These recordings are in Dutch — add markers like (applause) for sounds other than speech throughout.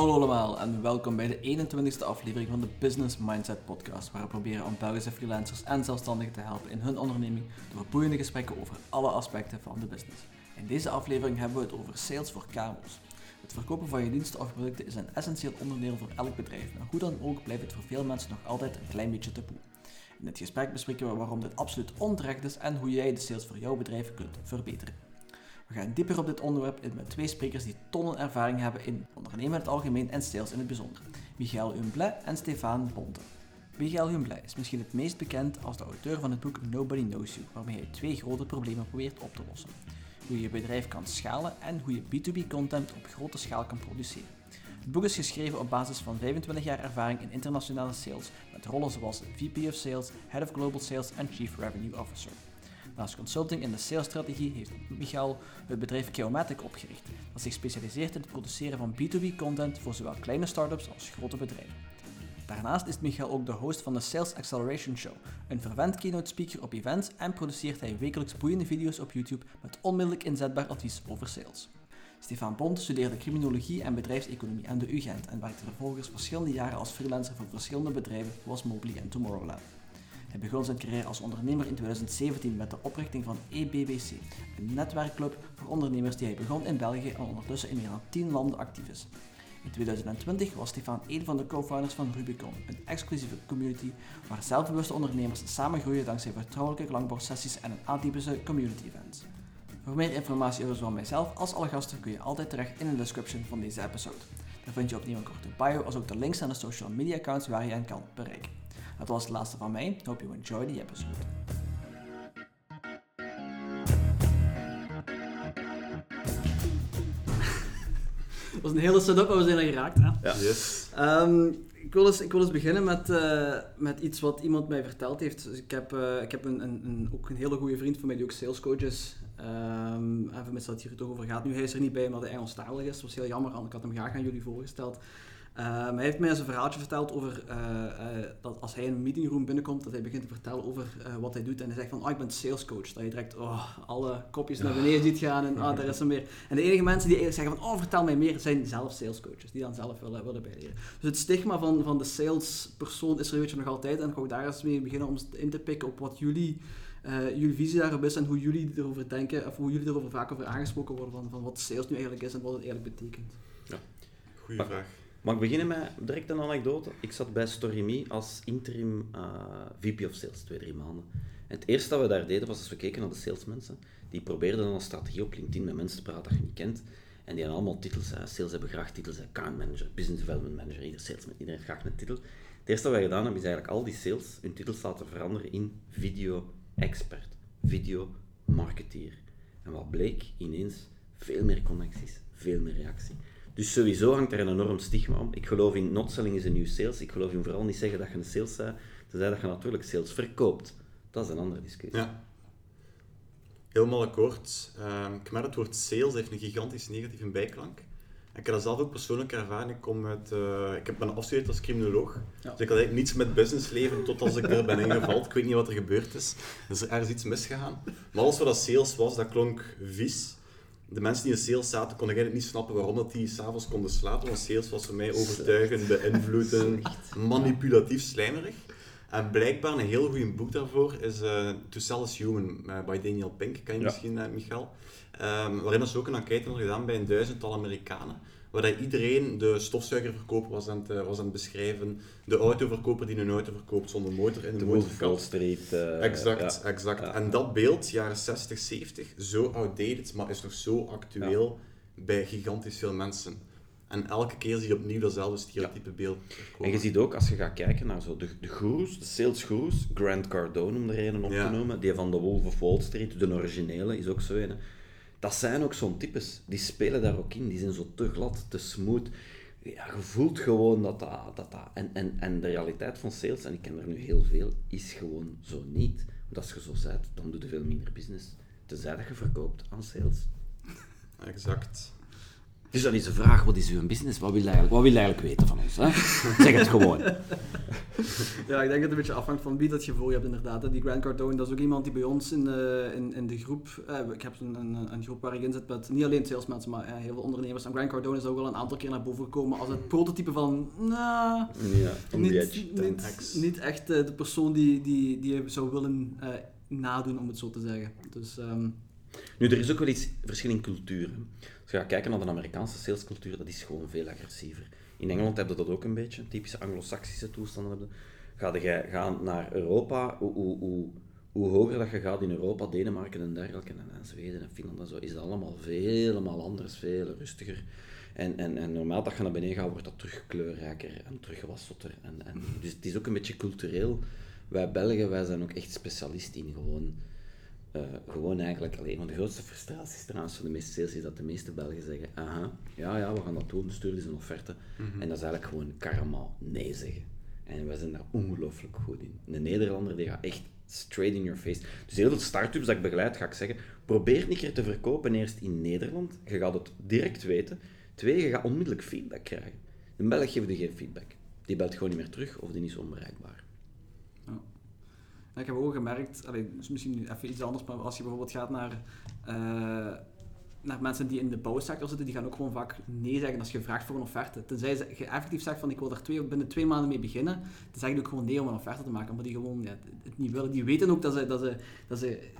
Hallo allemaal en welkom bij de 21ste aflevering van de Business Mindset Podcast, waar we proberen om Belgische freelancers en zelfstandigen te helpen in hun onderneming door boeiende gesprekken over alle aspecten van de business. In deze aflevering hebben we het over sales voor KMO's. Het verkopen van je diensten of producten is een essentieel onderdeel voor elk bedrijf, maar hoe dan ook blijft het voor veel mensen nog altijd een klein beetje taboe. In dit gesprek bespreken we waarom dit absoluut onterecht is en hoe jij de sales voor jouw bedrijf kunt verbeteren. We gaan dieper op dit onderwerp in met twee sprekers die tonnen ervaring hebben in ondernemen in het algemeen en sales in het bijzonder. Michael Humblet en Stefan Bonte. Michael Humblet is misschien het meest bekend als de auteur van het boek Nobody Knows You, waarmee hij twee grote problemen probeert op te lossen. Hoe je je bedrijf kan schalen en hoe je B2B content op grote schaal kan produceren. Het boek is geschreven op basis van 25 jaar ervaring in internationale sales, met rollen zoals VP of Sales, Head of Global Sales en Chief Revenue Officer. Naast consulting in de salesstrategie heeft Michael het bedrijf Geomatic opgericht, dat zich specialiseert in het produceren van B2B content voor zowel kleine startups als grote bedrijven. Daarnaast is Michael ook de host van de Sales Acceleration Show, een verwend keynote speaker op events en produceert hij wekelijks boeiende video's op YouTube met onmiddellijk inzetbaar advies over sales. Stefan Bond studeerde criminologie en bedrijfseconomie aan de UGent en werkte vervolgens verschillende jaren als freelancer voor verschillende bedrijven zoals Mobley en Tomorrowland. Hij begon zijn carrière als ondernemer in 2017 met de oprichting van EBBC, een netwerkclub voor ondernemers die hij begon in België en ondertussen in meer dan 10 landen actief is. In 2020 was Stefan een van de co-founders van Rubicon, een exclusieve community waar zelfbewuste ondernemers samen groeien dankzij vertrouwelijke klankbordsessies en een atypische community events. Voor meer informatie over zowel mijzelf als alle gasten kun je altijd terecht in de description van deze episode. Daar vind je opnieuw een korte bio als ook de links naar de social media accounts waar je hen kan bereiken. Dat was het laatste van mij. Hope you enjoy the episode. Dat (laughs) was een hele setup, maar we zijn er geraakt. Hè? Ja. Yes. Um, ik, wil eens, ik wil eens beginnen met, uh, met iets wat iemand mij verteld heeft. Dus ik heb, uh, ik heb een, een, een, ook een hele goede vriend van mij die ook salescoach is. Um, even met dat hier toch over gaat. Nu, hij is er niet bij omdat hij Engelstalig is. Dat was heel jammer, ik had hem graag aan jullie voorgesteld. Um, hij heeft mij eens een verhaaltje verteld over uh, uh, dat als hij in een meetingroom binnenkomt, dat hij begint te vertellen over uh, wat hij doet. En hij zegt van, oh, ik ben salescoach. Dat je direct oh, alle kopjes naar beneden ziet gaan en ah, (laughs) daar is er meer. En de enige mensen die eigenlijk zeggen van, oh, vertel mij meer, zijn zelf salescoaches. Die dan zelf willen, willen bijleren. Dus het stigma van, van de salespersoon is er weet je, nog altijd. En ik ga ook daar eens mee beginnen om in te pikken op wat jullie... jullie visie daarop is en hoe jullie erover denken, of hoe jullie erover vaak over aangesproken worden van, van wat sales nu eigenlijk is en wat het eigenlijk betekent. Ja, goede vraag. Mag ik beginnen met direct een anekdote? Ik zat bij StoryMe als interim uh, VP of Sales, twee, drie maanden. En het eerste dat we daar deden was als we keken naar de salesmensen. Die probeerden dan een strategie op LinkedIn met mensen te praten dat je niet kent. En die hadden allemaal titels. Sales hebben graag titels. Account manager, business development manager, ieder salesman, iedereen graag een titel. Het eerste wat wij gedaan hebben is eigenlijk al die sales hun titels laten veranderen in video expert, video marketeer. En wat bleek? Ineens veel meer connecties, veel meer reactie. Dus sowieso hangt er een enorm stigma om. Ik geloof in not selling is een nieuw sales. Ik geloof in vooral niet zeggen dat je een sales bent, tenzij dat je natuurlijk sales verkoopt. Dat is een andere discussie. Ja. Helemaal akkoord. Um, ik merk het woord sales heeft een gigantisch negatieve bijklank. Ik heb dat zelf ook persoonlijk ervaren. Ik, kom uit, uh, ik heb ben afgestudeerd als criminoloog. Ja. Dus ik had eigenlijk niets met businessleven tot als ik er ben ingevald. Ik weet niet wat er gebeurd is. Er is ergens iets misgegaan. Maar alles wat dat sales was, dat klonk vies de mensen die in sales zaten, konden eigenlijk niet snappen waarom dat die s'avonds konden slapen. Want sales was voor mij overtuigend, beïnvloedend, manipulatief, slijmerig. En blijkbaar een heel goed boek daarvoor is uh, To Sell is Human uh, by Daniel Pink, kan je ja. misschien, uh, Michael. Um, waarin ze ook een enquête hadden gedaan bij een duizendtal Amerikanen waar iedereen de stofzuigerverkoper was aan, het, was aan het beschrijven. De autoverkoper die een auto verkoopt zonder motor in de, de motorkap. Street. Uh, exact, ja. exact. Ja. En dat beeld, jaren 60, 70, zo outdated, maar is nog zo actueel ja. bij gigantisch veel mensen. En elke keer zie je opnieuw datzelfde stereotype beeld komen. En je ziet ook, als je gaat kijken naar zo de, de gurus, de sales gurus, Grant Cardone om er een op te noemen, die van de Wolf of Wall Street, de originele, is ook zo een dat zijn ook zo'n types. Die spelen daar ook in. Die zijn zo te glad, te smooth. Ja, je voelt gewoon dat dat... dat, dat en, en, en de realiteit van sales, en ik ken er nu heel veel, is gewoon zo niet. Want als je zo bent, dan doe je veel minder business. Tenzij dat je verkoopt aan sales. Exact. Dus dat is de vraag, wat is uw business? Wat wil je eigenlijk, wat wil je eigenlijk weten van ons? Hè? zeg het gewoon. (laughs) ja, ik denk dat het een beetje afhangt van wie dat je voor je hebt inderdaad. Die Grant Cardone, dat is ook iemand die bij ons in de, in, in de groep, eh, ik heb een, een, een, groep waar ik in zit met niet alleen salesmensen, maar eh, heel veel ondernemers. En Grant Cardone is ook al een aantal keer naar boven gekomen als het prototype van, nou, ja, niet, niet, niet, echt uh, de persoon die, die, die je zou willen uh, nadoen, om het zo te zeggen. Dus... Um, nu, er is ook wel iets verschil in cultuur. Als je gaat kijken naar de Amerikaanse salescultuur, dat is gewoon veel agressiever. In Engeland hebben dat ook een beetje, typische anglo-saxische toestanden hebben. Ga je gaan naar Europa, hoe, hoe, hoe, hoe, hoger dat je gaat in Europa, Denemarken en dergelijke, en, en Zweden en Finland en zo, is dat allemaal veel anders, veel rustiger. En, en, en normaal dat je naar beneden gaat, wordt dat terug kleurrijker en terug wat En, en, dus het is ook een beetje cultureel. Wij Belgen, wij zijn ook echt specialist in gewoon uh, gewoon eigenlijk, alleen, van de grootste frustraties trouwens van de meeste sales is dat de meeste Belgen zeggen, aha, ja, ja, we gaan dat doen, stuur eens een offerte. Mhm. En dat is eigenlijk gewoon karma nee zeggen. En wij zijn daar ongelooflijk goed in. Een Nederlander die gaat echt straight in your face. Dus heel veel start-ups dat ik begeleid, ga ik zeggen, probeer niet keer te verkopen eerst in Nederland. Je gaat het direct weten. Twee, je gaat onmiddellijk feedback krijgen. Een Belg geeft je geen feedback. Die belt gewoon niet meer terug of die is onbereikbaar. Ik heb ook gemerkt, allee, dus misschien even iets anders, maar als je bijvoorbeeld gaat naar, uh, naar mensen die in de bouwsector zitten, die gaan ook gewoon vaak nee zeggen als je vraagt voor een offerte. Tenzij je effectief zegt van ik wil daar twee, binnen twee maanden mee beginnen, dan zeggen die ook gewoon nee om een offerte te maken, maar die gewoon ja, het niet willen. Die weten ook dat ze, dat ze, dat ze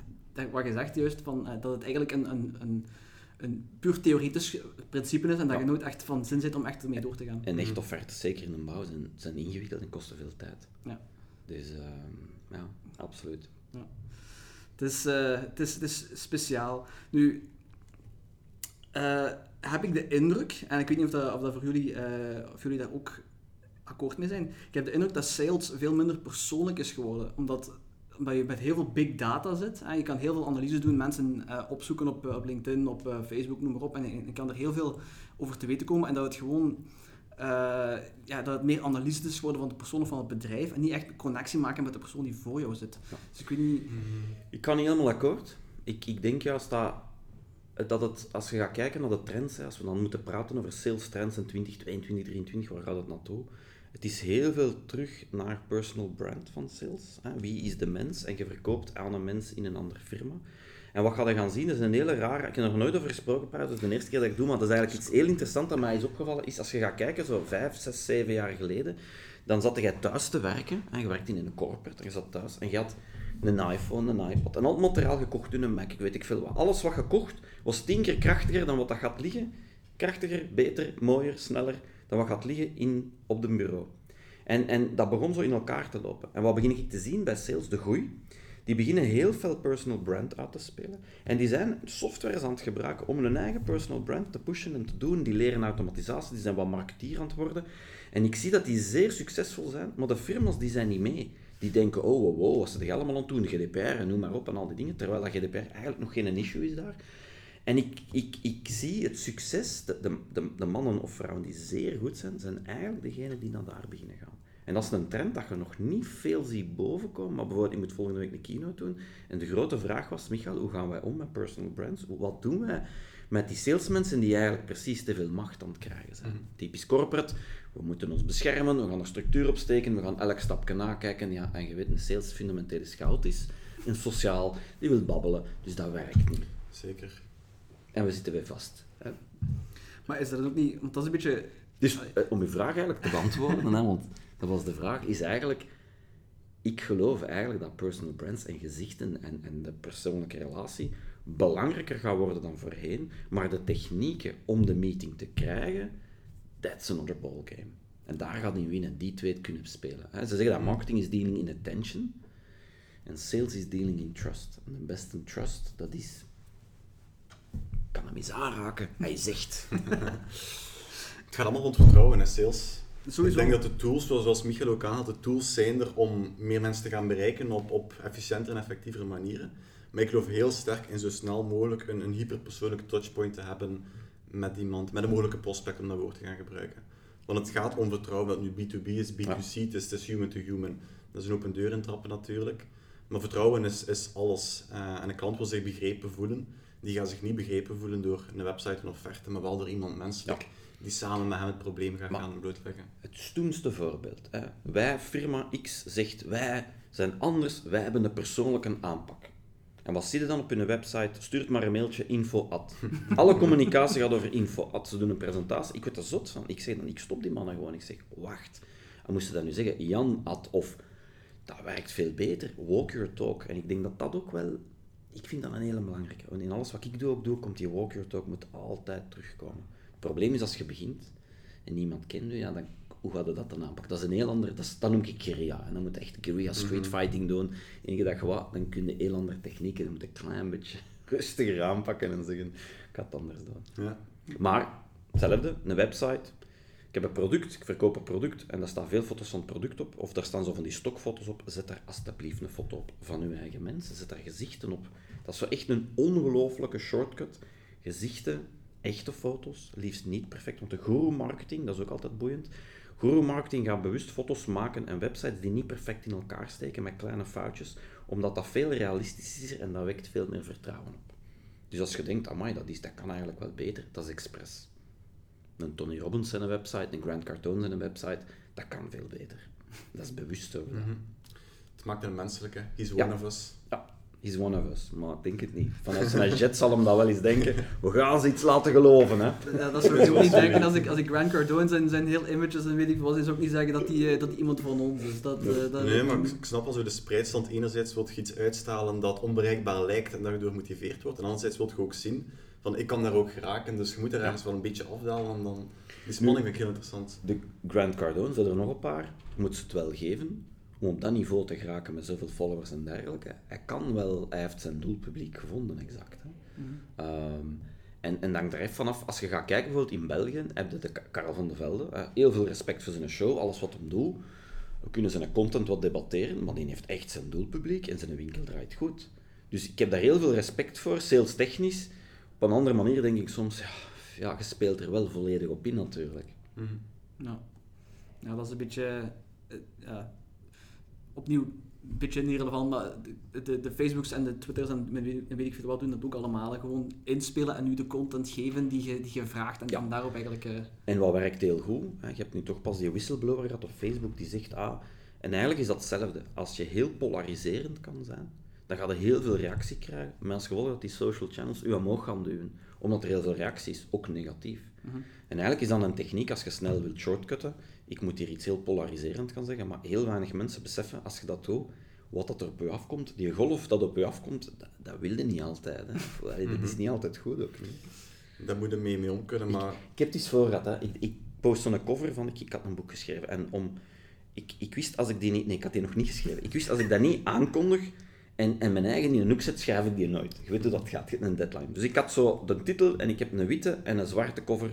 wat je zegt juist, van, uh, dat het eigenlijk een, een, een een puur theoretisch principe is en dat je nooit echt van zin zit om echt ermee door te gaan. En echt offertes, zeker in een bouw, zijn, zijn ingewikkeld en kosten veel tijd. Ja. Dus uh, ja, absoluut. Ja. Het, is, uh, het, is, het is speciaal. Nu, uh, heb ik de indruk, en ik weet niet of dat, of dat voor jullie, uh, of jullie daar ook akkoord mee zijn, ik heb de indruk dat sales veel minder persoonlijk is geworden, omdat omdat je met heel veel big data zit. Hè. Je kan heel veel analyses doen, mensen opzoeken op, op LinkedIn, op Facebook, noem maar op. En je kan er heel veel over te weten komen. En dat het gewoon uh, ja, dat het meer analytisch worden van de persoon of van het bedrijf en niet echt connectie maken met de persoon die voor jou zit. Dus ik weet niet... Ik kan niet helemaal akkoord. Ik, ik denk juist dat, dat het, als je gaat kijken naar de trends, hè, als we dan moeten praten over sales trends in 2022, 2023, waar gaat het naartoe? Het is heel veel terug naar personal brand van sales. Hè. Wie is de mens? En je verkoopt aan een mens in een andere firma. En wat ga je gaan zien, dat is een hele rare... Ik heb er nog nooit over gesproken, dat is de eerste keer dat ik doe, maar dat is eigenlijk iets heel interessants dat mij is opgevallen, is als je gaat kijken, zo vijf, zes, zeven jaar geleden, dan zat jij thuis te werken, en je werkte in een corporate, en je zat thuis, en je had een iPhone, een iPod, en al het materiaal gekocht in een Mac, ik weet ik veel wat. Alles wat je kocht, was tien keer krachtiger dan wat dat gaat liggen. Krachtiger, beter, mooier, sneller dan wat gaat liggen in, op de bureau. En, en dat begon zo in elkaar te lopen. En wat begin ik te zien bij sales? De groei die beginnen heel veel personal brand uit te spelen. En die zijn softwares aan het gebruiken om hun eigen personal brand te pushen en te doen. Die leren automatisatie, die zijn wat marketeer aan het worden. En ik zie dat die zeer succesvol zijn, maar de firma's die zijn niet mee. Die denken, oh wow, wow wat ze er allemaal aan doen, GDPR en noem maar op en al die dingen. Terwijl dat GDPR eigenlijk nog geen issue is daar. En ik, ik, ik zie het succes, de, de, de mannen of vrouwen die zeer goed zijn, zijn eigenlijk degenen die naar daar beginnen gaan. En dat is een trend dat je nog niet veel ziet bovenkomen. Maar bijvoorbeeld, ik moet volgende week een keynote doen. En de grote vraag was, Michael, hoe gaan wij om met personal brands? Wat doen wij met die salesmensen die eigenlijk precies te veel macht aan het krijgen zijn? Mhm. Typisch corporate, we moeten ons beschermen, we gaan er structuur op steken, we gaan elk stapje nakijken. Ja, en je weet, een sales fundamenteel is chaotisch. En sociaal, die wil babbelen, dus dat werkt niet. Zeker. En we zitten weer vast. Hè? Maar is dat ook niet... Want dat is een beetje... Dus eh, om uw vraag eigenlijk te beantwoorden, hè, want dat was de vraag, is eigenlijk... Ik geloof eigenlijk dat personal brands en gezichten en, en de persoonlijke relatie belangrijker gaan worden dan voorheen, maar de technieken om de meeting te krijgen, that's another ballgame. En daar gaat in winnen, die twee kunnen spelen. Ze zeggen dat marketing is dealing in attention en sales is dealing in trust. En de beste trust, dat is... kan hem eens aanraken, hij zegt. (laughs) het gaat allemaal rond vertrouwen in sales. Ik denk dat de tools, zoals Michael ook aanhaalt, de tools zijn er om meer mensen te gaan bereiken op, op efficiëntere en effectievere manieren. Maar ik geloof heel sterk in zo snel mogelijk een, een hyperpersoonlijke touchpoint te hebben met iemand, met een mogelijke prospect om dat woord te gaan gebruiken. Want het gaat om vertrouwen, dat nu B2B is, B2C, het, is, human to human. Dat is een open deur intrappen natuurlijk. Maar vertrouwen is, is alles. Uh, en een klant wil zich begrepen voelen. die gaan zich niet begrepen voelen door een website, een offerte, maar wel door iemand menselijk die samen met hem het probleem gaat gaan blootleggen. Het stoemste voorbeeld. Hè. Wij, firma X, zegt wij zijn anders, wij hebben een persoonlijke aanpak. En wat zie je dan op hun website? Stuurt maar een mailtje info at. (laughs) Alle communicatie gaat over info at. Ze doen een presentatie. Ik word er zot van. Ik zeg dan, ik stop die mannen gewoon. Ik zeg, wacht. En moesten dan nu zeggen, Jan at of dat werkt veel beter. Walk your talk. En ik denk dat dat ook wel... Ik vind dat een hele belangrijke. Want in alles wat ik doe, ook doe, komt die walk your talk moet altijd terugkomen. Het probleem is als je begint en niemand kent je, ja, dan, hoe gaat je dat dan aanpakken? Dat is een heel ander... Dat, is, dat noem ik guerrilla. En dan moet je echt guerrilla street mhm. fighting doen. En je dacht, wat, dan kun je heel andere technieken. Dan moet je een klein beetje (laughs) rustiger aanpakken en zeggen, ik ga het anders doen. Ja. Maar, hetzelfde, een website ik heb een product, ik verkoop een product en daar staan veel foto's van het product op, of daar staan zo van die stokfoto's op. Zet daar alsjeblieft een foto op van uw eigen mensen. Zet daar gezichten op. Dat is zo echt een ongelofelijke shortcut. Gezichten, echte foto's, liefst niet perfect. Want de guru marketing, dat is ook altijd boeiend. Guru marketing gaat bewust foto's maken en websites die niet perfect in elkaar steken met kleine foutjes, omdat dat veel realistischer is en dat wekt veel meer vertrouwen op. Dus als je denkt, amai, dat, is, dat kan eigenlijk wel beter, dat is expres een Tony Robbins een website, een Grant Cardone een website, dat kan veel beter. Dat is bewust zo. Mm Het maakt een menselijke. He's one of us. Ja, he's one of us. Maar ik denk het niet. Vanuit zijn jet zal hem dat wel eens denken. We gaan ze iets laten geloven. Hè. Ja, dat zou ik ook niet denken als ik, als ik Grant Cardone zijn, zijn heel images en weet ik wat, zou ook niet zeggen dat hij dat iemand van ons is. Dat, nee, uh, dat, nee maar ik, snap al zo de spreidstand. Enerzijds wil je iets uitstalen dat onbereikbaar lijkt en daardoor motiveerd wordt. En anderzijds wil je ook zien van ik kan daar ook geraken, dus je moet er ergens wel een beetje afdalen en dan... Die spanning vind ik heel interessant. De Grant Cardone, zijn er nog een paar, moet ze het wel geven om op dat niveau te geraken met zoveel followers en dergelijke. Hij kan wel, hij heeft zijn doelpubliek gevonden, exact. Hè. Mhm. Ehm, en, en dan er even vanaf, als je gaat kijken bijvoorbeeld in België, heb je de Karel van der Velde, heel veel respect voor zijn show, alles wat hem doet. We kunnen zijn content wat debatteren, maar die heeft echt zijn doelpubliek en zijn winkel draait goed. Dus ik heb daar heel veel respect voor, sales technisch. Op een andere manier denk ik soms, ja, ja je speelt er wel volledig op in natuurlijk. Mm ja. ja, dat is een beetje, uh, ja, opnieuw een beetje irrelevant, maar de, de, de, Facebooks en de Twitters en, weet ik veel wat doen dat ook allemaal. Gewoon inspelen en nu de content geven die je, die je vraagt en ja. dan daarop eigenlijk... Uh... En wat werkt heel goed, hè, je hebt nu toch pas die whistleblower gehad op Facebook die zegt, ah, en eigenlijk is dat hetzelfde. Als je heel polariserend kan zijn, dan ga je heel veel reactie krijgen. Maar als gevolg dat die social channels u omhoog gaan duwen. Omdat er heel veel reacties, ook negatief. Mhm. En eigenlijk is dan een techniek, als je snel wilt shortcutten, ik moet hier iets heel polariserend gaan zeggen, maar heel weinig mensen beseffen, als je dat doet, wat dat er op je afkomt. Die golf dat op je afkomt, dat, dat wil je niet altijd. Hè. (laughs) Dat is mhm. niet altijd goed ook. Daar moet je mee, mee om kunnen, maar... Ik, ik heb het eens voor gehad, hè. Ik, ik post zo'n cover van, ik, ik had een boek geschreven, en om... Ik, ik wist als ik die niet... Nee, ik had die nog niet geschreven. Ik wist als ik dat niet aankondig, en, en mijn eigen in een hoek zet, schrijf ik die nooit. Je weet hoe dat gaat, je hebt een deadline. Dus ik had zo de titel en ik heb een witte en een zwarte cover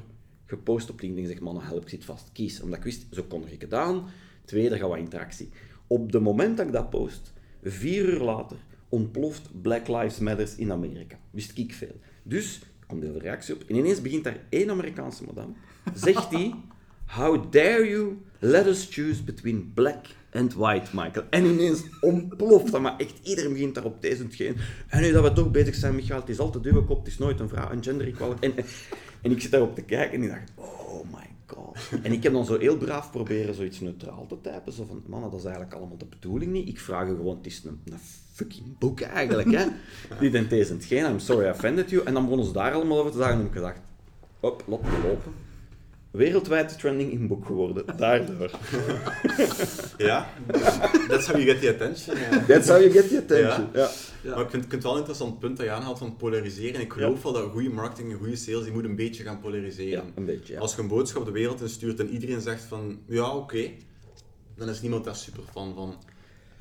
gepost op LinkedIn. Ik zeg, man, help, ik zit vast. Kies. Omdat ik wist, zo kondig ik het aan. Twee, er gaat wat interactie. Op het moment dat ik dat post, vier uur later, ontploft Black Lives Matter in Amerika. Wist ik veel. Dus, er komt de reactie op. En ineens begint daar één Amerikaanse madame. Zegt die, (laughs) how dare you let us choose between black and white, Michael. En ineens ontploft dat, maar echt iedereen begint daarop deze geen. En nu dat we toch bezig zijn, Michael, het is altijd dubbel kop, het is nooit een vrouw, een gender equality. En, en, ik zit daarop te kijken en ik dacht, oh my god. En ik heb dan zo heel braaf proberen zoiets neutraal te typen, zo van, man, dat is eigenlijk allemaal de bedoeling niet. Ik vraag je gewoon, het is een, een fucking boek eigenlijk, hè. (laughs) Die denkt deze geen, I'm sorry I offended you. En dan begonnen ze daar allemaal over te zeggen en heb ik gedacht, op, laat me lopen wereldwijd trending in boek geworden. Daardoor. (laughs) ja, that's how you get the attention. That's how you get the attention, ja. ja. Maar ik vind, het wel een interessant punt dat je aanhaalt van polariseren. Ik geloof wel dat goede marketing en goede sales, die moet een beetje gaan polariseren. een beetje, Als je een boodschap de wereld instuurt en iedereen zegt van, ja, oké, dan is niemand daar super fan van.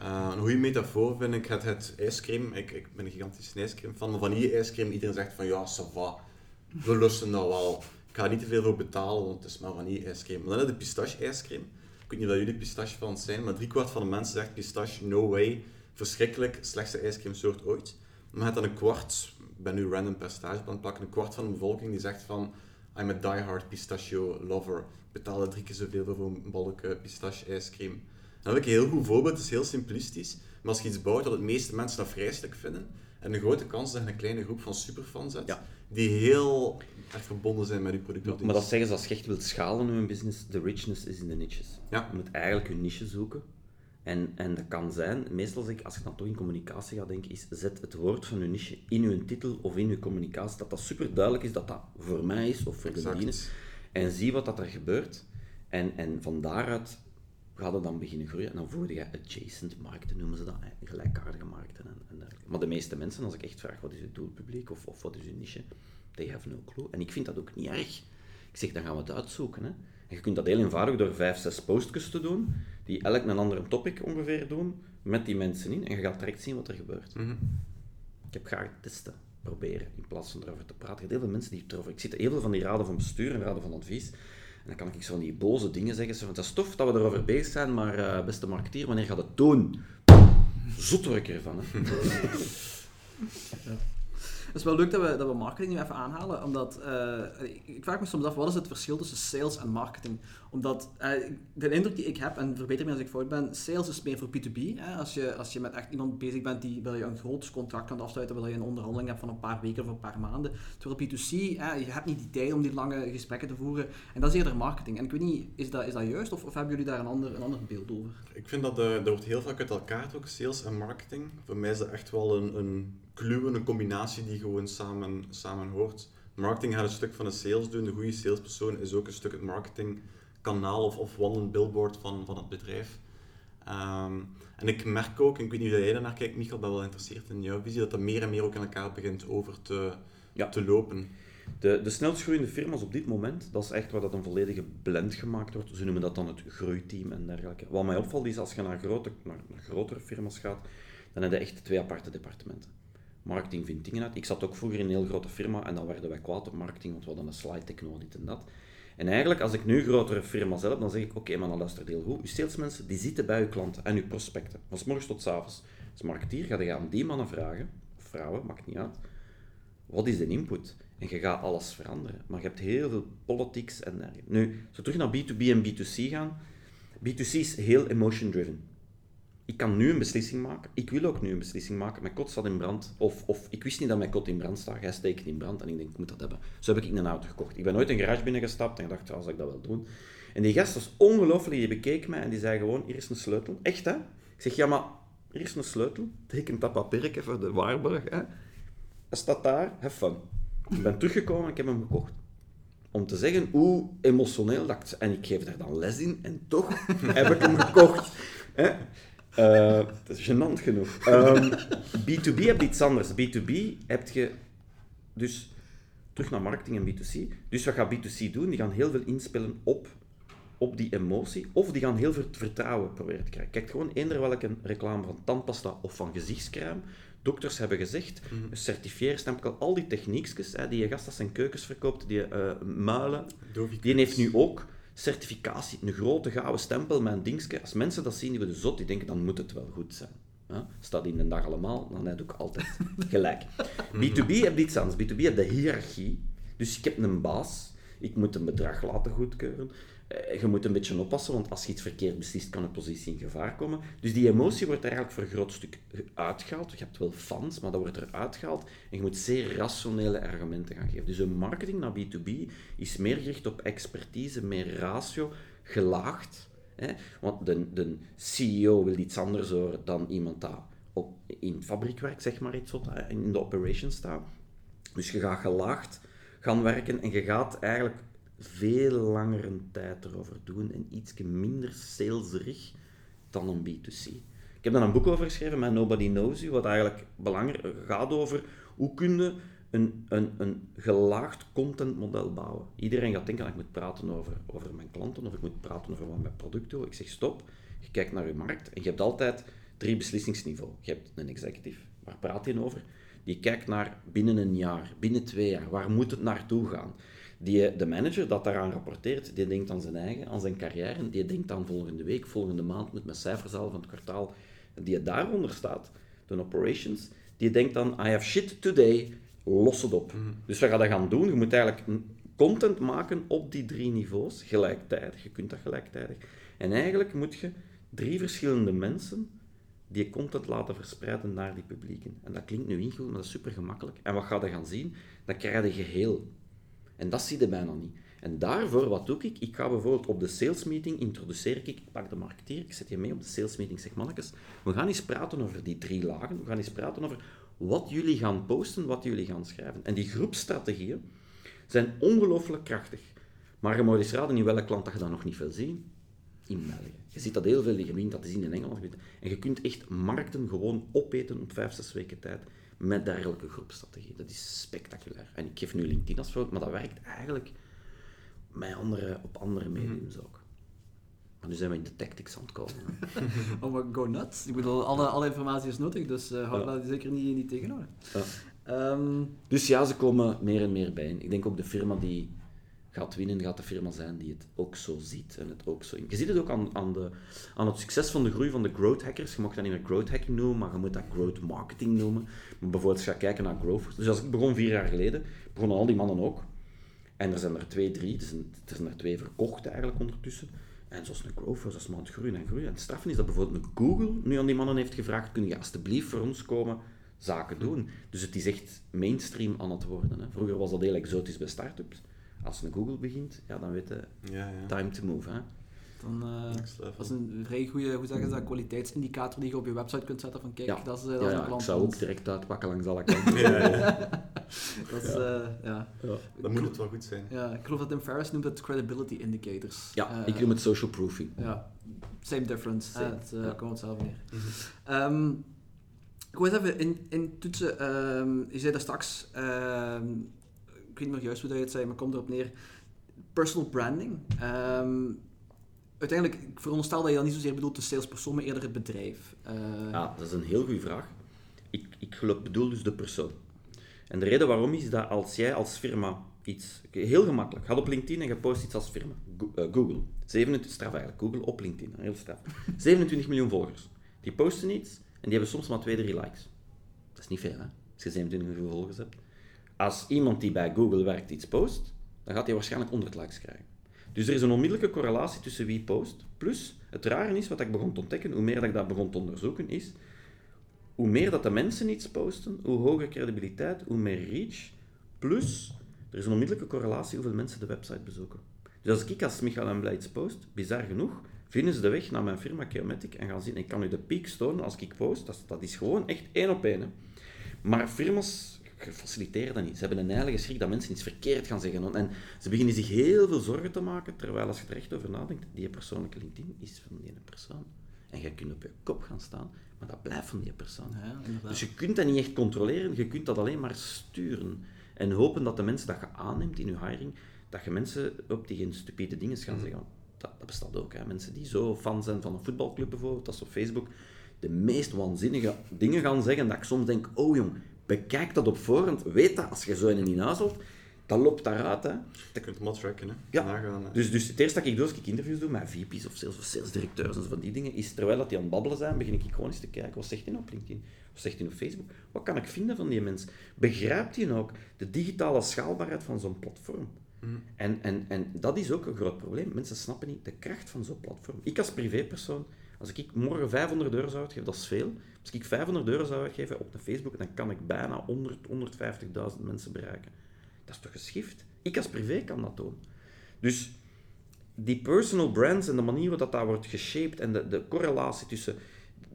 Uh, een goede metafoor vind ik het, het ijscream. Ik, ik ben een gigantische ijscream fan, maar vanille-ijscream, iedereen zegt van, ja, ça va, we lusten dat wel ik ga er niet te veel voor betalen, want het is maar vanille-ijscream. Maar dan heb je de pistache-ijscream. Ik weet niet of jullie pistache-fans zijn, maar driekwart van de mensen zegt pistache, no way. Verschrikkelijk, slechtste ijscreamsoort ooit. Maar je dan een kwart, ik ben nu random percentage het plakken, een kwart van de bevolking die zegt van I'm a diehard pistachio lover. Ik drie keer zoveel voor een balk pistache-ijscream. Dan heb ik een heel goed voorbeeld, het is heel simplistisch. Maar als je iets bouwt dat de meeste mensen vrijstuk vinden, en de grote kans dat je een kleine groep van superfans hebt, die heel erg verbonden zijn met je product. Maar, dat zeggen ze als je echt wilt schalen in een business, the richness is in the niches. Ja. Je moet eigenlijk je niche zoeken. En, en dat kan zijn, meestal zeg ik, als je dan toch in communicatie gaat denken, is zet het woord van je niche in je titel of in je communicatie, dat dat super duidelijk is dat dat voor mij is of voor de dienst. En zie wat dat er gebeurt. En, en van daaruit gaat het dan beginnen groeien. En dan voerde je adjacent markten, noemen ze dat, gelijkaardige markten en, en dergelijke. Maar de meeste mensen, als ik echt vraag wat is je doelpubliek of, of wat is je niche, they have no clue. En ik vind dat ook niet erg. Ik zeg, dan gaan we het uitzoeken. Hè. En je kunt dat heel eenvoudig door vijf, zes postjes te doen, die elk een andere topic ongeveer doen, met die mensen in, en je gaat direct zien wat er gebeurt. Mhm. Ik heb graag testen, proberen, in plaats van erover te praten. Je heel veel mensen die erover... Ik zit heel veel van die raden van bestuur en raden van advies, dan kan ik zo van die boze dingen zeggen, zo van, het is tof dat we erover bezig zijn, maar uh, beste marketeer, wanneer gaat het doen? Zot word ik ervan, hè. (laughs) Het is wel leuk dat we, dat we marketing nu even aanhalen, omdat uh, ik vraag me soms af, wat is het verschil tussen sales en marketing? Omdat uh, de indruk die ik heb, en verbeter me als ik fout ben, sales is meer voor B2B. Hè? Als, je, als je met echt iemand bezig bent die wil je een groot contract kan afsluiten, wil je een onderhandeling hebt van een paar weken of een paar maanden. Terwijl B2C, hè, je hebt niet die tijd om die lange gesprekken te voeren. En dat is eerder marketing. En ik weet niet, is dat, is dat juist of, of hebben jullie daar een ander, een ander beeld over? Ik vind dat uh, dat wordt heel vaak uit elkaar ook sales en marketing. Voor mij is dat echt wel een, een kluwen, een combinatie die gewoon samen, samen hoort. Marketing gaat een stuk van de sales doen. De goede salespersoon is ook een stuk het marketingkanaal of, of wandelend billboard van, van het bedrijf. Um, en ik merk ook, en ik weet niet hoe jij daarnaar kijkt, Michael, ben wel geïnteresseerd in jouw visie, dat dat meer en meer ook in elkaar begint over te, ja. te lopen. De, de snelst groeiende firma's op dit moment, dat is echt waar dat een volledige blend gemaakt wordt. Ze noemen dat dan het groeiteam en dergelijke. Wat mij opvalt is, als je naar, grote, naar, naar grotere firma's gaat, dan heb je echt twee aparte departementen marketing vindt dingen uit. Ik zat ook vroeger in een heel grote firma en dan werden wij kwaad op marketing, want we hadden een slide techno, dit en dat. En eigenlijk, als ik nu grotere firma zelf, dan zeg ik, oké, maar dan luister heel goed. Uw salesmensen, die zitten bij uw klanten en uw prospecten. Van s morgens tot s avonds. Als marketeer ga je aan die mannen vragen, of vrouwen, maakt niet uit, wat is de input? En je gaat alles veranderen. Maar je hebt heel veel politics en. Nu, zo terug naar B2B en B2C gaan. B2C is heel emotion-driven ik kan nu een beslissing maken. Ik wil ook nu een beslissing maken. Mijn kot staat in brand. Of, of ik wist niet dat mijn kot in brand staat. Hij steekt in brand en ik denk, ik moet dat hebben. Zo heb ik een auto gekocht. Ik ben nooit een garage binnengestapt en dacht, als ik dat wel doen. En die gast was ongelooflijk. Die bekeek mij en die zei gewoon, hier is een sleutel. Echt, hè? Ik zeg, ja, maar hier is een sleutel. Teken dat papiertje voor de waarborg, hè? Hij staat daar, have fun. Ik ben teruggekomen en ik heb hem gekocht om te zeggen hoe emotioneel dat En ik geef daar dan les in en toch (laughs) heb ik hem gekocht. Hè? Uh, dat is gênant genoeg. Um, ehm, B2B heb je iets anders. B2B heb je dus terug naar marketing en B2C. Dus wat gaat B2C doen? Die gaan heel veel inspelen op, op die emotie, of die gaan heel veel vertrouwen proberen te krijgen. Kijk gewoon eender welke reclame van tandpasta of van gezichtscrème. Dokters hebben gezegd, mm -hmm. certifieerstempel, al die techniekjes, die je gast als zijn keukens verkoopt, die uh, muilen, die heeft nu ook certificatie, een grote gouden stempel met een dingetje. Als mensen dat zien, die worden zot, die denken, dan moet het wel goed zijn. Ja? Staat in de dag allemaal, dan heb ik altijd (laughs) gelijk. B2B heb iets anders. B2B heb de hiërarchie. Dus ik heb een baas, ik moet een bedrag laten goedkeuren. Eh, je moet een beetje oppassen, want als je iets verkeerd beslist, kan een positie in gevaar komen. Dus die emotie wordt er eigenlijk voor een groot stuk uitgehaald. Je hebt wel fans, maar dat wordt er uitgehaald. En je moet zeer rationele argumenten gaan geven. Dus een marketing naar B2B is meer gericht op expertise, meer ratio, gelaagd. Hè? Want de, de CEO wil iets anders horen dan iemand dat op, in fabriek werkt, zeg maar iets in de operation staat. Dus je gaat gelaagd gaan werken en je gaat eigenlijk veel langere tijd erover doen en iets minder salesrig dan een B2C. Ik heb daar een boek over geschreven met Nobody Knows You, wat eigenlijk belangrijk gaat over hoe kun je een, een, een gelaagd contentmodel bouwen. Iedereen gaat denken ik moet praten over, over mijn klanten of ik moet praten over wat mijn product doe. Ik zeg stop, je kijkt naar je markt en je hebt altijd drie beslissingsniveaus. Je hebt een executive, waar praat je over? Die kijkt naar binnen een jaar, binnen twee jaar, waar moet het naartoe gaan? Die, de manager dat daaraan rapporteert, die denkt aan zijn eigen, aan zijn carrière, die denkt aan volgende week, volgende maand moet mijn cijfers halen van het kwartaal. Die daaronder staat, de operations, die denkt aan I have shit today, los het op. Mhm. Dus wat ga je gaan doen? Je moet eigenlijk content maken op die drie niveaus, gelijktijdig. Je kunt dat gelijktijdig. En eigenlijk moet je drie verschillende mensen die content laten verspreiden naar die publieken. En dat klinkt nu ingewikkeld, maar dat is super gemakkelijk. En wat ga je gaan zien? Dat krijg je geheel. En dat zie je bijna niet. En daarvoor, wat doe ik? Ik ga bijvoorbeeld op de sales meeting, introduceer ik, ik pak de marketeer, ik zet je mee op de sales meeting, zeg mannetjes, we gaan eens praten over die drie lagen, we gaan eens praten over wat jullie gaan posten, wat jullie gaan schrijven. En die groepstrategieën zijn ongelooflijk krachtig. Maar je moet eens raden in welke klant dat je dat nog niet veel ziet. In België. Je ziet dat heel veel, je begint dat zien in Engeland. En je kunt echt markten gewoon opeten op vijf, zes weken tijd met dergelijke groepstrategie. Dat is spectaculair. En ik geef nu LinkedIn als voorbeeld, maar dat werkt eigenlijk met andere, op andere mhm. mediums ook. Maar nu zijn we in de tactics aan het komen. (laughs) oh, maar go nuts. Ik bedoel, alle, alle informatie is nodig, dus uh, hou ja. dat zeker niet, niet tegenhouden. Ja. Ehm, dus ja, ze komen meer en meer bij. Ik denk ook de firma die gaat winnen, gaat de firma zijn die het ook zo ziet. En het ook zo... Je ziet het ook aan, aan, de, aan het succes van de groei van de growth hackers. Je mag dat niet meer growth hacking noemen, maar je moet dat growth marketing noemen. Maar bijvoorbeeld, als je gaat kijken naar growth... Dus als ik begon vier jaar geleden, begonnen al die mannen ook. En er zijn er twee, drie, zijn, er zijn er twee verkocht eigenlijk ondertussen. En zoals een growth als man het groeien en groeien. En het straffen is dat bijvoorbeeld een Google nu aan die mannen heeft gevraagd, kun je alsjeblieft voor ons komen zaken doen. Dus het is echt mainstream aan het worden. Hè. Vroeger was dat heel exotisch bij start-ups. Als een Google begint, ja, dan weet je, ja, ja. time to move. Hè. Dan, uh, dat is een vrij goede hoe zeggen ze dat, kwaliteitsindicator die je op je website kunt zetten van kijk, dat is, uh, dat ja, ja, ik zou ook direct uitpakken langs alle (laughs) kanten. ja, (laughs) dat, is, uh, ja. Dan moet het wel goed zijn. Ja, ik geloof dat Tim Ferriss noemt het credibility indicators. Ja, ik noem het social proofing. Ja, same difference. Same. het uh, komt hetzelfde neer. Mm -hmm. um, ik wil even in, in toetsen, um, je zei daar straks, um, ik weet niet meer juist hoe dat je het zei, maar komt erop neer, personal branding. Um, uiteindelijk, ik veronderstel dat je dan niet zozeer bedoelt de salespersoon, maar eerder het bedrijf. Uh... Ja, dat is een heel goede vraag. Ik, ik bedoel dus de persoon. En de reden waarom is dat als jij als firma iets, heel gemakkelijk, gaat op LinkedIn en je post iets als firma, eh, Google, 27, straf eigenlijk, Google op LinkedIn, heel straf, (laughs) 27 miljoen volgers. Die posten iets en die hebben soms maar 2, 3 likes. Dat is niet veel, hè, als je 27 miljoen volgers hebt. Als iemand die bij Google werkt iets post, dan gaat hij waarschijnlijk 100 likes krijgen. Dus er is een onmiddellijke correlatie tussen wie post. Plus, het rare is, wat ik begon te ontdekken, hoe meer dat ik dat begon te onderzoeken, is hoe meer dat de mensen iets posten, hoe hoger credibiliteit, hoe meer reach. Plus, er is een onmiddellijke correlatie hoeveel mensen de website bezoeken. Dus als ik als Michael en iets post, bizar genoeg, vinden ze de weg naar mijn firma Chaomatic en gaan zien, ik kan u de peaks tonen als ik post, dat, dat is gewoon echt één op één. Maar firma's faciliteren dat niet. Ze hebben een heilige schrik dat mensen iets verkeerd gaan zeggen. En ze beginnen zich heel veel zorgen te maken, terwijl als je er echt over nadenkt, die persoonlijke LinkedIn is van die persoon. En je kunt op je kop gaan staan, maar dat blijft van die persoon. Ja, dus je kunt dat niet echt controleren, je kunt dat alleen maar sturen. En hopen dat de mensen dat je aanneemt in je hiring, dat je mensen op die geen stupide dingen gaan zeggen. Dat, dat, bestaat ook. Hè. Mensen die zo fan zijn van een voetbalclub bijvoorbeeld, dat is op Facebook, de meest waanzinnige dingen gaan zeggen, dat ik soms denk, oh jong, bekijk dat op voorhand. Weet dat, als je zo in huis holt, dat loopt daaruit. Hè. Je kunt hem tracken. Hè. Ja. Nagaan, Dus, dus het eerste dat ik doe als ik interviews doe met VP's of sales of salesdirecteurs en zo van die dingen, is terwijl dat die aan het babbelen zijn, begin ik gewoon eens te kijken. Wat zegt hij op LinkedIn? Wat zegt hij op Facebook? Wat kan ik vinden van die mens? Begrijpt hij ook de digitale schaalbaarheid van zo'n platform? Mm. En, en, en dat is ook een groot probleem. Mensen snappen niet de kracht van zo'n platform. Ik als privépersoon als ik morgen 500 euro zou uitgeven, dat is veel. Als ik 500 euro zou uitgeven op een Facebook, dan kan ik bijna 100, 150.000 mensen bereiken. Dat is toch geschift? Ik als privé kan dat doen. Dus die personal brands en de manier waarop dat, wordt geshaped en de, de correlatie tussen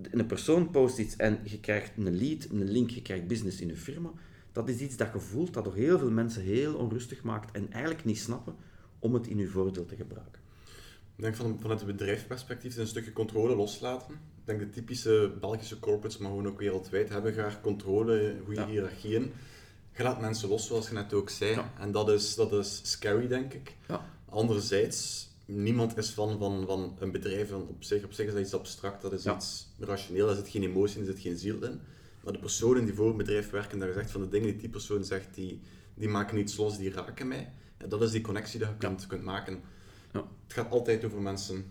een persoon post iets en je krijgt een lead, een link, je krijgt business in je firma, dat is iets dat je voelt dat door heel veel mensen heel onrustig maakt en eigenlijk niet snappen om het in je voordeel te gebruiken. Ik denk van, vanuit het bedrijfsperspectief een stukje controle loslaten. Ik denk de typische Belgische corporates, maar gewoon ook wereldwijd, hebben graag controle, goede ja. hiërarchieën. Je laat mensen los, zoals je net ook zei. En dat is, dat is scary, denk ik. Ja. Anderzijds, niemand is van, van, van een bedrijf op zich. Op zich is dat iets abstract, dat is iets rationeel, daar zit geen emotie in, er zit geen ziel in. Maar de personen die voor een bedrijf werken, daar gezegd van de dingen die die persoon zegt, die, die maken iets los, die raken mij. Dat is die connectie die je kunt, kunt maken. Ja. Het gaat altijd over mensen.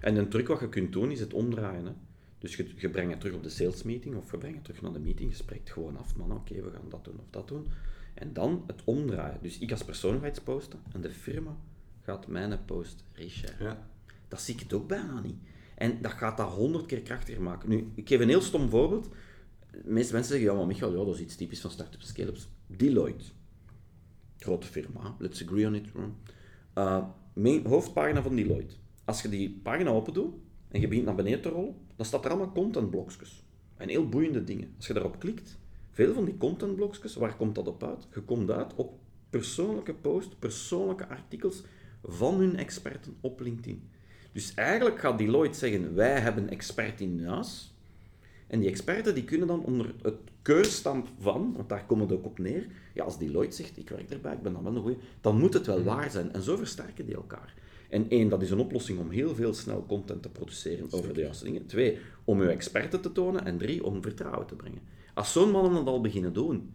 En een truc wat je kunt doen is het omdraaien. Hè. Dus je, je brengt het terug op de sales meeting of je brengt het terug naar de meeting. Je spreekt gewoon af, man, oké, we gaan dat doen of dat doen. En dan het omdraaien. Dus ik als persoon ga iets posten en de firma gaat mijn post resharen. Ja. Dat zie ik het ook bijna niet. En dat gaat dat honderd keer krachtiger maken. Nu, ik geef een heel stom voorbeeld. De meeste mensen zeggen, ja maar Michael, ja, dat is iets typisch van start-ups scale-ups. Deloitte. Grote firma, let's agree on it. Uh, hoofdpagina van Deloitte. Als je die pagina open doet en je begint naar beneden te rollen, dan staat er allemaal contentblokjes. En heel boeiende dingen. Als je daarop klikt, veel van die contentblokjes, waar komt dat op uit? Je komt uit op persoonlijke posts, persoonlijke artikels van hun experten op LinkedIn. Dus eigenlijk gaat Deloitte zeggen, wij hebben expert in huis. En die experten die kunnen dan onder het keurstamp van, want daar komt het ook op neer, ja, als Deloitte zegt, ik werk erbij, ik ben dan wel een goeie, dan moet het wel waar zijn. En zo versterken die elkaar. En één, dat is een oplossing om heel veel snel content te produceren over de juiste dingen. Twee, om uw experten te tonen. En drie, om vertrouwen te brengen. Als zo'n mannen dat al beginnen doen,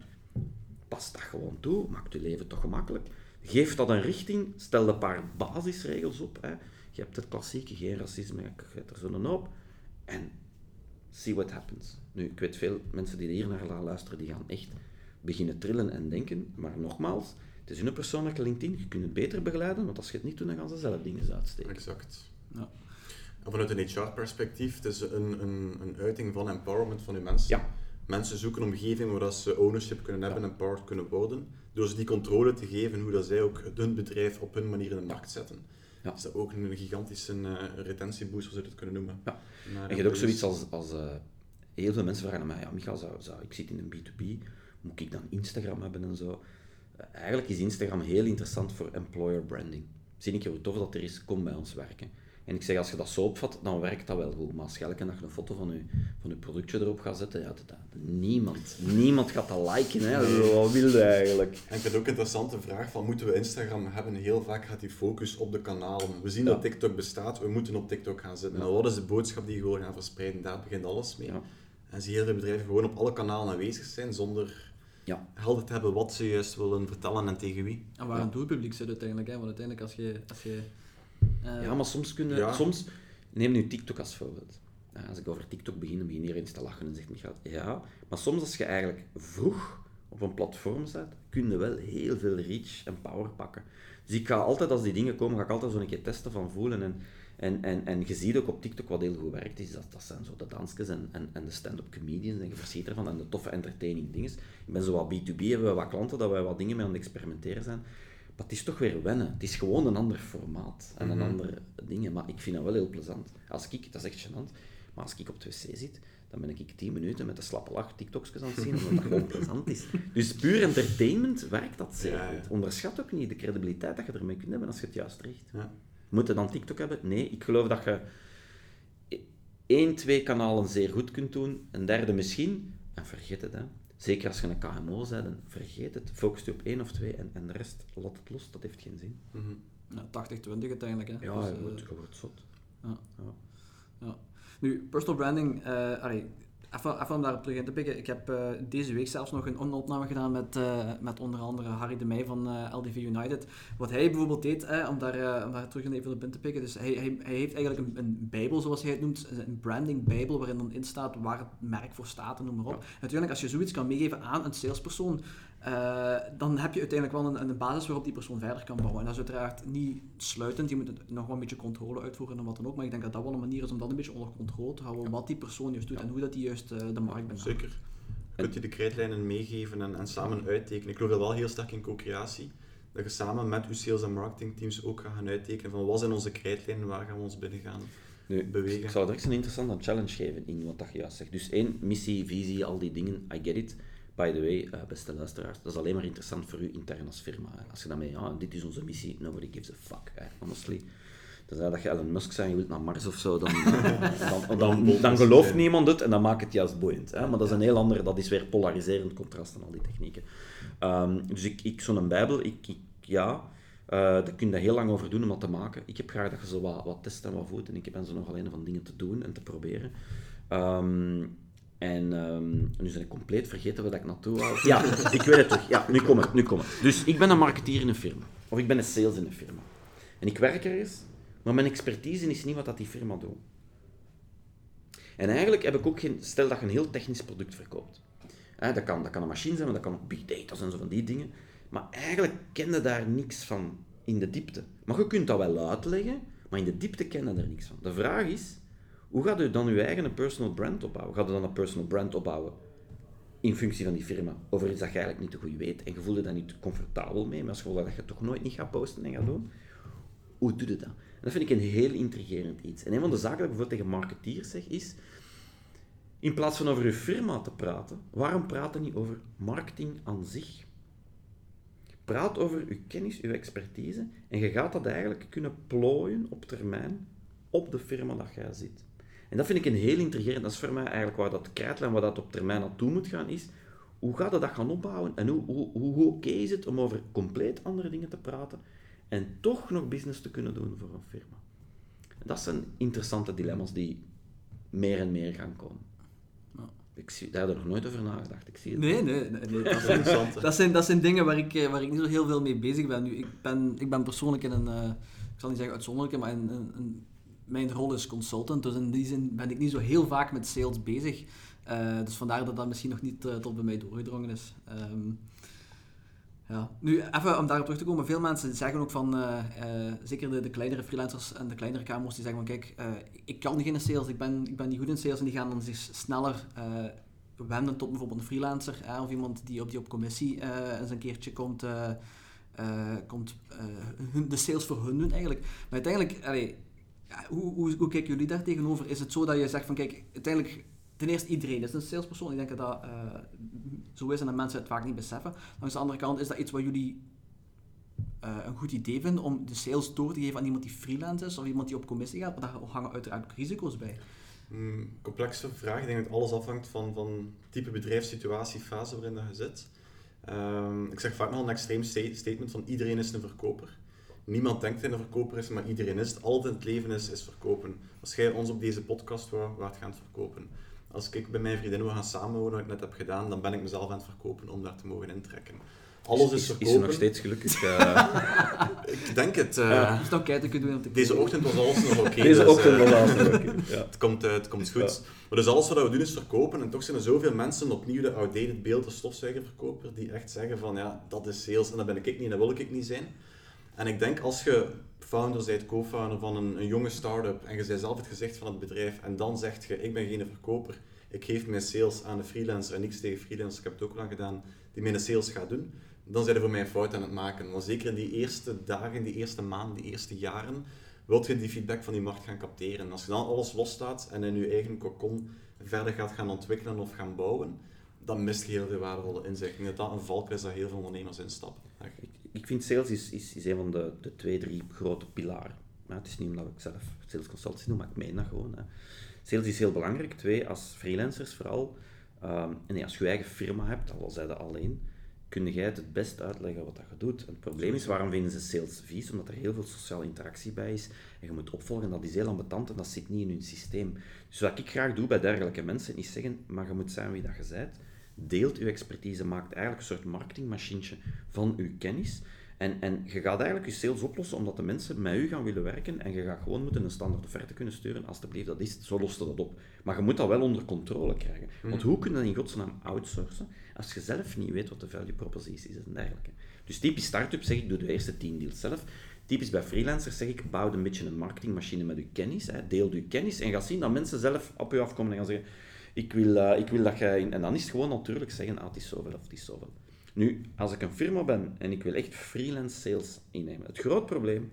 pas dat gewoon toe, maakt je leven toch gemakkelijk. Geef dat een richting, stel een paar basisregels op. Hè. Je hebt het klassieke, geen racisme, je hebt er zo'n hoop. En see what happens. Nu, ik weet veel mensen die hier naar luisteren, die gaan echt beginnen trillen en denken. Maar nogmaals, het is hun persoonlijke LinkedIn. Je kunt het beter begeleiden, want als je het niet doet, dan gaan ze zelf dingen uitsteken. Exact. Ja. En vanuit een HR-perspectief, het is een, een, een uiting van empowerment van je mensen. Ja. Mensen zoeken een omgeving waar ze ownership kunnen hebben en empowered kunnen worden. Door ze die controle te geven hoe dat zij ook hun bedrijf op hun manier in de markt zetten. Ja. Is dat ook een gigantische uh, retentieboost, zoals we het kunnen noemen. Ja. en je hebt ook zoiets als... als uh, heel veel mensen vragen aan mij, ja Michael, zou, zou, ik zit in een B2B, moet ik dan Instagram hebben en zo? Eigenlijk is Instagram heel interessant voor employer branding. Zie ik hoe tof dat er is, kom bij ons werken. En ik zeg, als je dat zo opvat, dan werkt dat wel goed. Maar als je elke dag een foto van je, van je productje erop gaat zetten, ja, dat, niemand, niemand gaat dat liken. Hè. Wat wil je eigenlijk? En ik vind ook een interessante vraag van, moeten we Instagram hebben? Heel vaak gaat die focus op de kanalen. We zien dat TikTok bestaat, we moeten op TikTok gaan zitten. Ja. wat is de boodschap die je gewoon gaan verspreiden? Daar begint alles mee. En zie heel veel bedrijven gewoon op alle kanalen aanwezig zijn, zonder ja. helder te hebben wat ze juist willen vertellen en tegen wie. En waar een doelpubliek zit uiteindelijk. Hè? Want uiteindelijk als je... Als je uh... Ja, maar soms kunnen... Ja. Soms, neem nu TikTok als voorbeeld. Als ik over TikTok begin, dan begin je eens te lachen en zegt Michael, ja, maar soms als je eigenlijk vroeg op een platform zet, kun je wel heel veel reach en power pakken. Dus ik ga altijd, als die dingen komen, ga ik altijd zo'n keer testen van voelen en en, en, en je ziet ook op TikTok wat heel goed werkt, is dat, dat zijn zo de dansjes en, en, en de stand-up comedians, en je verschiet ervan, en de toffe entertaining dingen. Ik ben zo wat B2B, hebben we wat klanten dat wij wat dingen mee aan het experimenteren zijn. Maar het is toch weer wennen. Het is gewoon een ander formaat en een mm andere dingen. Maar ik vind dat wel heel plezant. Als ik, dat is echt gênant, maar als ik op het wc zit, dan ben ik 10 minuten met de slappe lach TikToks aan het zien, omdat dat gewoon plezant is. Dus puur entertainment werkt dat zeer goed. Onderschat ook niet de credibiliteit dat je ermee kunt hebben als je het juist richt. Ja. Moet je dan TikTok hebben? Nee, ik geloof dat je één, twee kanalen zeer goed kunt doen, een derde misschien, en vergeet het. Hè. Zeker als je een KMO bent, dan vergeet het. Focus je op één of twee en, en de rest laat het los, dat heeft geen zin. Mm -hmm. ja, 80-20 uiteindelijk. Hè. Ja, dus, je, wordt, je wordt zot. Ja. Ja. ja. Nu, personal branding, uh, allee, Even, even om daarop terug in te pikken. Ik heb uh, deze week zelfs nog een opname gedaan met, uh, met onder andere Harry de Meij van uh, eh, LDV United. Wat hij bijvoorbeeld deed, om, daar, om daar terug even op in te pikken. Dus hij, hij, hij heeft eigenlijk een, een bijbel, zoals hij het noemt. Een branding bijbel, waarin dan in staat waar het merk voor staat en noem maar op. Natuurlijk, als je zoiets kan meegeven aan een salespersoon, uh, dan heb je uiteindelijk wel een, een, basis waarop die persoon verder kan bouwen. En dat is uiteraard niet sluitend, je moet nog wel een beetje controle uitvoeren en wat dan ook. Maar ik denk dat dat wel een manier is om dat een beetje onder controle te houden, wat die persoon juist doet en hoe dat die juist uh, de markt benadert. Zeker. Kunt je de krijtlijnen meegeven en, en samen uittekenen. Ik geloof dat wel heel sterk in co-creatie. Dat je samen met je sales- en marketingteams ook gaat gaan uittekenen van wat zijn onze krijtlijnen, waar gaan we ons binnen gaan nu, bewegen. Ik zou direct een interessante challenge geven in wat dat je juist zegt. Dus één, missie, visie, al die dingen, I get it. By the way, uh, beste luisteraars, dat is alleen maar interessant voor u intern als firma. Hè. Als je daarmee, ja, dit is onze missie, nobody gives a fuck, hè, honestly. Tenzij dat je Elon Musk zijn, je wilt naar Mars of zo, dan, (laughs) dan, dan, dan, gelooft niemand het en dan maakt het juist boeiend. Hè. Maar dat is een heel ander, dat is weer polariserend contrast en al die technieken. Um, dus ik, ik zo'n bijbel, ik, ik ja, uh, daar kun je heel lang over doen om dat te maken. Ik heb graag dat je zo wat, wat test en wat voet en ik ben zo nog alleen van dingen te doen en te proberen. Um, en um, nu ben ik compleet vergeten waar ik naartoe wou. Ja, ik weet het toch. Ja, nu kom nu kom. Dus ik ben een marketeer in een firma. Of ik ben een sales in een firma. En ik werk ergens, maar mijn expertise is niet wat dat die firma doet. En eigenlijk heb ik ook geen... Stel dat je een heel technisch product verkoopt. dat, kan, dat kan een machine zijn, maar dat kan ook big data zijn, zo van die dingen. Maar eigenlijk ken je daar niks van in de diepte. Maar je kunt dat wel uitleggen, maar in de diepte ken je er niks van. De vraag is, Hoe gaat u dan uw eigen personal brand opbouwen? Gaat u dan een personal brand opbouwen in functie van die firma over iets dat je eigenlijk niet te goed weet en je voelt je daar niet comfortabel mee, maar als je dat je toch nooit niet gaat posten en gaat doen? Hoe doe je dat? En dat vind ik een heel intrigerend iets. En een van de zaken dat ik bijvoorbeeld tegen marketeers zeg is, in plaats van over je firma te praten, waarom praten niet over marketing aan zich? Praat over je kennis, je expertise en je gaat dat eigenlijk kunnen plooien op termijn op de firma dat jij zit. En dat vind ik een heel intrigerend. Dat is voor mij eigenlijk waar dat krijtlijn, waar dat op termijn naartoe moet gaan, is hoe gaat je dat gaan opbouwen en hoe, hoe, hoe oké is het om over compleet andere dingen te praten en toch nog business te kunnen doen voor een firma. dat zijn interessante dilemma's die meer en meer gaan komen. Ik zie, daar heb ik nog nooit over nagedacht. Ik zie het. Nee, nee, nee. nee. Dat, (laughs) zijn, dat, zijn, dat zijn dingen waar ik, eh, waar ik niet zo heel veel mee bezig ben. Nu, ik, ben ik ben persoonlijk in een, uh, ik zal niet zeggen uitzonderlijke, maar in, een, mijn rol is consultant. Dus in die zin ben ik niet zo heel vaak met sales bezig. Uh, dus vandaar dat dat misschien nog niet uh, tot bij mij doorgedrongen is. Um, ja. Nu, even om daarop terug te komen. Veel mensen zeggen ook van, uh, zeker de, de, kleinere freelancers en de kleinere kamers, die zeggen van, kijk, ik kan geen sales, ik ben, ik ben niet goed in sales en die gaan dan zich sneller wenden tot bijvoorbeeld een freelancer of iemand die op, die op commissie eens een keertje komt, komt hun, de sales voor hun doen eigenlijk. Maar uiteindelijk, allee, hoe, hoe, kijken jullie daar tegenover? Is het zo dat je zegt van, kijk, uiteindelijk ten eerste, iedereen is een salespersoon. Ik denk dat uh, zo is en dat mensen het vaak niet beseffen. Langs de andere kant is dat iets wat jullie uh, een goed idee vinden om de sales door te geven aan iemand die freelance is of iemand die op commissie gaat, maar daar hangen uiteraard risico's bij. Mm, complexe vraag. Ik denk dat alles afhangt van, van type bedrijfssituatie, fase waarin je zit. Um, ik zeg vaak nog een extreem statement van iedereen is een verkoper. Niemand denkt dat hij een verkoper is, maar iedereen is het. Altijd in het leven is, is verkopen. Als jij ons op deze podcast wou, waard gaan verkopen als ik bij mijn vriendin wil gaan samenwonen, wat ik net heb gedaan, dan ben ik mezelf aan het verkopen om daar te mogen intrekken. Alles is, is verkopen. Is ze nog steeds gelukkig? Uh... (laughs) ik denk het. Uh... Ja. Dan kijken kunnen doen om te Deze ochtend was alles nog oké. Okay, Deze dus, ochtend was alles nog oké. Ja. het, komt, uh, het komt goed. Ja. Maar dus alles wat we doen is verkopen. En toch zijn er zoveel mensen opnieuw de outdated beeld, de stofzuigerverkoper, die echt zeggen van ja, dat is sales en dat ben ik niet en dat wil ik niet zijn. En ik denk als je founder bent, co-founder van een, een jonge start-up en je bent zelf het gezicht van het bedrijf en dan zegt je ik ben geen verkoper, ik geef mijn sales aan de freelancer en niks tegen freelancers, ik heb het ook lang gedaan, die mijn sales gaat doen, dan zijn er voor mij een fout aan het maken. Want zeker in die eerste dagen, die eerste maanden, die eerste jaren, wilt je die feedback van die markt gaan capteren. Als je dan alles losstaat en in je eigen cocon verder gaat gaan ontwikkelen of gaan bouwen, dan mist je heel veel waardevolle inzicht. Ik denk dat dat een valk is dat heel veel ondernemers instappen. Ik, ik vind sales is, is, een van de, de twee, drie grote pilaren. Maar het is niet omdat ik zelf sales consultancy doe, maar ik meen dat gewoon. Hè. Sales is heel belangrijk. Twee, als freelancers vooral. Um, en als je je eigen firma hebt, al zij dat alleen, kun jij het het best uitleggen wat dat je doet. het probleem is, waarom vinden ze sales vies? Omdat er heel veel sociale interactie bij is. En je moet opvolgen, dat is heel ambetant en dat zit niet in hun systeem. Dus wat ik graag doe bij dergelijke mensen, is zeggen, maar je moet zijn wie dat je bent. Deelt je expertise, maakt eigenlijk een soort marketingmachientje van je kennis. En, en je gaat eigenlijk je sales oplossen omdat de mensen met u gaan willen werken en je gaat gewoon moeten een standaard offerte kunnen sturen. Alsjeblieft, dat is Zo lost dat op. Maar je moet dat wel onder controle krijgen. Mhm. Want hoe kun je dat in godsnaam outsourcen als je zelf niet weet wat de value propositie is en dergelijke. Dus typisch start-up zeg ik, doe de eerste 10 deals zelf. Typisch bij freelancers zeg ik, bouw een beetje een marketingmachine met je kennis. Hè. Deel je kennis en ga zien dat mensen zelf op je afkomen en gaan zeggen, ik wil, uh, ik wil dat jij... En dan is het gewoon natuurlijk zeggen, ah, het is zoveel of het is zoveel. Nu, als ik een firma ben en ik wil echt freelance sales innemen, het groot probleem,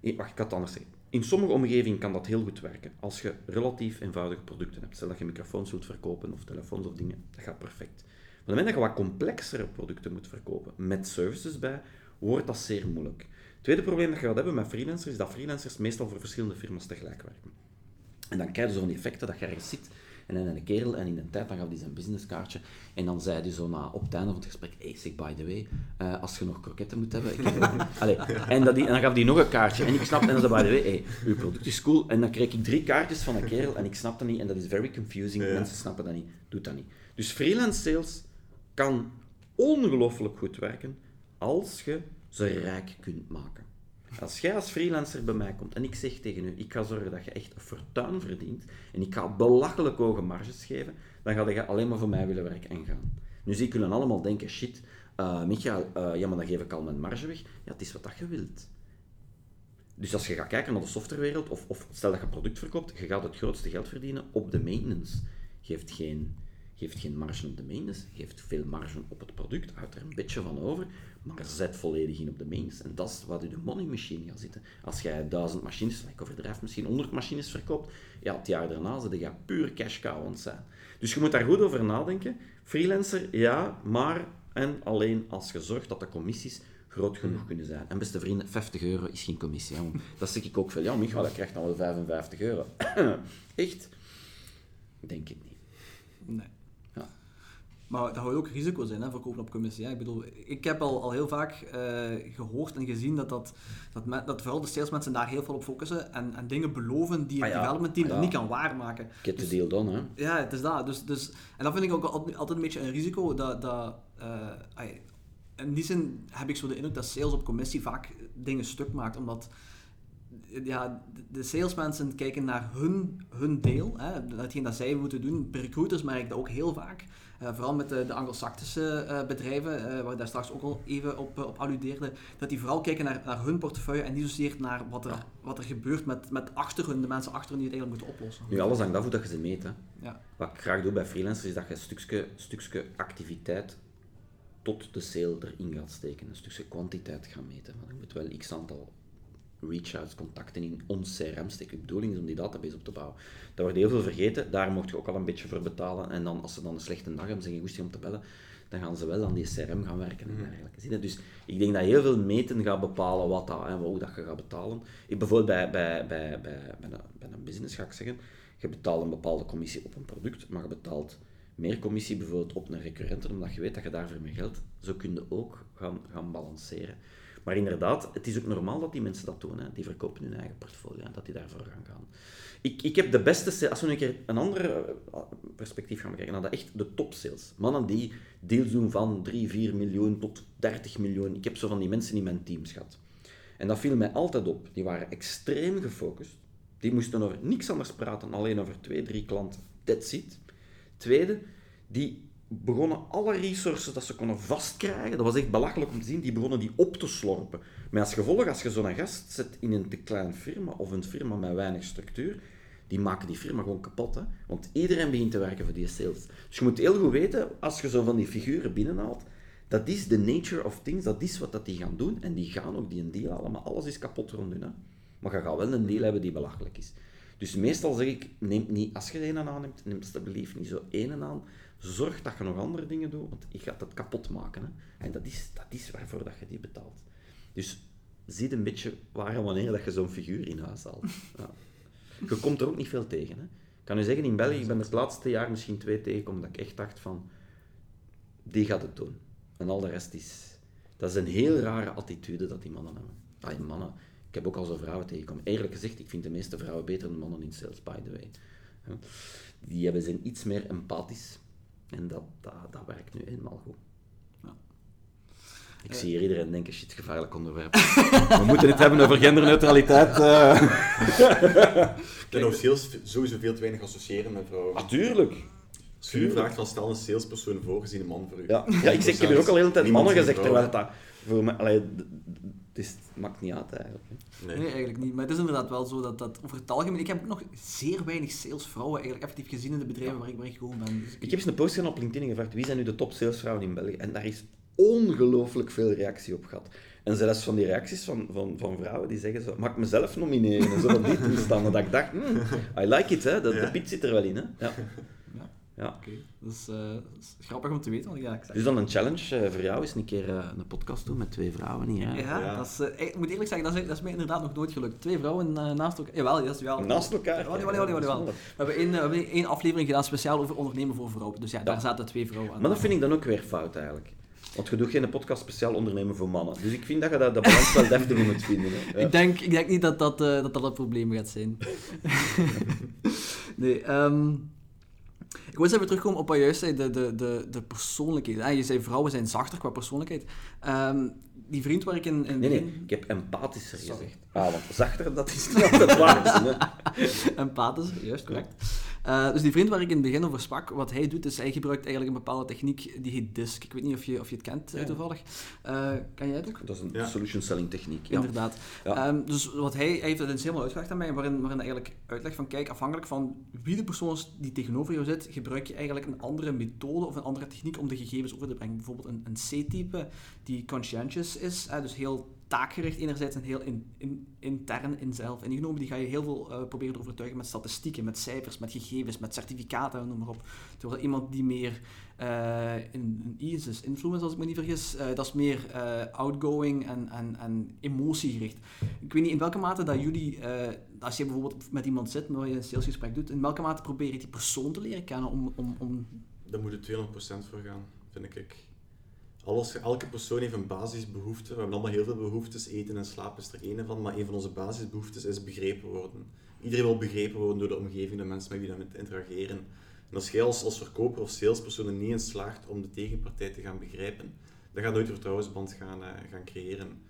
wacht, ik kan het anders zeggen. In sommige omgevingen kan dat heel goed werken. Als je relatief eenvoudige producten hebt, stel dat je microfoons wilt verkopen of telefoons of dingen, dat gaat perfect. Maar op het moment dat je wat complexere producten moet verkopen, met services bij, wordt dat zeer moeilijk. Het tweede probleem dat je gaat hebben met freelancers, is dat freelancers meestal voor verschillende firma's tegelijk werken. En dan krijg je zo'n effecten dat je ergens zit en dan een kerel, en in de tijd dan gaf hij zijn businesskaartje. En dan zei hij zo na, op het einde van het gesprek, hey, zeg, by the way, uh, als je nog kroketten moet hebben... Ik Allee, en, dat die, en dan gaf hij nog een kaartje. En ik snapte, en dan zei by the way, hey, uw product is cool. En dan kreeg ik drie kaartjes van een kerel, en ik snap dat niet. En dat is very confusing. Mensen snappen dat niet. Doet dat niet. Dus freelance sales kan ongelooflijk goed werken als je ze rijk kunt maken. Als jij als freelancer bij mij komt en ik zeg tegen u, ik ga zorgen dat je echt een fortuin verdient en ik ga belachelijk hoge marges geven, dan ga je alleen maar voor mij willen werken en gaan. Nu zie ik allemaal denken, shit, uh, Michael, uh, ja maar dan geef ik al mijn marge weg. Ja, het is wat dat je wilt. Dus als je gaat kijken naar de softwarewereld, of, of stel dat je product verkoopt, je gaat het grootste geld verdienen op de maintenance. Geeft geen, geeft geen marge op de maintenance, geeft veel marge op het product, houdt er een beetje van over, maar zet volledig in op de maintenance. En dat is wat in de money machine gaat zitten. Als jij duizend machines, ik overdrijf misschien 100 machines verkoopt, ja, het jaar daarna zit je puur cash cow zijn. Dus je moet daar goed over nadenken. Freelancer, ja, maar en alleen als je zorgt dat de commissies groot genoeg kunnen zijn. En beste vrienden, 50 euro is geen commissie. Hè. Dat zeg ik ook veel. Ja, Micha, dat krijgt dan wel 55 euro. (coughs) Echt? Denk ik niet. Nee. Maar dat houdt ook risico's in, hè, verkopen op commissie. Hè. Ik bedoel, ik heb al, al heel vaak uh, gehoord en gezien dat, dat, dat, dat vooral de salesmensen daar heel veel op focussen en, en dingen beloven die het ah, development team ah, niet kan waarmaken. Get the dus, deal done, hè? Ja, het is dat. Dus, dus, en dat vind ik ook altijd, een beetje een risico, dat, dat uh, in die zin heb ik zo de indruk dat sales op commissie vaak dingen stuk maakt, omdat ja, de salesmensen kijken naar hun, hun deel, hè, datgene dat zij moeten doen. Recruiters merk ik dat ook heel vaak. Uh, vooral met de, de Anglo-Saxische uh, bedrijven, uh, waar ik daar straks ook al even op, op alludeerde, dat die vooral kijken naar, naar hun portefeuille en niet zozeer naar wat er, wat er gebeurt met, met achter hun, de mensen achter hun die het eigenlijk moeten oplossen. Nu, alles hangt af hoe dat je ze meet. Hè. Ja. Wat ik graag doe bij freelancers is dat je een stukje, stukje activiteit tot de sale erin gaat steken. Een stukje kwantiteit gaan meten. Want je moet wel x aantal reach-outs, contacten in ons CRM steken. De bedoeling is om die database op te bouwen. Daar wordt heel veel vergeten, daar mocht je ook al een beetje voor betalen. En dan, als ze dan een slechte dag hebben, zeggen je om te bellen, dan gaan ze wel aan die CRM gaan werken en mhm. dergelijke. Zie je? Dus ik denk dat heel veel meten gaat bepalen wat dat, en hoe dat je gaat betalen. Ik bijvoorbeeld bij, bij, bij, bij, bij, een, bij een business ga ik zeggen, je betaalt een bepaalde commissie op een product, maar je betaalt meer commissie bijvoorbeeld op een recurrenten, omdat je weet dat je daarvoor meer geld, zo kun je ook gaan, gaan balanceren. Maar inderdaad, het is ook normaal dat die mensen dat doen. Hè. Die verkopen hun eigen portfolio en dat die daarvoor gaan gaan. Ik, ik heb de beste als we een keer een ander eh, perspectief gaan bekijken, naar de echt de top sales. Mannen die deals doen van 3, 4 miljoen tot 30 miljoen. Ik heb zo van die mensen in mijn teams gehad. En dat viel mij altijd op. Die waren extreem gefocust. Die moesten over niks anders praten, alleen over twee, drie klanten. That's it. Tweede, die begonnen alle resources dat ze konden vastkrijgen, dat was echt belachelijk om te zien, die begonnen die op te slorpen. Maar als gevolg, als je zo'n gast zet in een te klein firma of een firma met weinig structuur, die maken die firma gewoon kapot. Hè? Want iedereen begint te werken voor die sales. Dus je moet heel goed weten, als je zo van die figuren binnenhaalt, dat is de nature of things, dat is wat dat die gaan doen. En die gaan ook die een deal halen, maar alles is kapot rond hun. Maar je gaat wel een deal hebben die belachelijk is. Dus meestal zeg ik, neem niet, als je een aanneemt, neem alsjeblieft niet zo één aan. Zorg dat je nog andere dingen doet, want je gaat het kapot maken. Hè. En dat is, dat is waarvoor dat je die betaalt. Dus zie een beetje waar en wanneer dat je zo'n figuur in huis haalt. (laughs) Ja. Je komt er ook niet veel tegen. Hè. Ik kan u zeggen, in België, ik ben het laatste jaar misschien twee tegengekomen dat ik echt dacht van, die gaat het doen. En al de rest is... Dat is een heel rare attitude dat die mannen hebben. Ah, mannen ik heb ook al zo vrouwen tegengekomen. Eerlijk gezegd, ik vind de meeste vrouwen beter dan mannen in sales, by the way. Die hebben, zijn iets meer empathisch. En dat, dat, dat werkt nu eenmaal goed. Ja. Ik zie hier iedereen denken, shit, gevaarlijk onderwerp. (laughs) We moeten het hebben over genderneutraliteit. Uh. (laughs) ik kan over sales sowieso veel te weinig associëren met vrouwen. Natuurlijk. Als je vraagt van stel een salespersoon voor, gezien een man voor u. Ja, ja ik, zeg, ik heb hier ook al de hele tijd mannen gezegd, terwijl dat voor mij, allee, dus het maakt niet uit eigenlijk. Nee. nee. eigenlijk niet. Maar het is inderdaad wel zo dat, dat over het algemeen... Ik heb nog zeer weinig salesvrouwen eigenlijk effectief gezien in de bedrijven waar, ik, waar ik gewoon ben. Dus ik... heb eens een post gedaan op LinkedIn gevraagd wie zijn nu de top salesvrouwen in België? En daar is ongelooflijk veel reactie op gehad. En zelfs van die reacties van, van, van vrouwen die zeggen zo, mag ik mezelf nomineren? En zo van die toestanden. dat ik dacht, hmm, I like it, hè. De, de piet zit er wel in, hè. Ja. Ja. Oké, dat, is, uh, grappig om te weten. Want ja, ik dus dan een challenge uh, voor jou is een keer uh, een podcast doen met twee vrouwen hier. Hè? Ja, ja. Dat is, ik moet eerlijk zeggen, dat is, dat is mij inderdaad nog nooit gelukt. Twee vrouwen naast elkaar. Jawel, dat is wel. Naast elkaar? Ja, jawel, jawel, jawel, We hebben één, we hebben één aflevering gedaan speciaal over ondernemen voor vrouwen. Dus ja, daar zaten twee vrouwen aan. Maar dat vind ik dan ook weer fout eigenlijk. Want je doet geen podcast speciaal ondernemen voor mannen. Dus ik vind dat je dat, dat balans wel deftig moet vinden. Hè. Ja. (laughs) Ik, denk, ik denk niet dat dat, dat, dat het probleem gaat zijn. (laughs) nee, um, ik wil eens even terugkomen op wat je juist zei, de, de, de, de persoonlijkheid. Je zei vrouwen zijn zachter qua persoonlijkheid. Um, die vriend waar ik in... in nee, nee, ik heb empathischer gezegd. Ah, want zachter, dat is niet altijd waar. (laughs) empathischer, juist, correct. Uh, dus die vriend waar ik in het begin over sprak, wat hij doet, is hij gebruikt eigenlijk een bepaalde techniek die heet DISC. Ik weet niet of je, of je het kent ja. toevallig. Uh, kan jij het ook? Dat is een solution selling techniek. Inderdaad. Um, dus wat hij, hij heeft het eens helemaal uitgelegd aan mij, waarin, waarin eigenlijk uitlegt van kijk, afhankelijk van wie de persoon is die tegenover jou zit, gebruik je eigenlijk een andere methode of een andere techniek om de gegevens over te brengen. Bijvoorbeeld een, een C-type die conscientious is, dus heel taakgericht enerzijds en heel in, in, intern in zelf ingenomen. Die ga je heel veel uh, proberen te overtuigen met statistieken, met cijfers, met gegevens, met certificaten, noem maar op. Terwijl iemand die meer uh, in, is influence, als ik me niet vergis, uh, dat is meer outgoing en, en, en emotiegericht. Ik weet niet in welke mate dat jullie, als je bijvoorbeeld met iemand zit, waar je een salesgesprek doet, in welke mate probeer je die persoon te leren kennen om... om, om... Daar moet je 200% voor gaan, vind ik alles, elke persoon heeft een basisbehoefte. We hebben allemaal heel veel behoeftes. Eten en slapen is er één van. Maar een van onze basisbehoeftes is begrepen worden. Iedereen wil begrepen worden door de omgeving, de mensen met wie we interageren. En als jij als, verkoper of salespersoon er niet in slaagt om de tegenpartij te gaan begrijpen, dan gaat nooit een vertrouwensband gaan, uh, gaan creëren.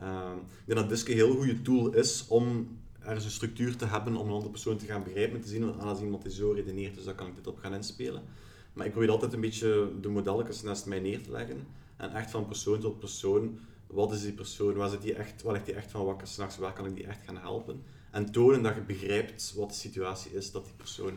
Uh, ik denk dat Diske een heel goede tool is om ergens een structuur te hebben om een andere persoon te gaan begrijpen en te zien, ah, als iemand die zo redeneert, dus dan kan ik dit op gaan inspelen. Maar ik probeer altijd een beetje de modelletjes naast mij neer te leggen. En echt van persoon tot persoon, wat is die persoon, waar, zit die echt, waar ligt die echt van wakker s'nachts, waar kan ik die echt gaan helpen? En tonen dat je begrijpt wat de situatie is dat die persoon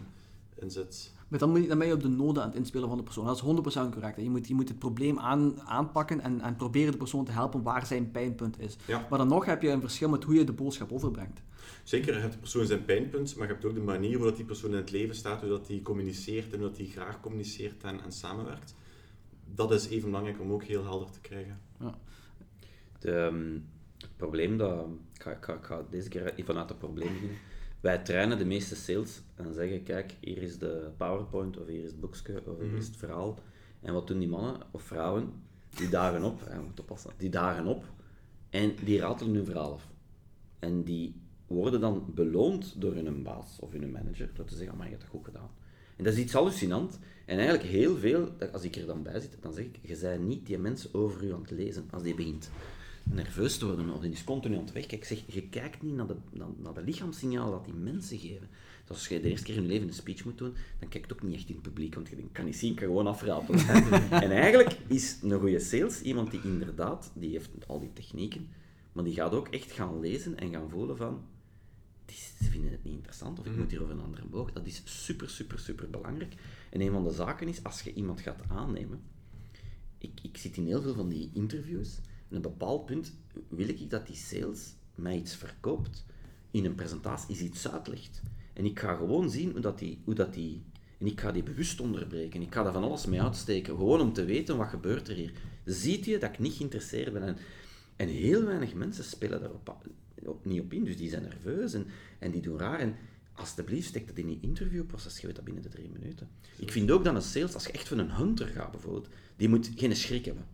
in zit. Maar dan, moet je, dan ben je op de noden aan het inspelen van de persoon. Dat is 100% correct. Je moet, je moet het probleem aan, aanpakken en, en proberen de persoon te helpen waar zijn pijnpunt is. Maar dan nog heb je een verschil met hoe je de boodschap overbrengt. Zeker, je hebt de persoon zijn pijnpunt, maar je hebt ook de manier waarop die persoon in het leven staat, hoe dat hij communiceert en hoe dat hij graag communiceert en, en samenwerkt. Dat is even belangrijk om ook heel helder te krijgen. Ja. De, ehm, het probleem dat... Ik ga, ik, ga, ik ga, deze keer even vanuit het probleem beginnen. Wij trainen de meeste sales en zeggen, kijk, hier is de PowerPoint, of hier is het boekje, of hier is mhm. het verhaal. En wat doen die mannen of vrouwen? Die dagen op, ja, moet oppassen, die dagen op en die ratelen hun verhaal af. En die worden dan beloond door hun baas of hun manager, door te zeggen, maar je hebt dat goed gedaan. En dat is iets hallucinant. En eigenlijk heel veel, als ik er dan bij zit, dan zeg ik, je bent niet die mensen over u aan het lezen als die begint nerveus te worden of die is continu aan het wegkijken. Ik zeg, je kijkt niet naar de, naar, naar de lichaamssignalen dat die mensen geven. Dus als je de eerste keer in je leven een speech moet doen, dan kijkt ook niet echt in het publiek, want je denkt, kan niet zien, kan gewoon afrapen. (laughs) en eigenlijk is een goede sales iemand die inderdaad, die heeft al die technieken, maar die gaat ook echt gaan lezen en gaan voelen van, ze vinden het niet interessant of ik moet mhm. hier over een andere boog. Dat is super, super, super belangrijk. En een van de zaken is, als je iemand gaat aannemen, ik, ik zit in heel veel van die interviews, en op een bepaald punt wil ik dat die sales mij iets verkoopt. In een presentatie is iets uitlegt. En ik ga gewoon zien hoe dat die, hoe dat die en ik ga die bewust onderbreken. Ik ga daar van alles mee uitsteken, gewoon om te weten wat gebeurt er hier. Ziet je dat ik niet geïnteresseerd ben? En, en heel weinig mensen spelen daarop niet op in, dus die zijn nerveus en, en die doen raar. En alsjeblieft, stek dat in je interviewproces, je weet dat binnen de drie minuten. Ik vind ook dat een sales, als je echt van een hunter gaat bijvoorbeeld, die moet geen schrik hebben.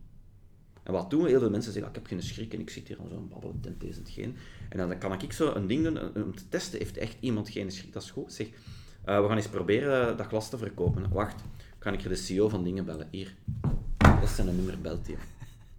En wat doen we? Heel veel mensen zeggen, ah, ik heb geen schrik en ik zit hier aan zo'n babbelen, ten deze geen. En dan kan ik zo een ding doen om te testen, heeft echt iemand geen schrik? Dat is goed. Zeg, uh, we gaan eens proberen dat glas te verkopen. Wacht, kan ik er de CEO van dingen bellen? Hier, dat is zijn nummer, belt hij.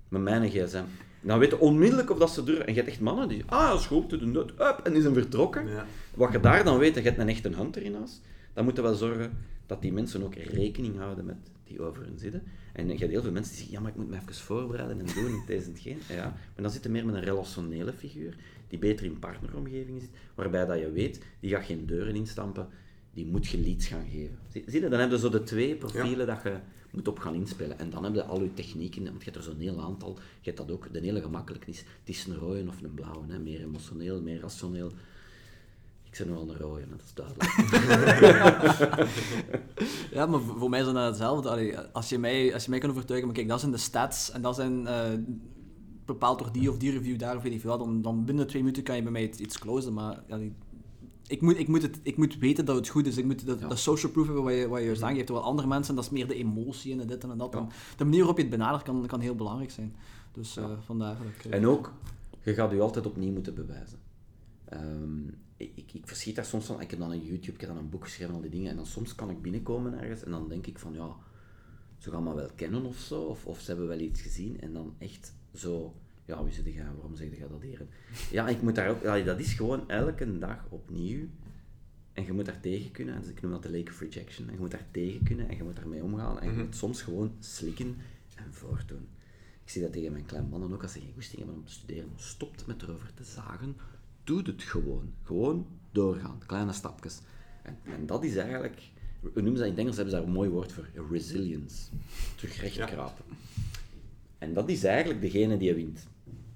Met mijn gsm. Dan weten onmiddellijk of dat ze durven. En je hebt echt mannen die, ah, dat is goed, te doen dat, up, en die zijn vertrokken. Ja. Wat je daar dan weet, je hebt een echt een hunter in huis, dan moeten we wel zorgen dat die mensen ook rekening houden met die over hun zitten. En je hebt heel veel mensen die zeggen, ja, maar ik moet me even voorbereiden en doen en deze en geen. (laughs) Ja, maar dan zit er meer met een relationele figuur, die beter in partneromgeving zit, waarbij dat je weet, die gaat geen deuren instampen, die moet je leads gaan geven. Zie, je, dan heb je zo de twee profielen dat je moet op gaan inspelen. En dan heb je al je technieken, want je hebt er zo'n heel aantal. Je hebt dat ook, de hele gemakkelijk is. Het is een rode of een blauwe, hè. meer emotioneel, meer rationeel. Ik ben wel een rode, dat is duidelijk. (laughs) ja, maar voor mij is dat hetzelfde. als, je mij, als je mij kan overtuigen, maar kijk, dat zijn de stats en dat zijn uh, bepaald door die of die review daar of weet ik veel, dan, dan binnen twee minuten kan je bij mij iets closen, maar ik moet, ik, moet het, ik moet weten dat het goed is. Ik moet dat, dat social proof hebben wat je, wat je juist aangeeft. Terwijl andere mensen, dat is meer de emotie en dit en dat. de manier waarop je het benadert kan, kan heel belangrijk zijn. Dus uh, vandaar dat ik... Uh... En ook, je gaat je altijd opnieuw moeten bewijzen. Um, ik, ik verschiet daar soms van. Ik heb dan een YouTube, ik heb dan een boek geschreven, al die dingen. En dan soms kan ik binnenkomen ergens en dan denk ik van, ja, ze gaan me wel kennen of zo. Of, of ze hebben wel iets gezien. En dan echt zo ja, wie zit je waarom zeg je dat hier? Ja, ik moet daar ook, ja, dat is gewoon elke dag opnieuw En je moet daar tegen kunnen, dus ik noem dat de lake of rejection. En je moet daar tegen kunnen en je moet daarmee omgaan. En je Mhm. moet soms gewoon slikken en voortdoen. Ik zie dat tegen mijn kleine mannen ook als ze geen goesting hebben om te studeren. Stopt met erover te zagen. Doe het gewoon. Gewoon doorgaan. Kleine stapjes. En, en dat is eigenlijk, we noemen dat in het Engels, hebben ze daar een mooi woord voor. Resilience. Terug recht Ja. En dat is eigenlijk degene die wint.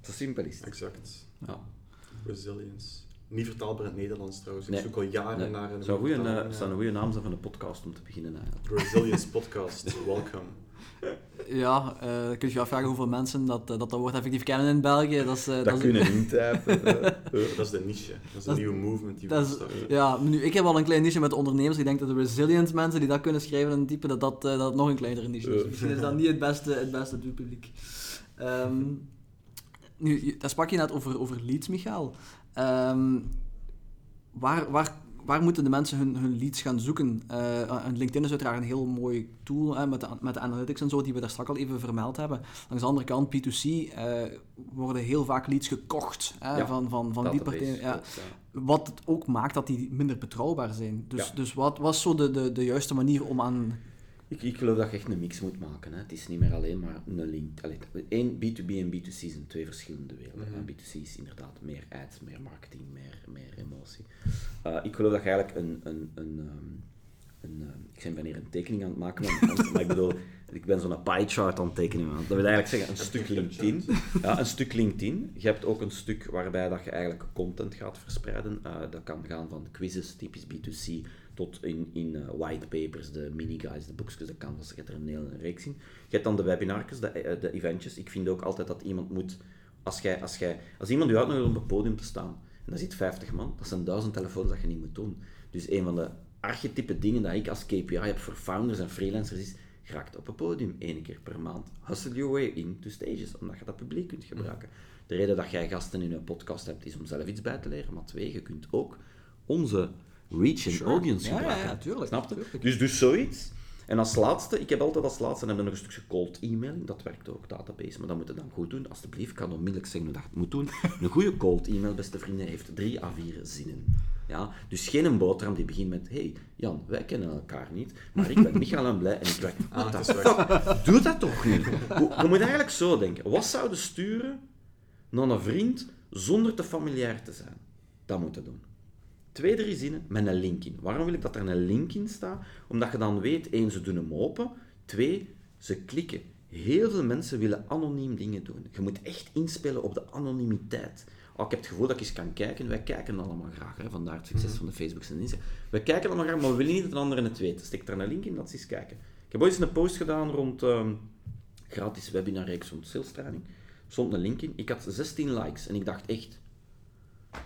Zo simpel is het. Exact. Ja. Resilience. Niet vertaalbaar in het Nederlands trouwens. Nee. Ik zoek al jaren Nee. naar een Zou, goeie, vertaling, eh, zou een goede naam zijn van de podcast om te beginnen eigenlijk. Resilience podcast, (laughs) welcome. (laughs) Ja, eh kun je je afvragen hoeveel mensen dat, eh, dat, dat woord effectief kennen in België. Dat is, eh, Dat is- kunnen (laughs) eh, eh. Dat is de niche. Dat is de Dat is- nieuwe movement die Dat is, ja, nu, ik heb al een klein niche met ondernemers. Ik denk dat de resilient mensen die dat kunnen schrijven en typen, dat dat, dat het nog een kleinere niche is. Misschien is dat niet het beste, het beste doelpubliek. Ehm nu, daar sprak je net over, over leads, Michael. Ehm, waar, waar, waar moeten de mensen hun, hun leads gaan zoeken? Eh, LinkedIn is uiteraard een heel mooi tool hè, met, de, met de analytics en zo, die we daar straks al even vermeld hebben. Langs de andere kant, B2C, eh, worden heel vaak leads gekocht hè, Ja, van, van, van die partijen. Ja. Wat het ook maakt dat die minder betrouwbaar zijn. Dus, Ja. dus wat was zo de, de, de juiste manier om aan... Ik, ik geloof dat je echt een mix moet maken. Hè. Het is niet meer alleen maar een link. Allee, één, B2B en B2C zijn twee verschillende werelden. Mhm. hè. B2C is inderdaad meer ads, meer marketing, meer, meer emotie. Eh, ik geloof dat je eigenlijk een... een, een, ehm, een ehm, ik ben wanneer een tekening aan het maken, maar, maar ik bedoel, (laughs) ik ben zo'n pie chart aan het tekenen. Dat wil eigenlijk zeggen, een stuk LinkedIn. Ja, een stuk LinkedIn. Je hebt ook een stuk waarbij dat je eigenlijk content gaat verspreiden. Eh, dat kan gaan van quizzes, typisch B2C, tot in, in eh, whitepapers, de mini-guides, de boekjes, de canvas. Je hebt er een hele reeks in. Je hebt dan de webinarjes, de, eh, de eventjes. Ik vind ook altijd dat iemand moet... Als, jij, als, jij, als iemand je uitnodigt om op het podium te staan, en daar zit 50 man, dat zijn duizend telefoons dat je niet moet doen. Dus een van de archetype dingen dat ik als KPI heb voor founders en freelancers is, geraakt op een podium één keer per maand. Hustle your way into stages, omdat je dat publiek kunt gebruiken. De reden dat jij gasten in een podcast hebt, is om zelf iets bij te leren, maar twee, je kunt ook onze reach en audience Ja, gebruiken. ja, tuurlijk, Snap je? tuurlijk. Dus, dus zoiets. En als laatste, ik heb altijd als laatste, dan heb nog een stukje cold emailing, dat werkt ook, database, maar dat moet je dan goed doen. Alsjeblieft, ik kan onmiddellijk zeggen hoe dat moet doen. (laughs) Een goede cold email, beste vrienden, heeft drie à vier zinnen. Ja? Dus geen een boterham die begint met, hey Jan, wij kennen elkaar niet, maar ik ben Michael en Blij en ik werk... (laughs) Ah, fuck? Doe dat toch niet? Je moet eigenlijk zo denken. Wat zouden sturen naar een vriend zonder te familiair te zijn? Dat moet je doen. Twee, drie zinnen met een link in. Waarom wil ik dat er een link in staat? Omdat je dan weet, één, ze doen hem open. Twee, ze klikken. Heel veel mensen willen anoniem dingen doen. Je moet echt inspelen op de anonimiteit. Oh, ik heb het gevoel dat ik eens kan kijken. Wij kijken allemaal graag. Hè? Vandaar het succes van de Facebooks en Insta. Wij kijken allemaal graag, maar we willen niet dat een ander het weet. Steek er een link in, dat ze eens kijken. Ik heb ooit eens een post gedaan rond ehm, gratis webinarreeks rond sales stond een link in. Ik had 16 likes en ik dacht echt...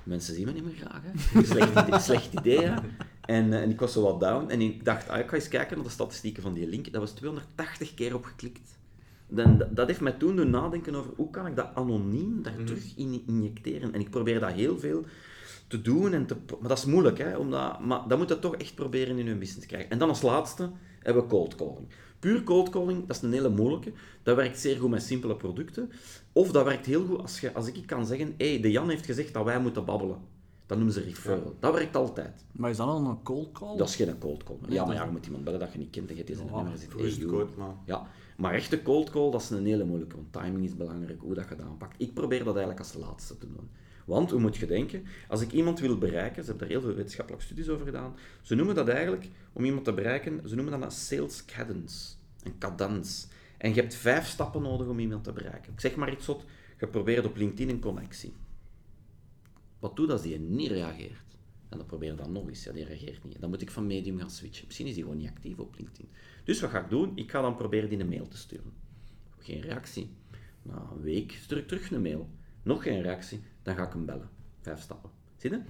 Mensen zien me niet meer graag, hè. (laughs) Slecht idee, slecht idee, hè. En, eh, en ik was zo wat down. En ik dacht, ah, ik ga eens kijken naar de statistieken van die link. Dat was 280 keer op geklikt. Dan, dat- heeft mij toen doen nadenken over hoe kan ik dat anoniem daar terug in injecteren. En ik probeer dat heel veel te doen. En te, maar dat is moeilijk, hè. Omdat, maar dat moet je toch echt proberen in je business te krijgen. En dan als laatste hebben we cold calling. Puur cold calling, dat is een hele moeilijke. Dat werkt zeer goed met simpele producten. Of dat werkt heel goed als, je, als ik kan zeggen, hé, hey, de Jan heeft gezegd dat wij moeten babbelen. Dat noemen ze referral. Dat werkt altijd. Maar is dat dan een cold call? Dat is geen cold call. Nee, Ja, maar ja, je moet iemand bellen dat je niet kent en je hebt deze nummer zit. Het joh. kort, maar... Ja, maar echte cold call, dat is een hele moeilijke, want timing is belangrijk, hoe dat je dat aanpakt. Ik probeer dat eigenlijk als laatste te doen. Want, hoe moet je denken, als ik iemand wil bereiken, ze hebben daar heel veel wetenschappelijke studies over gedaan, ze noemen dat eigenlijk, om iemand te bereiken, ze noemen dat een sales cadence, een cadans. En je hebt vijf stappen nodig om iemand te bereiken. Ik zeg maar iets wat, je probeert op LinkedIn een connectie. Wat doet als die niet reageert? En dan probeer je dan nog eens, ja, die reageert niet. Dan moet ik van medium gaan switchen. Misschien is die gewoon niet actief op LinkedIn. Dus wat ga ik doen? Ik ga dan proberen die een mail te sturen. Geen reactie. Na een week stuur ik terug een mail. Nog geen reactie. Dan ga ik hem bellen. Vijf stappen. Zie je?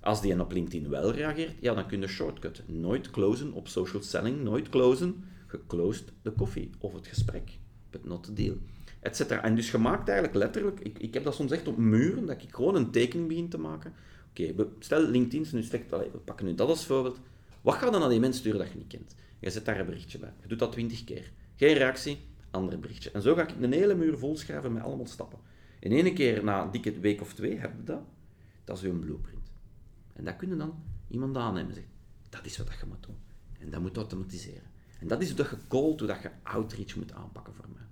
Als die op LinkedIn wel reageert, ja, dan kun je shortcut. Nooit closen op social selling. Nooit closen. Geclosed de koffie of het gesprek. But not the deal. Etcetera. En dus je maakt eigenlijk letterlijk... Ik, ik heb dat soms echt op muren, dat ik gewoon een tekening begin te maken. Oké, stel LinkedIn is nu slecht. We pakken nu dat als voorbeeld. Wat ga je dan aan die mensen sturen dat je niet kent? Je zet daar een berichtje bij. Je doet dat twintig keer. Geen reactie, ander berichtje. En zo ga ik een hele muur vol schrijven met allemaal stappen. In één keer na een dikke week of twee heb je dat. Dat is uw blueprint. En dat kun je dan iemand aannemen en zegt, dat is wat je moet doen. En dat moet automatiseren. En dat is hoe dat je cold, hoe dat je outreach moet aanpakken voor mij.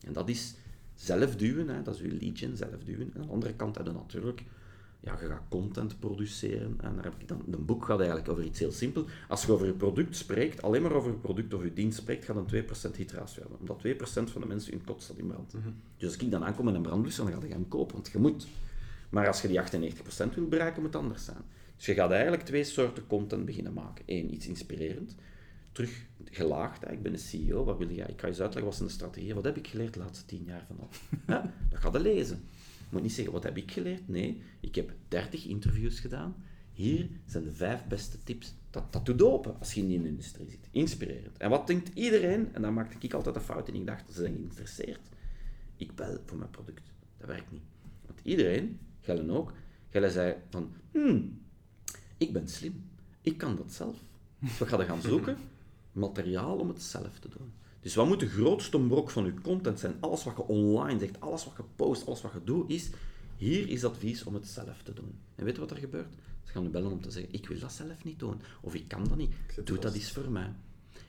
En dat is zelf duwen, hè, dat is je gen, zelf duwen. Aan de andere kant heb je natuurlijk, ja, je gaat content produceren. En daar heb ik dan, een boek gaat eigenlijk over iets heel simpel. Als je over je product spreekt, alleen maar over je product of je dienst spreekt, gaat een 2% hitratio hebben. Omdat 2% van de mensen in kot staat in brand. Dus als ik dan aankom met een brandblusser, dan ga je hem kopen, want je moet. Maar als je die 98% wil bereiken, moet het anders zijn. Dus je gaat eigenlijk twee soorten content beginnen maken. Eén, iets inspirerend. Terug gelaagd, hè. ik ben een CEO, wat wil jij? Ik ga je eens uitleggen wat zijn de strategie Wat heb ik geleerd de laatste tien jaar van (laughs) ja, Dat ga je lezen. Moet niet zeggen, wat heb ik geleerd? Nee, ik heb 30 interviews gedaan. Hier zijn de vijf beste tips. Dat, dat doet open als je in die industrie zit. Inspirerend. En wat denkt iedereen? En dan maakte ik altijd een fout en ik dacht, ze zijn geïnteresseerd. Ik bel voor mijn product. Dat werkt niet. Want iedereen, Gellen ook, Gellen zei van, hmm, ik ben slim. Ik kan dat zelf. Dus we gaan gaan zoeken (laughs) materiaal om het zelf te doen. Dus wat moet de grootste brok van je content zijn? Alles wat je online zegt, alles wat je post, alles wat je doet, is hier is advies om het zelf te doen. En weet je wat er gebeurt? Ze gaan nu bellen om te zeggen, ik wil dat zelf niet doen. Of ik kan dat niet. Doe dat eens voor mij.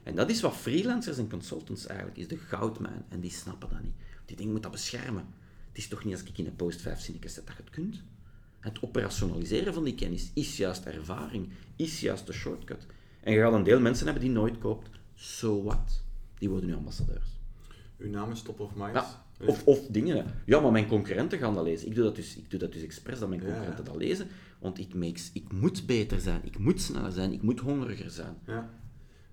En dat is wat freelancers en consultants eigenlijk is, de goudmijn. En die snappen dat niet. Die ding moet dat beschermen. Het is toch niet als ik in een post vijf zinnetjes zet dat je het kunt? Het operationaliseren van die kennis is juist ervaring, is juist de shortcut. En je gaat een deel mensen hebben die nooit koopt. So what? Die worden nu ambassadeurs. Uw naam is top of mind. Ja, of, of dingen. Ja, maar mijn concurrenten gaan dat lezen. Ik doe dat dus, ik doe dat dus expres, dat mijn concurrenten dat lezen. Want ik, makes, ik moet beter zijn, ik moet sneller zijn, ik moet hongeriger zijn. Ja.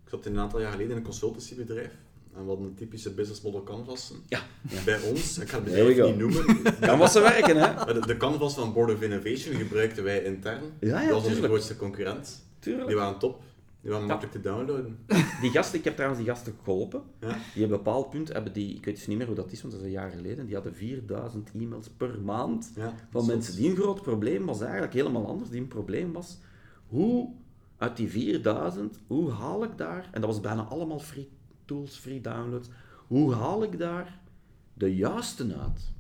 Ik zat een aantal jaar geleden in een consultancybedrijf. En hadden een typische business model canvas. Ja, Bij ons, ik ga het bedrijf niet noemen. (laughs) Canvassen werken, hè? De, de canvas van Board of Innovation gebruikten wij intern. Ja, ja, dat was onze grootste concurrent. Tuurlijk. Die waren top. Die waren makkelijk te downloaden. Die gasten, ik heb trouwens die gasten geholpen. Ja. Die hebben een bepaald punt, hebben die, ik weet dus niet meer hoe dat is, want dat is een jaar geleden, die hadden 4000 e-mails per maand ja, van mensen. Die een groot probleem was eigenlijk helemaal anders. Die een probleem was, hoe uit die 4000, hoe haal ik daar, en dat was bijna allemaal free tools, free downloads, hoe haal ik daar de juiste uit?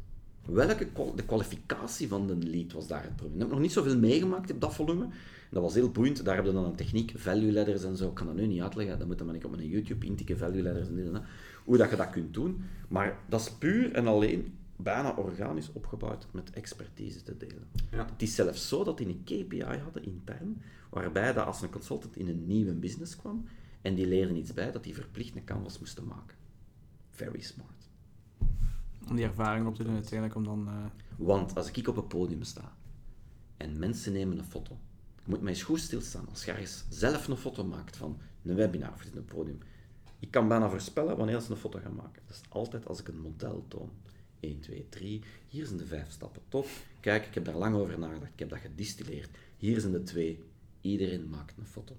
Welke de kwalificatie van de lead was daar het probleem? Ik heb nog niet zoveel meegemaakt op dat volume. Dat was heel boeiend. Daar hebben we dan een techniek, value ladders en zo. Ik kan dat nu niet uitleggen. Dat moet dan ik op mijn YouTube intikken, value ladders en dit en dat. Hoe dat je dat kunt doen. Maar dat is puur en alleen bijna organisch opgebouwd met expertise te delen. Ja. Het is zelfs zo dat die een KPI hadden intern, waarbij dat als een consultant in een nieuwe business kwam en die leerde iets bij, dat die verplicht een canvas moesten maken. Very smart. Om die ervaring op te doen uiteindelijk, om dan... Uh... Want als ik op een podium sta en mensen nemen een foto, moet mij eens goed stilstaan. Als je ergens zelf een foto maakt van een webinar of een podium, ik kan bijna voorspellen wanneer ze een foto gaan maken. Dat is altijd als ik een model toon. 1, 2, 3. Hier zijn de vijf stappen. Top. Kijk, ik heb daar lang over nagedacht. Ik heb dat gedistilleerd. Hier zijn de twee. Iedereen maakt een foto.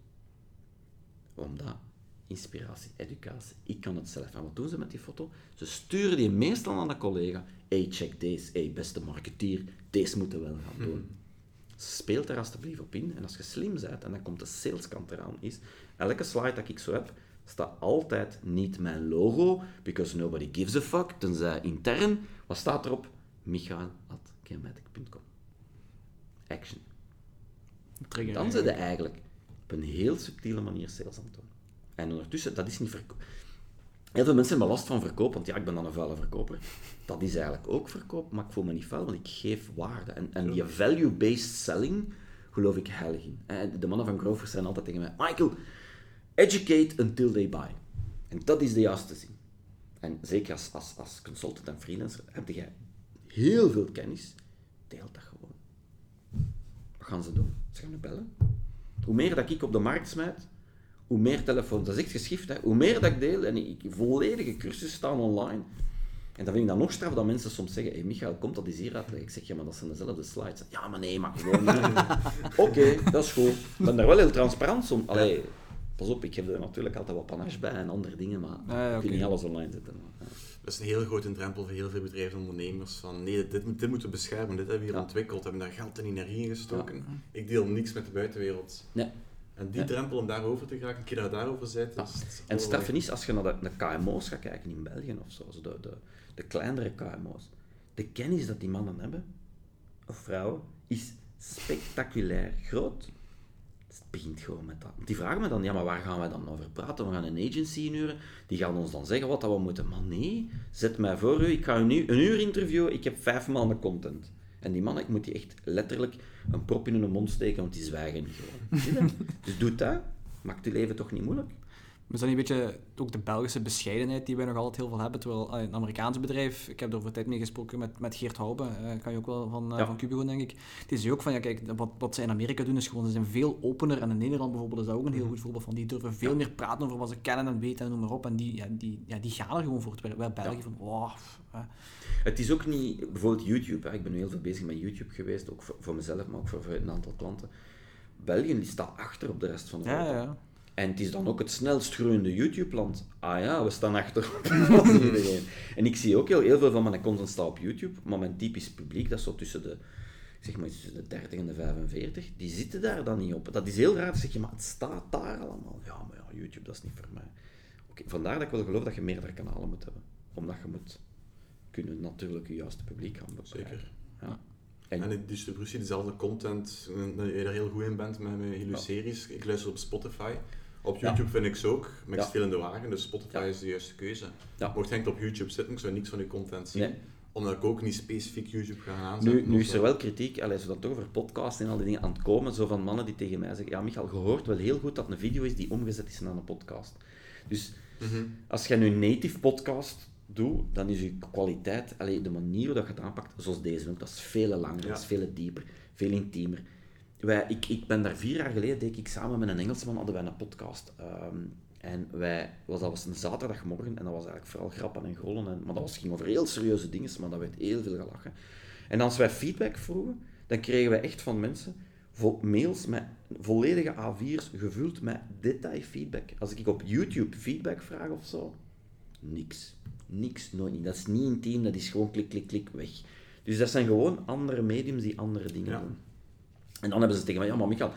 Omdat inspiratie, educatie. Ik kan het zelf. En wat doen ze met die foto? Ze sturen die meestal aan de collega. Hey, check deze. Hey, beste marketeer. Deze moeten we wel gaan doen. Speel er alsjeblieft op in. En als je slim bent, en dan komt de saleskant eraan, is elke slide dat ik zo heb, staat altijd niet mijn logo, because nobody gives a fuck, tenzij intern. Wat staat erop? michael.kinematic.com Action. Trigger dan zit je eigenlijk op een heel subtiele manier sales aan het doen. En ondertussen, dat is niet verkoop. Heel veel mensen hebben last van verkoop, want ja, ik ben dan een vuile verkoper. Dat is eigenlijk ook verkoop, maar ik voel me niet vuil, want ik geef waarde. En, en die value-based selling geloof ik heilig in. De mannen van Grover zijn altijd tegen mij, Michael, educate until they buy. En dat is de juiste zin. En zeker als, als, als consultant en freelancer heb je heel veel kennis, deel dat gewoon. Wat gaan ze doen? Ze gaan me bellen. Hoe meer dat ik op de markt smijt, hoe meer telefoons, dat is echt geschift, hè. hoe meer dat ik deel, en ik, volledige cursussen staan online, en dan vind ik dan nog straf dat mensen soms zeggen, hey Michael, komt dat eens hier uitleggen? Ik zeg, ja, maar dat zijn dezelfde slides. Ja, maar nee, maar gewoon (laughs) Oké, dat is goed. Ik ben daar wel heel transparant om. Allee, pas op, ik heb er natuurlijk altijd wat panache bij en andere dingen, maar ah, ik kun niet alles online zetten. Dat is een heel grote drempel voor heel veel bedrijven en ondernemers. Van nee, dit, dit moeten we beschermen, dit hebben we hier ontwikkeld, hebben daar geld en energie in gestoken. Ik deel niks met de buitenwereld. Nee. En die drempel om daarover te gaan, een keer dat daarover zit. Ja. En is, als je naar de, de KMO's gaat kijken in België of zo, de, de, de kleinere KMO's, de kennis dat die mannen hebben, of vrouwen, is spectaculair groot. het begint gewoon met dat. Die vragen me dan, ja, maar waar gaan wij dan over praten? We gaan een agency inhuren, die gaan ons dan zeggen wat dat we moeten. Maar nee, zet mij voor u, ik ga u nu een uur interviewen, ik heb vijf maanden content. En die man, ik moet die echt letterlijk een prop in hun mond steken, want die zwijgen niet gewoon. (laughs) dus doe dat, maakt je leven toch niet moeilijk? Is dat niet een beetje ook de Belgische bescheidenheid die wij nog altijd heel veel hebben? Terwijl een Amerikaans bedrijf, ik heb er over tijd mee gesproken met, met Geert Hoube, uh, kan je ook wel van, uh, ja. van denk ik. Die zei ook van, ja kijk, wat, wat zij in Amerika doen is gewoon, ze zijn veel opener. En in Nederland bijvoorbeeld is dat ook een heel mhm. goed voorbeeld van. Die durven veel meer praten over wat ze kennen en weten en noem maar op. En die, ja, die, ja, die gaan er gewoon voor. Terwijl België van, wow. Het is ook niet, bijvoorbeeld YouTube, hè. ik ben nu heel veel bezig met YouTube geweest, ook voor, voor mezelf, maar ook voor, voor een aantal klanten. België staat achter op de rest van de wereld. En het is dan ook het snelst groeiende YouTube-land. Ah ja, we staan achter (laughs) En ik zie ook heel, heel veel van mijn content staan op YouTube, maar mijn typisch publiek, dat is zo tussen de, zeg maar, tussen de 30 en de 45, die zitten daar dan niet op. Dat is heel raar, zeg je, maar het staat daar allemaal. Ja, maar ja, YouTube, dat is niet voor mij. Oké, vandaar dat ik wel geloof dat je meerdere kanalen moet hebben. Omdat je moet kunnen natuurlijk je juiste publiek gaan. Zeker. Ja. En, en de distributie, dezelfde content, dat je er heel goed in bent met, met hele series. Ik luister op Spotify. Op YouTube vind ik ze ook, met ja. stil in de wagen, dus Spotify is de juiste keuze. Mocht je op YouTube zitten, ik zou niks van je content zien. Nee. Omdat ik ook niet specifiek YouTube ga aanzetten. Nu, nu is er wel kritiek, als we dan toch over podcasts en al die dingen aan het komen, zo van mannen die tegen mij zeggen, ja Michael, je hoort wel heel goed dat een video is die omgezet is naar een podcast. Dus mhm. als je nu een native podcast doet, dan is je kwaliteit, allee, de manier waarop je het aanpakt, zoals deze ook, dat is veel langer, dat is veel dieper, veel intiemer wij, ik, ik ben daar vier jaar geleden, deed ik samen met een Engelsman, hadden wij een podcast. Ehm, en wij, was, dat was een zaterdagmorgen en dat was eigenlijk vooral grappen en grollen. En, maar dat was, ging over heel serieuze dingen, maar dat werd heel veel gelachen. En als wij feedback vroegen, dan kregen wij echt van mensen mails met volledige A4's gevuld met detailfeedback. Als ik op YouTube feedback vraag of zo, niks. Niks, nooit niet. Dat is niet intiem, dat is gewoon klik, klik, klik, weg. Dus dat zijn gewoon andere mediums die andere dingen doen. En dan hebben ze tegen mij, ja maar Michael,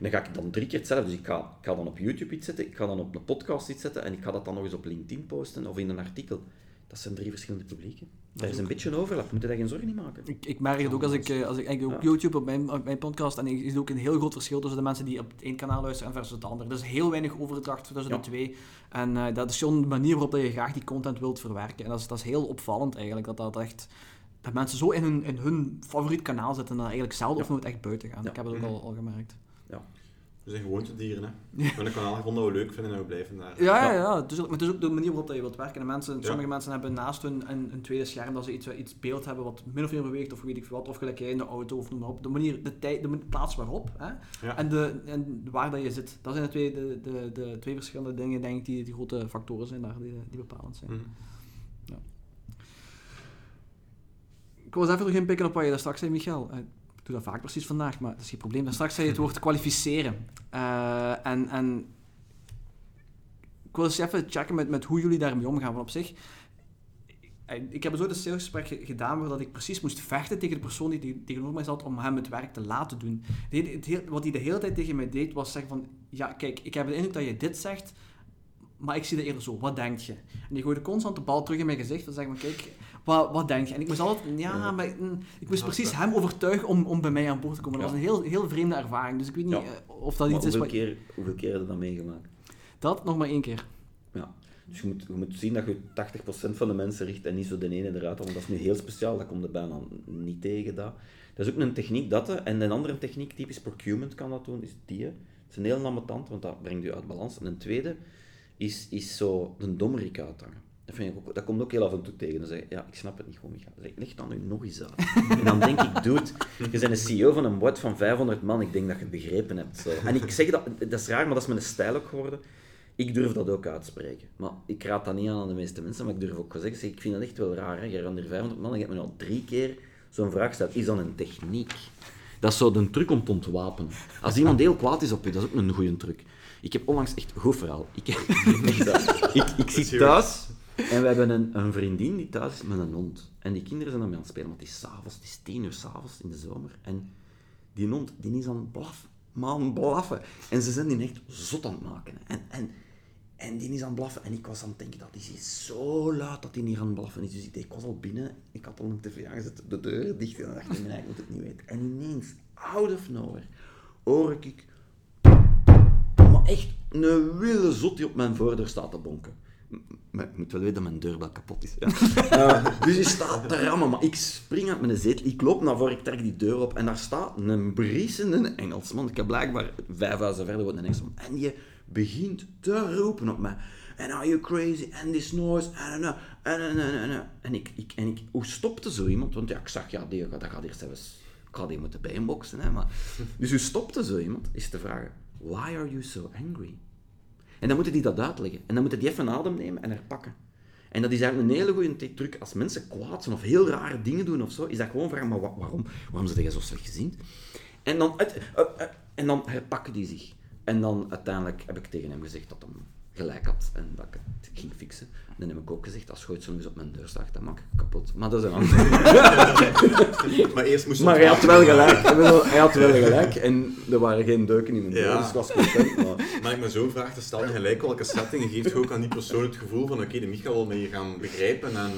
dan ga ik dan drie keer hetzelfde. Dus ik ga, ik ga dan op YouTube iets zetten, ik ga dan op een podcast iets zetten en ik ga dat dan nog eens op LinkedIn posten of in een artikel. Dat zijn drie verschillende publieken. Daar is een beetje overlap, moet je daar geen zorgen niet maken. Ik, ik merk het ook als ik, eh, als ik, op YouTube, op mijn, op mijn podcast, en ik zie ook een heel groot verschil tussen de mensen die op het één kanaal luisteren versus het andere. Er is heel weinig overdracht tussen de twee. En uh, dat is zo'n manier waarop je graag die content wilt verwerken. En dat is, dat is heel opvallend eigenlijk, dat dat echt dat mensen zo in hun, in hun favoriet kanaal zitten en dan eigenlijk zelden of nooit echt buiten gaan. Ik heb het ook al, al gemerkt. Ja. We zijn gewoontedieren, hè. We hebben een kanaal gevonden dat we leuk vinden en we blijven daar. Ja, ja, ja. Dus, maar het is ook de manier waarop je wilt werken. En mensen, sommige mensen hebben naast hun een, een, tweede scherm dat ze iets, iets beeld hebben wat min of meer beweegt of weet ik veel wat. Of gelijk jij in de auto of noem maar op. De manier, de, tijd, de plaats waarop hè. En, de, en waar dat je zit. Dat zijn de twee, de, de, de twee verschillende dingen, denk ik, die, die grote factoren zijn daar, die, die bepalend zijn. Mhm. Ik eens even terug inpikken op wat je daar straks zei, Michael. Eh, ik doe dat vaak precies vandaag, maar dat is geen probleem. Daar straks zei je het woord kwalificeren. Uh, en, en ik wil eens even checken met, met hoe jullie daarmee omgaan. Van op zich, eh, ik heb zo een salesgesprek gedaan waar dat ik precies moest vechten tegen de persoon die tegenover mij zat om hem het werk te laten doen. wat hij de hele tijd tegen mij deed was zeggen van, ja kijk, ik heb de indruk dat je dit zegt, maar ik zie het eerder zo, wat denk je? En die gooide constant de bal terug in mijn gezicht en zeggen van, kijk, wat, wat denk je? En ik moest altijd, ja, maar mm, ik moest precies hem overtuigen om, om bij mij aan boord te komen. Dat was een heel, heel vreemde ervaring, dus ik weet niet eh, of dat iets is wat... Keer, hoeveel keer heb je dat meegemaakt? Dat nog maar één keer. Ja. Dus je moet, je moet zien dat je 80% van de mensen richt en niet zo de ene eruit, want dat is nu heel speciaal, dat komt er bijna niet tegen. Dat. dat is ook een techniek dat, en een andere techniek, typisch procurement kan dat doen, is die. Het is een heel ambetant, want dat brengt je uit balans. En een tweede is, is zo een dommerik uithangen. Dat, vind ik ook, dat komt ook heel af en toe tegen. Dan zeg ik, ja, ik snap het niet gewoon, Micha. Zeg, leg dan nu nog eens uit. en dan denk ik, dude, je bent een CEO van een board van 500 man. Ik denk dat je het begrepen hebt. Zo. En ik zeg dat, dat is raar, maar dat is mijn stijl ook geworden. Ik durf dat ook uitspreken. Maar ik raad dat niet aan aan de meeste mensen, maar ik durf ook zeggen, ik vind dat echt wel raar. Hè? Je rent hier 500 man en je hebt me al drie keer zo'n vraag gesteld. Is dat een techniek? Dat is zo een truc om te ontwapenen. Als iemand heel kwaad is op je, dat is ook een goede truc. Ik heb onlangs echt goed verhaal. Ik, (laughs) echt, ik, ik zit thuis en we hebben een, een, vriendin die thuis is met een hond. En die kinderen zijn aan het spelen, want het is s'avonds, het is tien uur s'avonds in de zomer. En die hond die is aan het blaffen, man blaffen. En ze zijn die echt zot aan het maken. En, en, en die is aan het blaffen. En ik was aan het denken, dat is zo luid dat hij niet aan het blaffen is. Dus ik, ik was al binnen, ik had al een tv aangezet, de deur dicht en dacht ik, nee, ik moet het niet weten. En ineens, out of nowhere, hoor ik echt een wille zot die op mijn voordeur staat te bonken. Maar ik moet wel weten dat mijn deurbel kapot is. Ja. (laughs) Uh, dus die staat te rammen, maar ik spring uit mijn zetel, ik loop naar voren, ik trek die deur op en daar staat een briesende Engelsman. Ik heb blijkbaar vijf huizen verder een Engelsman. En die begint te roepen op mij. And are you crazy? And this noise? And, and, and, and, and, en ik, ik, en ik, hoe stopte zo iemand? Want ja, ik zag, ja, die, dat gaat eerst even, ik ga die moeten bijboxen. Hè, maar. (laughs) Dus hoe stopte zo iemand? Is te vragen, why are you so angry? En dan moeten die dat uitleggen. En dan moeten die even adem nemen en herpakken. En dat is eigenlijk een hele goede truc. Als mensen kwaad zijn of heel rare dingen doen of zo, is dat gewoon vragen, maar waarom? Waarom zijn jij zo slechtgezind? En dan, uh, uh, en dan herpakken die zich. En dan uiteindelijk heb ik tegen hem gezegd dat hem gelijk had en dat ik het ging fixen. Dan heb ik ook gezegd, als gooit zo eens op mijn deur staat, dan maak ik kapot. Maar dat is een ander. (laughs) maar eerst moest Maar hij had wel gelijk. hij had wel gelijk en er waren geen deuken in mijn deur, dus ik was content. Maar... maar ik me zo vraag te stellen, gelijk welke setting geeft je ook aan die persoon het gevoel van oké, de Michael wil mij gaan begrijpen en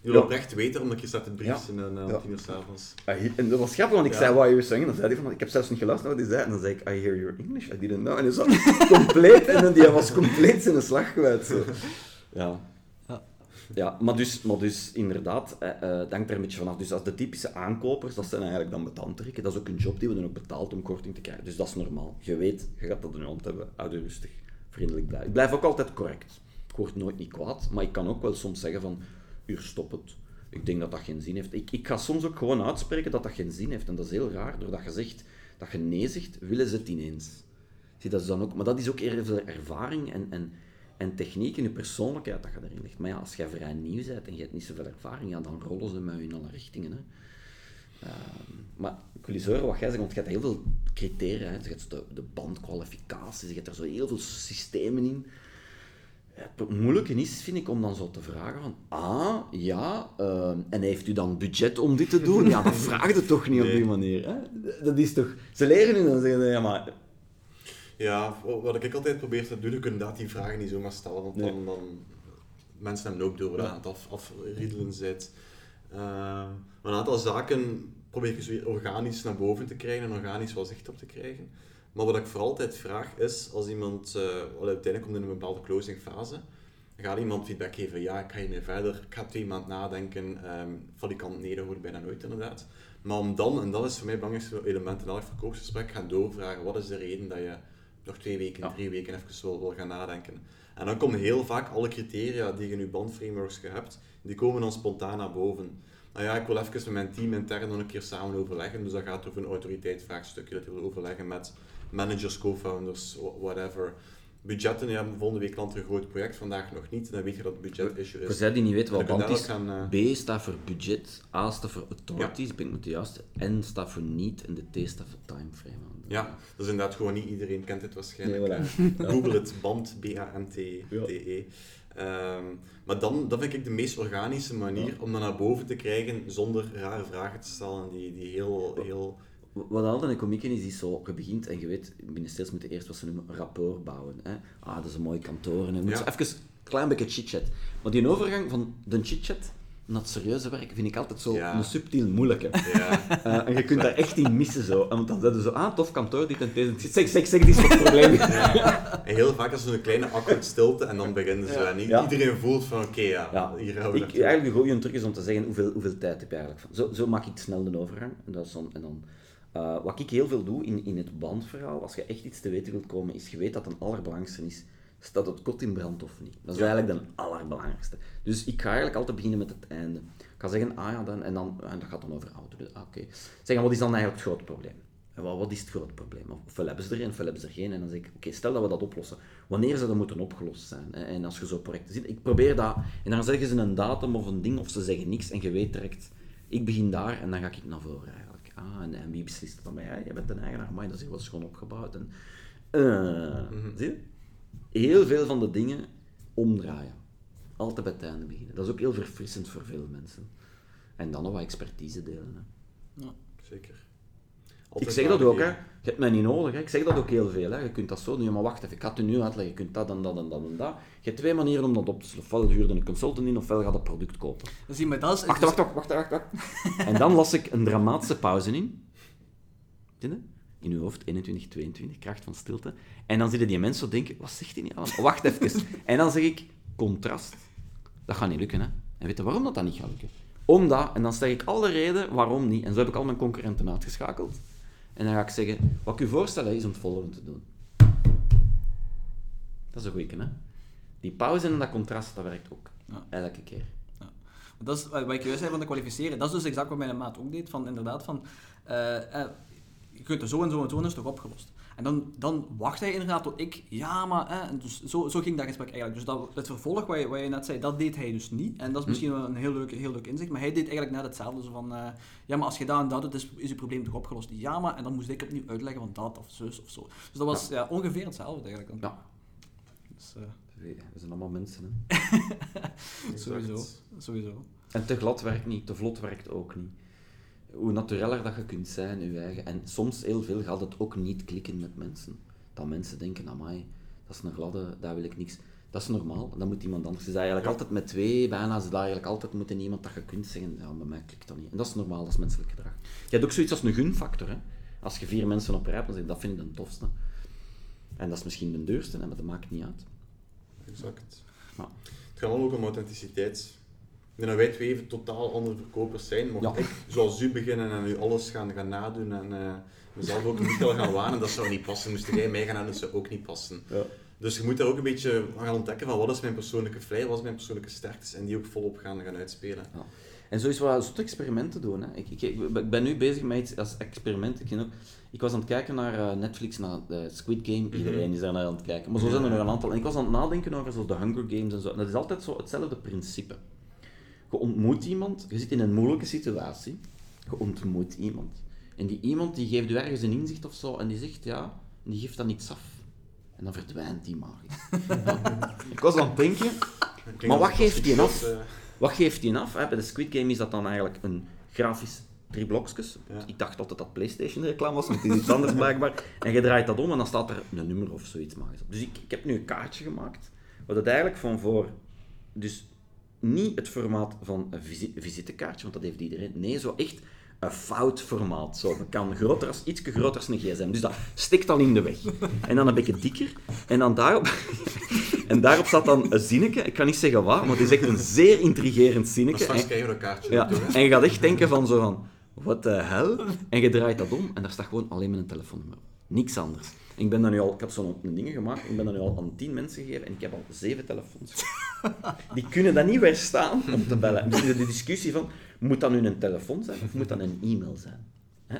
je wil ja. oprecht weten, omdat je het briefje ja. en uh, ja. tien uur s'avonds. En dat was grappig, want ik zei, why are you singing? Dan zei hij van, ik heb zelfs niet geluisterd naar wat hij zei. En dan zei ik, I hear your English, I didn't know. En hij zat (laughs) compleet, en die was compleet zijn slag kwijt. Zo. Ja. Ja, maar dus, maar dus inderdaad, eh, uh, dank er een beetje vanaf. Dus als de typische aankopers, dat zijn eigenlijk dan betandtrekken. Dat is ook een job die we dan ook betaald om korting te krijgen. Dus dat is normaal. Je weet, je gaat dat in je hand hebben. Houd rustig, vriendelijk blijven. Ik blijf ook altijd correct. Ik word nooit niet kwaad, maar ik kan ook wel soms zeggen van, uur stop het. Ik denk dat dat geen zin heeft. Ik, ik ga soms ook gewoon uitspreken dat dat geen zin heeft. En dat is heel raar. Doordat je zegt, dat je nee zegt, willen ze het ineens. Zie, dat is dan ook, maar dat is ook veel ervaring en, en, en techniek in je persoonlijkheid dat je erin ligt. Maar ja, als jij vrij nieuw bent en je hebt niet zoveel ervaring, ja, dan rollen ze met in alle richtingen. Hè. Uh, maar ik wil eens horen wat jij zegt, want je hebt heel veel criteria. Je hebt de, de bandkwalificaties, je hebt er zo heel veel systemen in. Het moeilijke is, vind ik, om dan zo te vragen van, ah, ja, uh, en heeft u dan budget om dit te doen? Ja, dat (laughs) vraagt het toch niet nee. op die manier. Hè? Dat is toch... Ze leren nu dan zeggen, ja, maar... Ja, wat ik altijd probeer te doen, ik inderdaad die vragen niet zomaar stellen, want nee. dan, dan... Mensen hebben ook door dat ja. het af, afriedelen zit. Uh, een aantal zaken probeer ik zo organisch naar boven te krijgen en organisch wel zicht op te krijgen. Maar wat ik vooral altijd vraag is, als iemand uh, uiteindelijk komt in een bepaalde closing fase, gaat iemand feedback geven, ja, ik ga hiermee verder, ik ga twee maanden nadenken, um, van die kant nee, dat hoort bijna nooit inderdaad. Maar om dan, en dat is voor mij het belangrijkste element in elk verkoopsgesprek, gaan doorvragen, wat is de reden dat je nog twee weken, ja. drie weken even wil, wil gaan nadenken. En dan komen heel vaak alle criteria die je in je bandframeworks hebt, die komen dan spontaan naar boven. Nou ja, ik wil even met mijn team intern nog een keer samen overleggen, dus dat gaat over een autoriteitsvraagstukje, dat je wil overleggen met managers, co-founders, whatever. Budgetten, ja, volgende week landt er een groot project, vandaag nog niet. Dan weet je dat het budget issue is. Voor zij die niet weten wat is, gaan, uh... B staat voor budget, A staat voor authorities, ja. ben ik met de juiste, N staat voor niet en de T staat voor timeframe. Ja, dat is inderdaad gewoon niet iedereen kent het waarschijnlijk. Nee, voilà. (laughs) Google het, band, B-A-N-T-D-E. Ja. Um, maar dan, dat vind ik de meest organische manier ja. om dat naar boven te krijgen zonder rare vragen te stellen die, die heel, heel wat altijd een komiek is, is zo, je begint en je weet, binnen steeds moeten eerst wat ze noemen rapport bouwen. Hè? Ah, dat is een mooi kantoor. En moet ja. even een klein beetje chit-chat. Maar die overgang van de chit-chat naar het serieuze werk vind ik altijd zo ja. een subtiel moeilijke. Ja. Uh, (laughs) en je kunt daar echt in missen zo. Want dan zeiden zo, ah, tof kantoor, dit en deze. Zeg, zeg, zeg, dit is het probleem. (laughs) Ja. En heel vaak is er een kleine awkward stilte en dan beginnen ze. En iedereen voelt van, oké, okay, ja, hier gaan we ik, Eigenlijk de goede truc is om te zeggen, hoeveel, hoeveel tijd heb je eigenlijk van. Zo, zo maak ik snel de overgang. En, dat is dan, en dan uh, wat ik heel veel doe in, in het bandverhaal, als je echt iets te weten wilt komen, is je weet dat het allerbelangrijkste is, staat het kot in brand of niet? Dat is eigenlijk de allerbelangrijkste. Dus ik ga eigenlijk altijd beginnen met het einde. Ik ga zeggen, ah ja, dan, en, dan, en dat gaat dan over auto. Dus, ah, Oké. Okay. Zeggen, wat is dan eigenlijk het grote probleem? En wat, wat is het grote probleem? Ofwel hebben ze er een, ofwel hebben ze er geen. En dan zeg ik, oké, stel dat we dat oplossen. Wanneer zou dat moeten opgelost zijn? En als je zo projecten ziet, ik probeer dat, en dan zeggen ze een datum of een ding, of ze zeggen niks, en je weet direct, ik begin daar en dan ga ik naar voren eigenlijk. En, en wie beslist dan? Ja, jij bent een eigenaar, maar dat is heel schoon opgebouwd. En, uh, mm -hmm. Zie je? Heel veel van de dingen omdraaien. Altijd bij het einde beginnen. Dat is ook heel verfrissend voor veel mensen. En dan nog wat expertise delen. Hè. Ja, zeker. Altijd ik zeg dat ook, hè. Hebt mij niet nodig. Hè. Ik zeg dat ook heel veel. Hè. Je kunt dat zo doen, maar wacht even, ik ga het u nu uitleggen. Je kunt dat en dat en dat en dat. Je hebt twee manieren om dat op te sluiten. Ofwel huurde een consultant in, ofwel gaat het product kopen. Dat is wacht, wacht, wacht, wacht, wacht, wacht. en dan las ik een dramatische pauze in. Zie je? in uw hoofd, 21, 22, kracht van stilte. En dan zitten die mensen zo denken, wat zegt hij niet allemaal? Wacht even. en dan zeg ik, contrast. Dat gaat niet lukken, hè. En weet je waarom dat, dat niet gaat lukken? Omdat, en dan zeg ik alle reden waarom niet. En zo heb ik al mijn concurrenten uitgeschakeld. En dan ga ik zeggen, wat ik u voorstel is om het volgende te doen. Dat is een goeie, hè? Die pauze en dat contrast, dat werkt ook. Ja. Elke keer. Ja. Dat is wat ik juist zei van de kwalificeren. Dat is dus exact wat mijn maat ook deed. Van, inderdaad, van, uh, je kunt er zo en zo en zo en is toch opgelost. En dan, dan wacht hij inderdaad tot ik, ja, maar... Hè, dus zo, zo ging dat gesprek eigenlijk. Dus dat, het vervolg wat je, wat je net zei, dat deed hij dus niet. En dat is hm. misschien wel een heel leuk, heel leuk inzicht. Maar hij deed eigenlijk net hetzelfde. Zo van, uh, ja, maar als je dat en dat doet, is, is je probleem toch opgelost. Ja, maar... En dan moest ik opnieuw uitleggen van dat of zus of zo. Dus dat was ja. ongeveer hetzelfde eigenlijk. Ja. Dus, uh, we zijn allemaal mensen, hè. (laughs) sowieso. Sowieso. En te glad werkt niet, te vlot werkt ook niet hoe natureller dat je kunt zijn, je eigen. En soms, heel veel, gaat het ook niet klikken met mensen. Dat mensen denken, amai, dat is een gladde, daar wil ik niks. Dat is normaal, dat moet iemand anders. Je is eigenlijk altijd met twee, bijna ze eigenlijk altijd moeten iemand dat je kunt zeggen, ja, bij mij klikt dat niet. En dat is normaal, dat is menselijk gedrag. Je hebt ook zoiets als een gunfactor, hè. Als je vier mensen op rij dan zeg dat vind ik de tofste. En dat is misschien de duurste, hè, maar dat maakt niet uit. Exact. Het gaat ook om authenticiteit denk dat wij twee even totaal andere verkopers zijn. Mocht ik zoals u beginnen en u alles gaan, gaan nadoen en uh, mezelf ook niet al gaan wanen, dat zou niet passen. Moest jij mij gaan doen, dat zou ook niet passen. Ja. Dus je moet daar ook een beetje gaan ontdekken van wat is mijn persoonlijke vrijheid, wat is mijn persoonlijke sterktes en die ook volop gaan, gaan uitspelen. Ja. En zo is wat soort experimenten doen. Hè. Ik, ik, ik, ben nu bezig met iets als experiment. Ik, ook, ik was aan het kijken naar uh, Netflix, naar de Squid Game. Mhm. Iedereen is daar naar aan het kijken. Maar zo zijn er nog een aantal. En ik was aan het nadenken over zo de Hunger Games en zo. dat is altijd zo hetzelfde principe. Je ontmoet iemand, je zit in een moeilijke situatie, je ontmoet iemand. En die iemand die geeft je ergens een inzicht of zo en die zegt ja, en die geeft dan iets af. En dan verdwijnt die magisch. (laughs) ik was aan het denken, maar wat geeft die af? Eh. Wat geeft die af? Bij de Squid Game is dat dan eigenlijk een grafisch drie blokjes. Ik dacht altijd dat PlayStation reclame was, maar het is iets anders blijkbaar. (laughs) En je draait dat om en dan staat er een nummer of zoiets magisch op. Dus ik, ik heb nu een kaartje gemaakt, wat het eigenlijk van voor... Dus niet het formaat van een visitekaartje, want dat heeft iedereen. Nee, zo echt een fout formaat. Zo, dat kan groter als, iets groter als een gsm. Dus dat stikt al in de weg. En dan een beetje dikker. En dan daarop... (laughs) en daarop staat dan een zinnetje. Ik kan niet zeggen wat, maar het is echt een zeer intrigerend zinnetje. Straks krijg je een kaartje. Ja. En je gaat echt denken van zo van... Wat de hel? En je draait dat om en daar staat gewoon alleen met een telefoonnummer. Niks anders. Ik, ben dan nu al, ik heb zo'n dingen gemaakt, ik ben dan nu al aan tien mensen gegeven en ik heb al zeven telefoons. (laughs) Die kunnen dat niet weerstaan om te bellen. Dus de discussie van, moet dat nu een telefoon zijn of moet dat een e-mail zijn?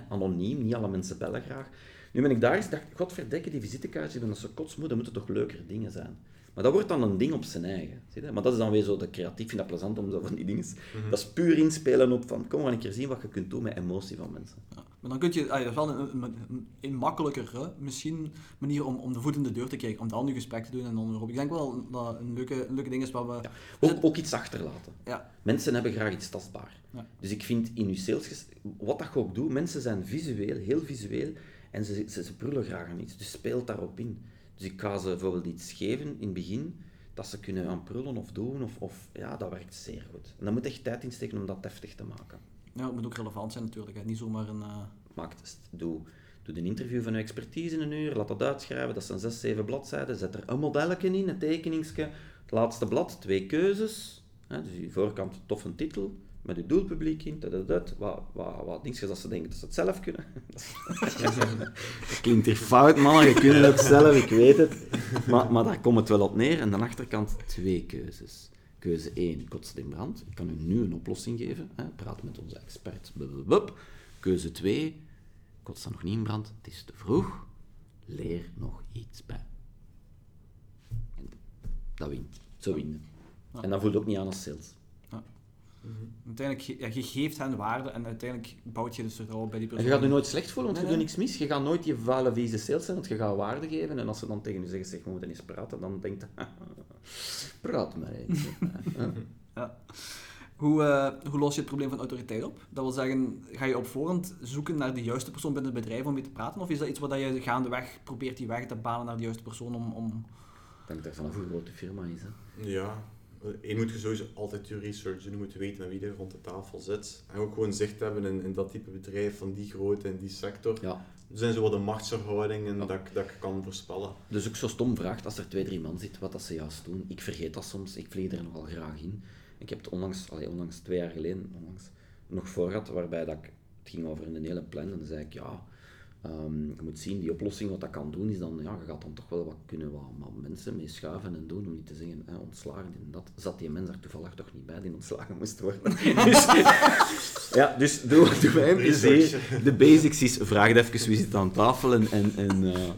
anoniem, niet alle mensen bellen graag. Nu ben ik daar eens dacht, godverdekke, die visitekaartjes, dat zo kotsmoe, dat moeten toch leukere dingen zijn. Maar dat wordt dan een ding op zijn eigen. Zie je? Maar dat is dan weer zo de creatief, vind dat plezant om zo van die dingen. Mhm. Dat is puur inspelen op van, kom maar een keer zien wat je kunt doen met emotie van mensen. Ja. Maar dan kun je, ah, dat is wel een, een, een, makkelijker misschien manier om, om de voet in de deur te krijgen, om dan nu gesprek te doen en dan erop. Ik denk wel dat een leuke, een leuke ding is wat we... Ja. Ook, ook, iets achterlaten. Ja. Mensen hebben graag iets tastbaar. Ja. Dus ik vind in je sales, wat dat je ook doet, mensen zijn visueel, heel visueel, en ze, ze, ze prullen graag aan iets. Dus speelt daarop in. Dus ik ga ze bijvoorbeeld iets geven in het begin, dat ze kunnen aan prullen of doen, of, of ja, dat werkt zeer goed. En dan moet echt tijd insteken om dat deftig te maken. Ja, het moet ook relevant zijn natuurlijk. Hè. Niet zomaar een... Uh... Maak, doe, doe een interview van je expertise in een uur, laat dat uitschrijven, dat zijn zes, zeven bladzijden, zet er een modelletje in, een tekeningsje, het laatste blad, twee keuzes, hè, dus je voorkant toffe titel, met je doelpubliek in, dat, dat, wat, wat, wat dingetjes dat ze denken dat ze het zelf kunnen. (laughs) dat klinkt hier fout, man, je kunt het zelf, ik weet het. Maar, maar daar komt het wel op neer. En aan de achterkant twee keuzes. Keuze 1, kotst in brand. Ik kan u nu een oplossing geven. Hè. Praat met onze expert. Keuze 2, kotst dan nog niet in brand. Het is te vroeg. Leer nog iets bij. En dat wint. Zo winnen. En dat voelt ook niet aan als sales. Mm Uiteindelijk, ja, je geeft hen waarde en uiteindelijk bouwt je dus al bij die persoon. En je gaat nu nooit slecht voelen, want je doet niks mis. Je gaat nooit je vuile, vieze sales zijn, want je gaat waarde geven. En als ze dan tegen je zeggen, zeg, we moeten eens praten, dan denkt je, (laughs) praat maar eens. (laughs) ja. Hoe, uh, hoe los je het probleem van autoriteit op? Dat wil zeggen, ga je op voorhand zoeken naar de juiste persoon binnen het bedrijf om mee te praten? Of is dat iets wat je gaandeweg probeert die weg te banen naar de juiste persoon om... om... Ik denk dat het van een grote firma is. Hè? Ja, je moet sowieso altijd je research doen, je moet weten met wie er rond de tafel zit. En ook gewoon zicht hebben in, in dat type bedrijf, van die grootte en die sector. Ja. Er zijn zo wat de machtsverhoudingen dat, ik- dat ik kan voorspellen. Dus ook zo stom vraagt als er twee, drie man zit, wat dat ze juist doen. Ik vergeet dat soms, ik vlieg er nogal graag in. Ik heb het onlangs, allee, onlangs twee jaar geleden, onlangs, nog voor gehad, waarbij dat ik, het ging over een hele plan. En dan zei ik, ja, ehm, je moet zien, die oplossing, wat dat kan doen, is dan, ja, je gaat dan toch wel wat kunnen wat, wat mensen mee schuiven en doen, om niet te zeggen, hè, ontslagen, en dat. Zat die mens daar toevallig toch niet bij, die ontslagen (laughs) moest worden. dus, ja, dus doe, doe mij een plezier. Research. De basics is, vraag even wie zit aan tafel en... en, en eh,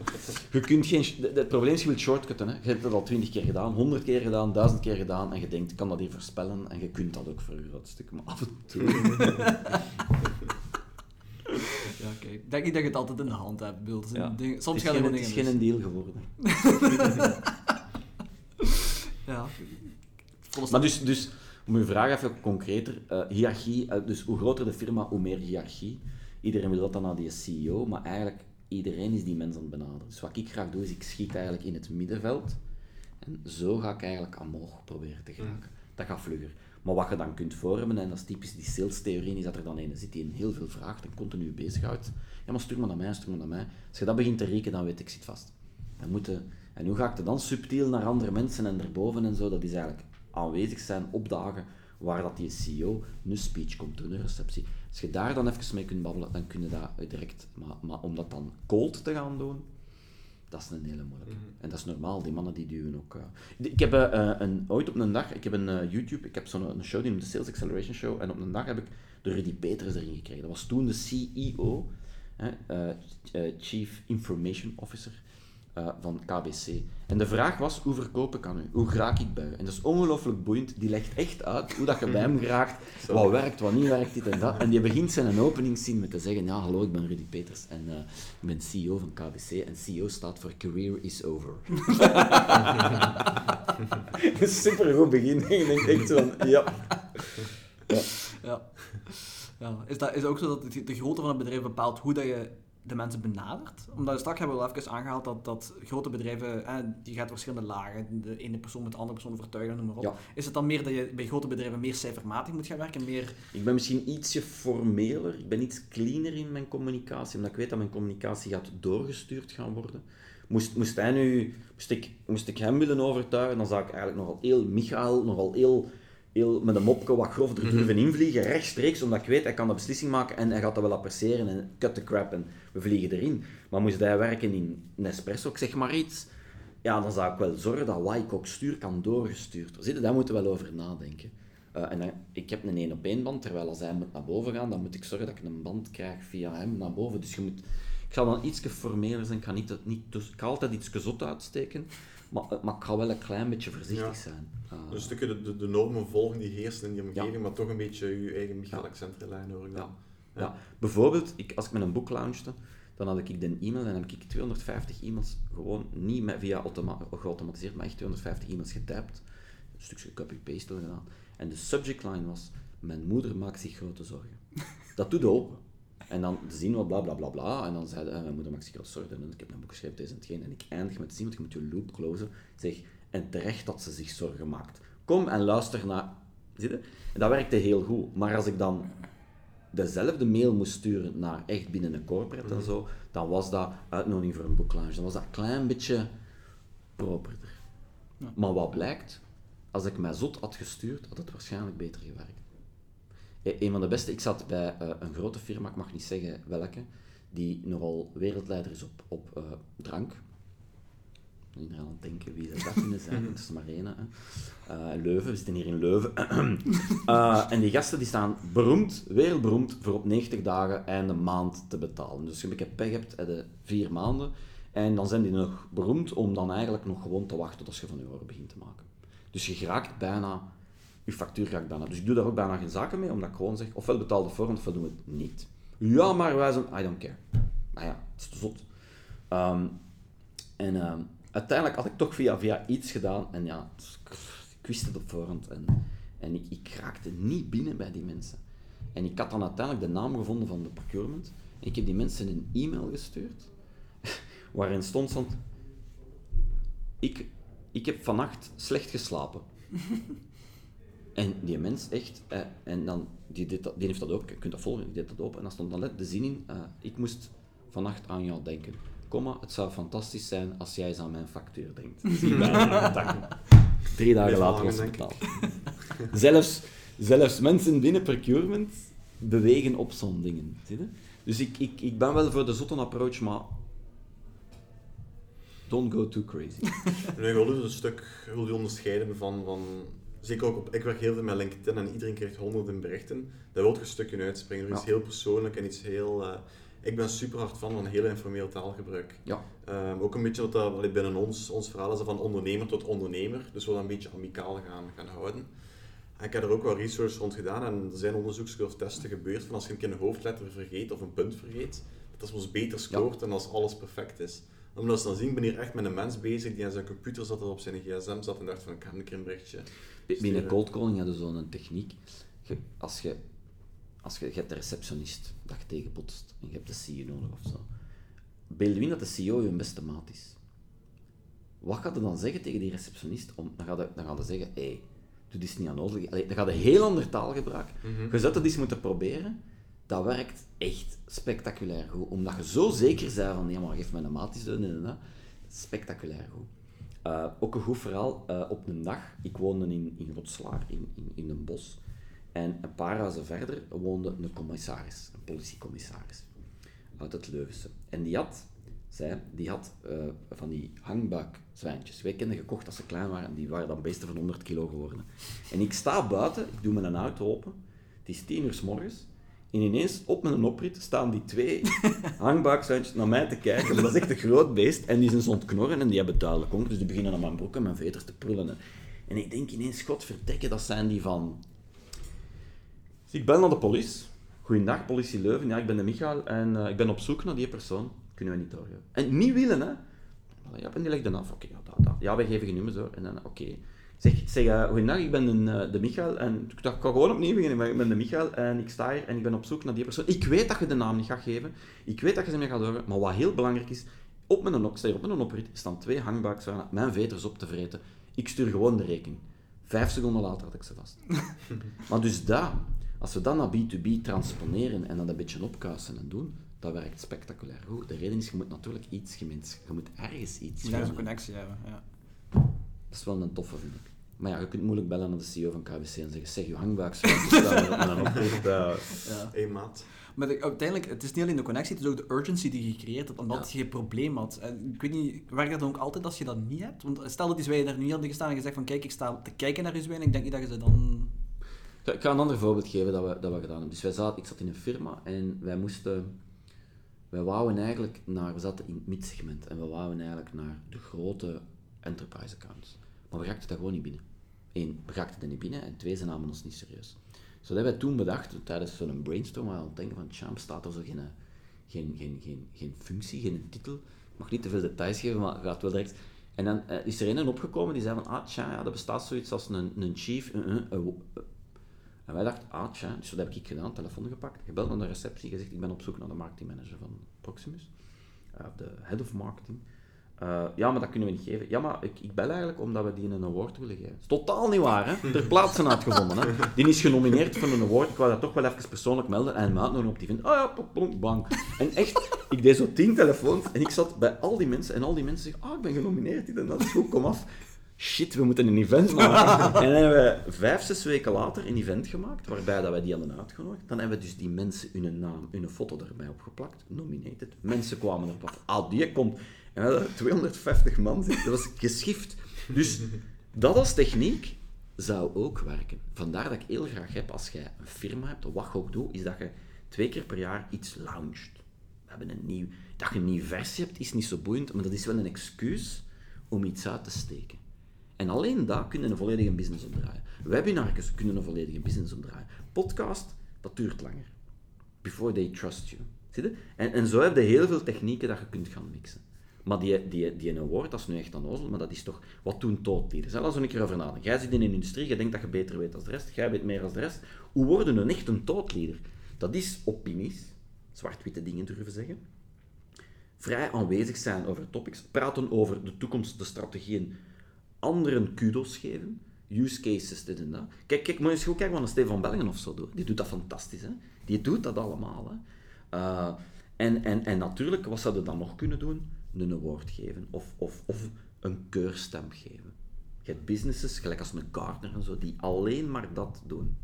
je kunt geen... Het probleem is, je wilt shortcutten. Hè. Je hebt het al twintig keer gedaan, honderd keer gedaan, duizend keer gedaan en je denkt, kan dat hier voorspellen en je kunt dat ook voor een groot stuk, maar af en toe... (laughs) Ik denk niet dat je het altijd in de hand hebt, een Ja. ding- Soms het is gaan er gewoon het dingen is geen mis. deal geworden. (laughs) Ja. Maar dus, dus om uw vraag even concreter, eh, hiërarchie, eh, dus hoe groter de firma, hoe meer hiërarchie. Iedereen wil dat dan naar die CEO, maar eigenlijk iedereen is die mens aan het benaderen. Dus wat ik graag doe, is ik schiet eigenlijk in het middenveld en zo ga ik eigenlijk omhoog proberen te geraken. Dat gaat vlugger. Maar wat je dan kunt vormen, en dat is typisch die sales-theorie, is dat er dan een zit die een heel veel vraagt en continu bezighoudt. Ja, maar stuur maar naar mij, stuur maar naar mij. Als je dat begint te rekenen, dan weet ik, zit vast. Dan moeten, en hoe ga ik er dan subtiel naar andere mensen en erboven en zo? Dat is eigenlijk aanwezig zijn op dagen waar dat die CEO een speech komt doen, een receptie. Als je daar dan even mee kunt babbelen, dan kun je dat direct. Maar, maar om dat dan cold te gaan doen, dat is een hele moeilijke. En dat is normaal, die mannen die duwen ook. eh. Ik heb eh, eh, een, ooit op een dag, ik heb een YouTube, ik heb zo'n een show die noemt de Sales Acceleration Show, en op een dag heb ik de Rudy Peters erin gekregen. Dat was toen de CEO, hè, Chief Information Officer eh, van KBC. En de vraag was, hoe verkoop ik aan u? Hoe raak ik bij u? En dat is ongelooflijk boeiend. Die legt echt uit hoe dat je bij hem geraakt, (laughs) wat werkt, wat niet werkt, dit en dat. En die begint zijn openingszin met te zeggen, ja, hallo, ik ben Rudy Peters en eh, ik ben CEO van KBC. En CEO staat voor Career is Over. (laughs) Dat is super goed begin. (laughs) Je denkt echt zo van, ja. Ja. ja. Is, dat, is ook zo dat de- de grootte van het bedrijf bepaalt hoe dat je de mensen benadert? Omdat straks hebben we al even aangehaald dat, dat grote bedrijven, eh, die gaat verschillende lagen, de ene persoon met de andere persoon overtuigen, noem maar op. Ja. Is het dan meer dat je bij grote bedrijven meer cijfermatig moet gaan werken, meer... Ik ben misschien ietsje formeler, ik ben iets cleaner in mijn communicatie, omdat ik weet dat mijn communicatie gaat doorgestuurd gaan worden. Moest, moest, hij nu, moest, ik, moest ik hem willen overtuigen, dan zou ik eigenlijk nogal heel Michael, nogal heel, heel met een mopje wat grof er durven invliegen, rechtstreeks, omdat ik weet, hij kan de beslissing maken en hij gaat dat wel appreciëren en cut the crap en we vliegen erin. Maar moest hij werken in Nespresso, ik zeg maar iets, ja, dan zou ik wel zorgen dat wat ik ook stuur, kan doorgestuurd worden. Daar moeten we wel over nadenken. Eh, en dan, ik heb een één op één band, terwijl als hij moet naar boven gaan, dan moet ik zorgen dat ik een band krijg via hem naar boven. Dus je moet, ik zal dan iets formeler zijn, ik ga, niet, dat- niet, dus, ik ga altijd iets zot uitsteken, maar, eh, maar ik ga wel een klein beetje voorzichtig zijn. Eh, Dus een stukje de, de, de normen volgen die heersen in die omgeving, maar toch een beetje je eigen Ja. Michael-accent erin hoor ik dan. Ja. Ja. Bijvoorbeeld, ik, als ik met een boek launchte, dan had ik de e-mail en heb ik 250 e-mails gewoon niet met, via automa geautomatiseerd, maar echt 250 e-mails getypt. Een stukje copy-paste gedaan. En de subject line was: Mijn moeder maakt zich grote zorgen. Dat doet open. En dan zien we bla bla bla bla. En dan zei hij: Mijn moeder zorgen. En ik heb een boek geschreven, deze en hetgeen. En ik eindig met zien, want je moet je loop closen. Zeg, en terecht dat ze zich zorgen maakt. Kom en luister naar. Zie je? En dat werkte heel goed. Maar als ik dan dezelfde mail moest sturen naar echt binnen een corporate en zo, dan was dat uitnodiging voor een boeklaunch. Dan was dat een klein beetje properder. Ja. Maar wat blijkt, als ik mij zot had gestuurd, had het waarschijnlijk beter gewerkt. E- Een van de beste, ik zat bij eh, een grote firma, ik mag niet zeggen welke, die nogal wereldleider is op, op eh, drank. Iedereen aan het denken wie zou dat kunnen zijn, (laughs) het is maar één. Eh, Leuven, we zitten hier in Leuven. (clears throat) Eh, en die gasten die staan beroemd, wereldberoemd, voor op 90 dagen einde maand te betalen. Dus als je een beetje pech hebt, heb je vier maanden. En dan zijn die nog beroemd om dan eigenlijk nog gewoon te wachten tot je van je oren begint te maken. Dus je raakt bijna, factuur raakt bijna. Dus ik doe daar ook bijna geen zaken mee, omdat ik gewoon zeg, ofwel betaal de voorhand, ofwel doen we het niet. Ja, maar wij zijn, I don't care. Maar ja, het is te zot. Ehm, en ehm, uiteindelijk had ik toch via, via iets gedaan en ja, ik, ik wist het op voorhand en, en ik, ik raakte niet binnen bij die mensen. En ik had dan uiteindelijk de naam gevonden van de procurement en ik heb die mensen een e-mail gestuurd (laughs) waarin stond, stond ik, ik heb vannacht slecht geslapen. (laughs) En die mens echt, eh, en dan, die, die, die heeft dat ook, je kunt dat volgen, die deed dat open. En dan stond dan net de zin in, uh, ik moest vannacht aan jou denken. Komma, het zou fantastisch zijn als jij eens aan mijn factuur denkt. (laughs) Zie Drie dagen later was het betaald. (laughs) zelfs, zelfs mensen binnen procurement bewegen op zo'n dingen. Zie je? Dus ik, ik, ik ben wel voor de zotte approach, maar don't go too crazy. nee, ik wil dus een stuk wil je onderscheiden van, van zeker ook op, ik werk heel veel met LinkedIn en iedereen krijgt honderden berichten. Daar wil je een stukje uitspringen. Er is heel persoonlijk en iets heel... Uh, ik ben super hard fan van heel informeel taalgebruik. Ja. Um, ook een beetje wat dat binnen ons, ons verhaal is van ondernemer tot ondernemer. Dus we dat een beetje amicaal gaan, gaan houden. En ik heb er ook wel research rond gedaan en er zijn onderzoeks of testen gebeurd van als je een keer een hoofdletter vergeet of een punt vergeet, dat dat soms beter scoort dan als alles perfect is omdat ze dan zien, ik ben hier echt met een mens bezig die aan zijn computer zat of op zijn gsm zat en dacht van, ik heb een keer een berichtje. Binnen cold calling hadden ze zo'n techniek. Als je, als je, je hebt de receptionist dat je tegenbotst en je hebt de CEO nodig of zo. Beeld je in dat de CEO je beste maat is. Wat gaat je dan zeggen tegen die receptionist? Om, dan, gaat hij, dan gaat hij zeggen, hé, hey, doe dit niet aan nodig. Dan gaat hij heel ander taalgebruik. Mm -hmm. Je zou het eens moeten proberen dat werkt echt spectaculair goed. Omdat je zo zeker bent van, ja maar geef mij een maat is spectaculair goed. Uh, ook een goed verhaal, uh, op een dag, ik woonde in, in Rotslaar, in, in, in een bos. En een paar huizen verder woonde een commissaris, een politiecommissaris, uit het Leuvense. En die had, zij, die had uh, van die hangbuikzwijntjes. Wij kenden gekocht als ze klein waren, die waren dan beesten van 100 kilo geworden. En ik sta buiten, ik doe mijn auto open, het is tien uur s morgens, en ineens op mijn oprit staan die twee (laughs) hangbuikzuintjes naar mij te kijken. Dat is echt een groot beest. En die zijn zo knorren en die hebben duidelijk honger. Dus die beginnen aan mijn broek en mijn veters te prullen. En ik denk ineens, godverdekken, dat zijn die van... Dus ik bel naar de politie. Goedendag, politie Leuven. Ja, ik ben de Michael en uh, ik ben op zoek naar die persoon. Kunnen we niet doorgaan. En niet willen, hè. Ja, en die legde af. Oké, okay, ja, ja, wij geven je nummers. En dan, oké. Okay. Zeg, zeg uh, goedendag, ik ben een, uh, de Michael en ik dacht, ik kan gewoon opnieuw beginnen, maar ik ben de Michael en ik sta hier en ik ben op zoek naar die persoon. Ik weet dat je de naam niet gaat geven, ik weet dat je ze mee gaat horen, maar wat heel belangrijk is, op mijn, op mijn oprit staan twee hangbuiks waar mijn veters op te vreten. Ik stuur gewoon de rekening. Vijf seconden later had ik ze vast. (laughs) maar dus daar, als we dat naar B2B transponeren en dat een beetje opkuisen en doen, dat werkt spectaculair goed. De reden is, je moet natuurlijk iets gemeens, je moet ergens iets Je moet een connectie hebben, ja. Dat is wel een toffe, vind ik. Maar ja, je kunt moeilijk bellen naar de CEO van KBC en zeggen, zeg, je hangbuik staan en dan opgeeft. Ja. Hey, maat. Maar de, uiteindelijk, het is niet alleen de connectie, het is ook de urgency die je creëert hebt, omdat je geen probleem had. En ik weet niet, werkt dat dan ook altijd als je dat niet hebt? Want stel dat wij daar nu hadden gestaan en gezegd van, kijk, ik sta te kijken naar je en ik denk niet dat je ze dan... Ik ga een ander voorbeeld geven dat we, dat we gedaan hebben. Dus wij zaten, ik zat in een firma en wij moesten... Wij wouden eigenlijk naar... We zaten in het midsegment en we wouden eigenlijk naar de grote enterprise accounts. Maar we raakten daar gewoon niet binnen. Eén, we raakten er niet binnen en twee, ze namen ons niet serieus. Zo hebben wij toen bedacht, tijdens zo'n brainstorm, aan het denken van, tja, staat er zo geen, geen, geen, geen, geen functie, geen titel. Ik mag niet te veel details geven, maar gaat wel direct. En dan uh, is er een opgekomen die zei van, ah tja, ja, er bestaat zoiets als een, een chief. En wij dachten, ah tja, dus dat heb ik gedaan, telefoon gepakt, gebeld naar de receptie, gezegd, ik ben op zoek naar de marketingmanager van Proximus, de head of marketing. Uh, ja, maar dat kunnen we niet geven. Ja, maar ik, ik bel eigenlijk omdat we die een award willen geven. Dat is totaal niet waar, hè. Ter plaatse uitgevonden, hè. Die is genomineerd voor een award. Ik wou dat toch wel even persoonlijk melden. En maat nog op die vindt, oh ja, bang. En echt, ik deed zo tien telefoons en ik zat bij al die mensen. En al die mensen zeggen, ah, ik ben genomineerd. En dat is goed, kom af. Shit, we moeten een event maken. en dan hebben we vijf, zes weken later een event gemaakt, waarbij dat wij die hadden uitgenodigd. Dan hebben we dus die mensen hun naam, hun foto erbij opgeplakt, nominated. Mensen kwamen erop af, ah, die komt... En we hadden 250 man Dat was geschift. Dus dat als techniek zou ook werken. Vandaar dat ik heel graag heb, als jij een firma hebt, wat je ook doet, is dat je twee keer per jaar iets launcht. We hebben een nieuw... Dat je een nieuwe versie hebt, is niet zo boeiend, maar dat is wel een excuus om iets uit te steken. En alleen dat kunnen een volledige business omdraaien. Webinars kunnen een volledige business omdraaien. Podcast, dat duurt langer. Before they trust you. Zie je? En, en zo heb je heel veel technieken dat je kunt gaan mixen. Maar die, die, die award, dat is nu echt aan ozel, maar dat is toch... Wat doen tootleaders? Als we een keer over nadenken. Jij zit in een industrie, je denkt dat je beter weet dan de rest, jij weet meer dan de rest. Hoe worden we een echt een tootleader? Dat is opinies, zwart-witte dingen durven zeggen, vrij aanwezig zijn over topics, praten over de toekomst, de strategieën, anderen kudos geven, use cases, dit en dat. Kijk, kijk, je eens goed kijken wat een Stefan Bellingen of zo doet. Die doet dat fantastisch, hè. Die doet dat allemaal, hè. Uh, en, en, en natuurlijk, wat zouden dan nog kunnen doen? Een award geven of, of, of een keurstem geven. Je hebt businesses, gelijk als een Gartner en zo, die alleen maar dat doen.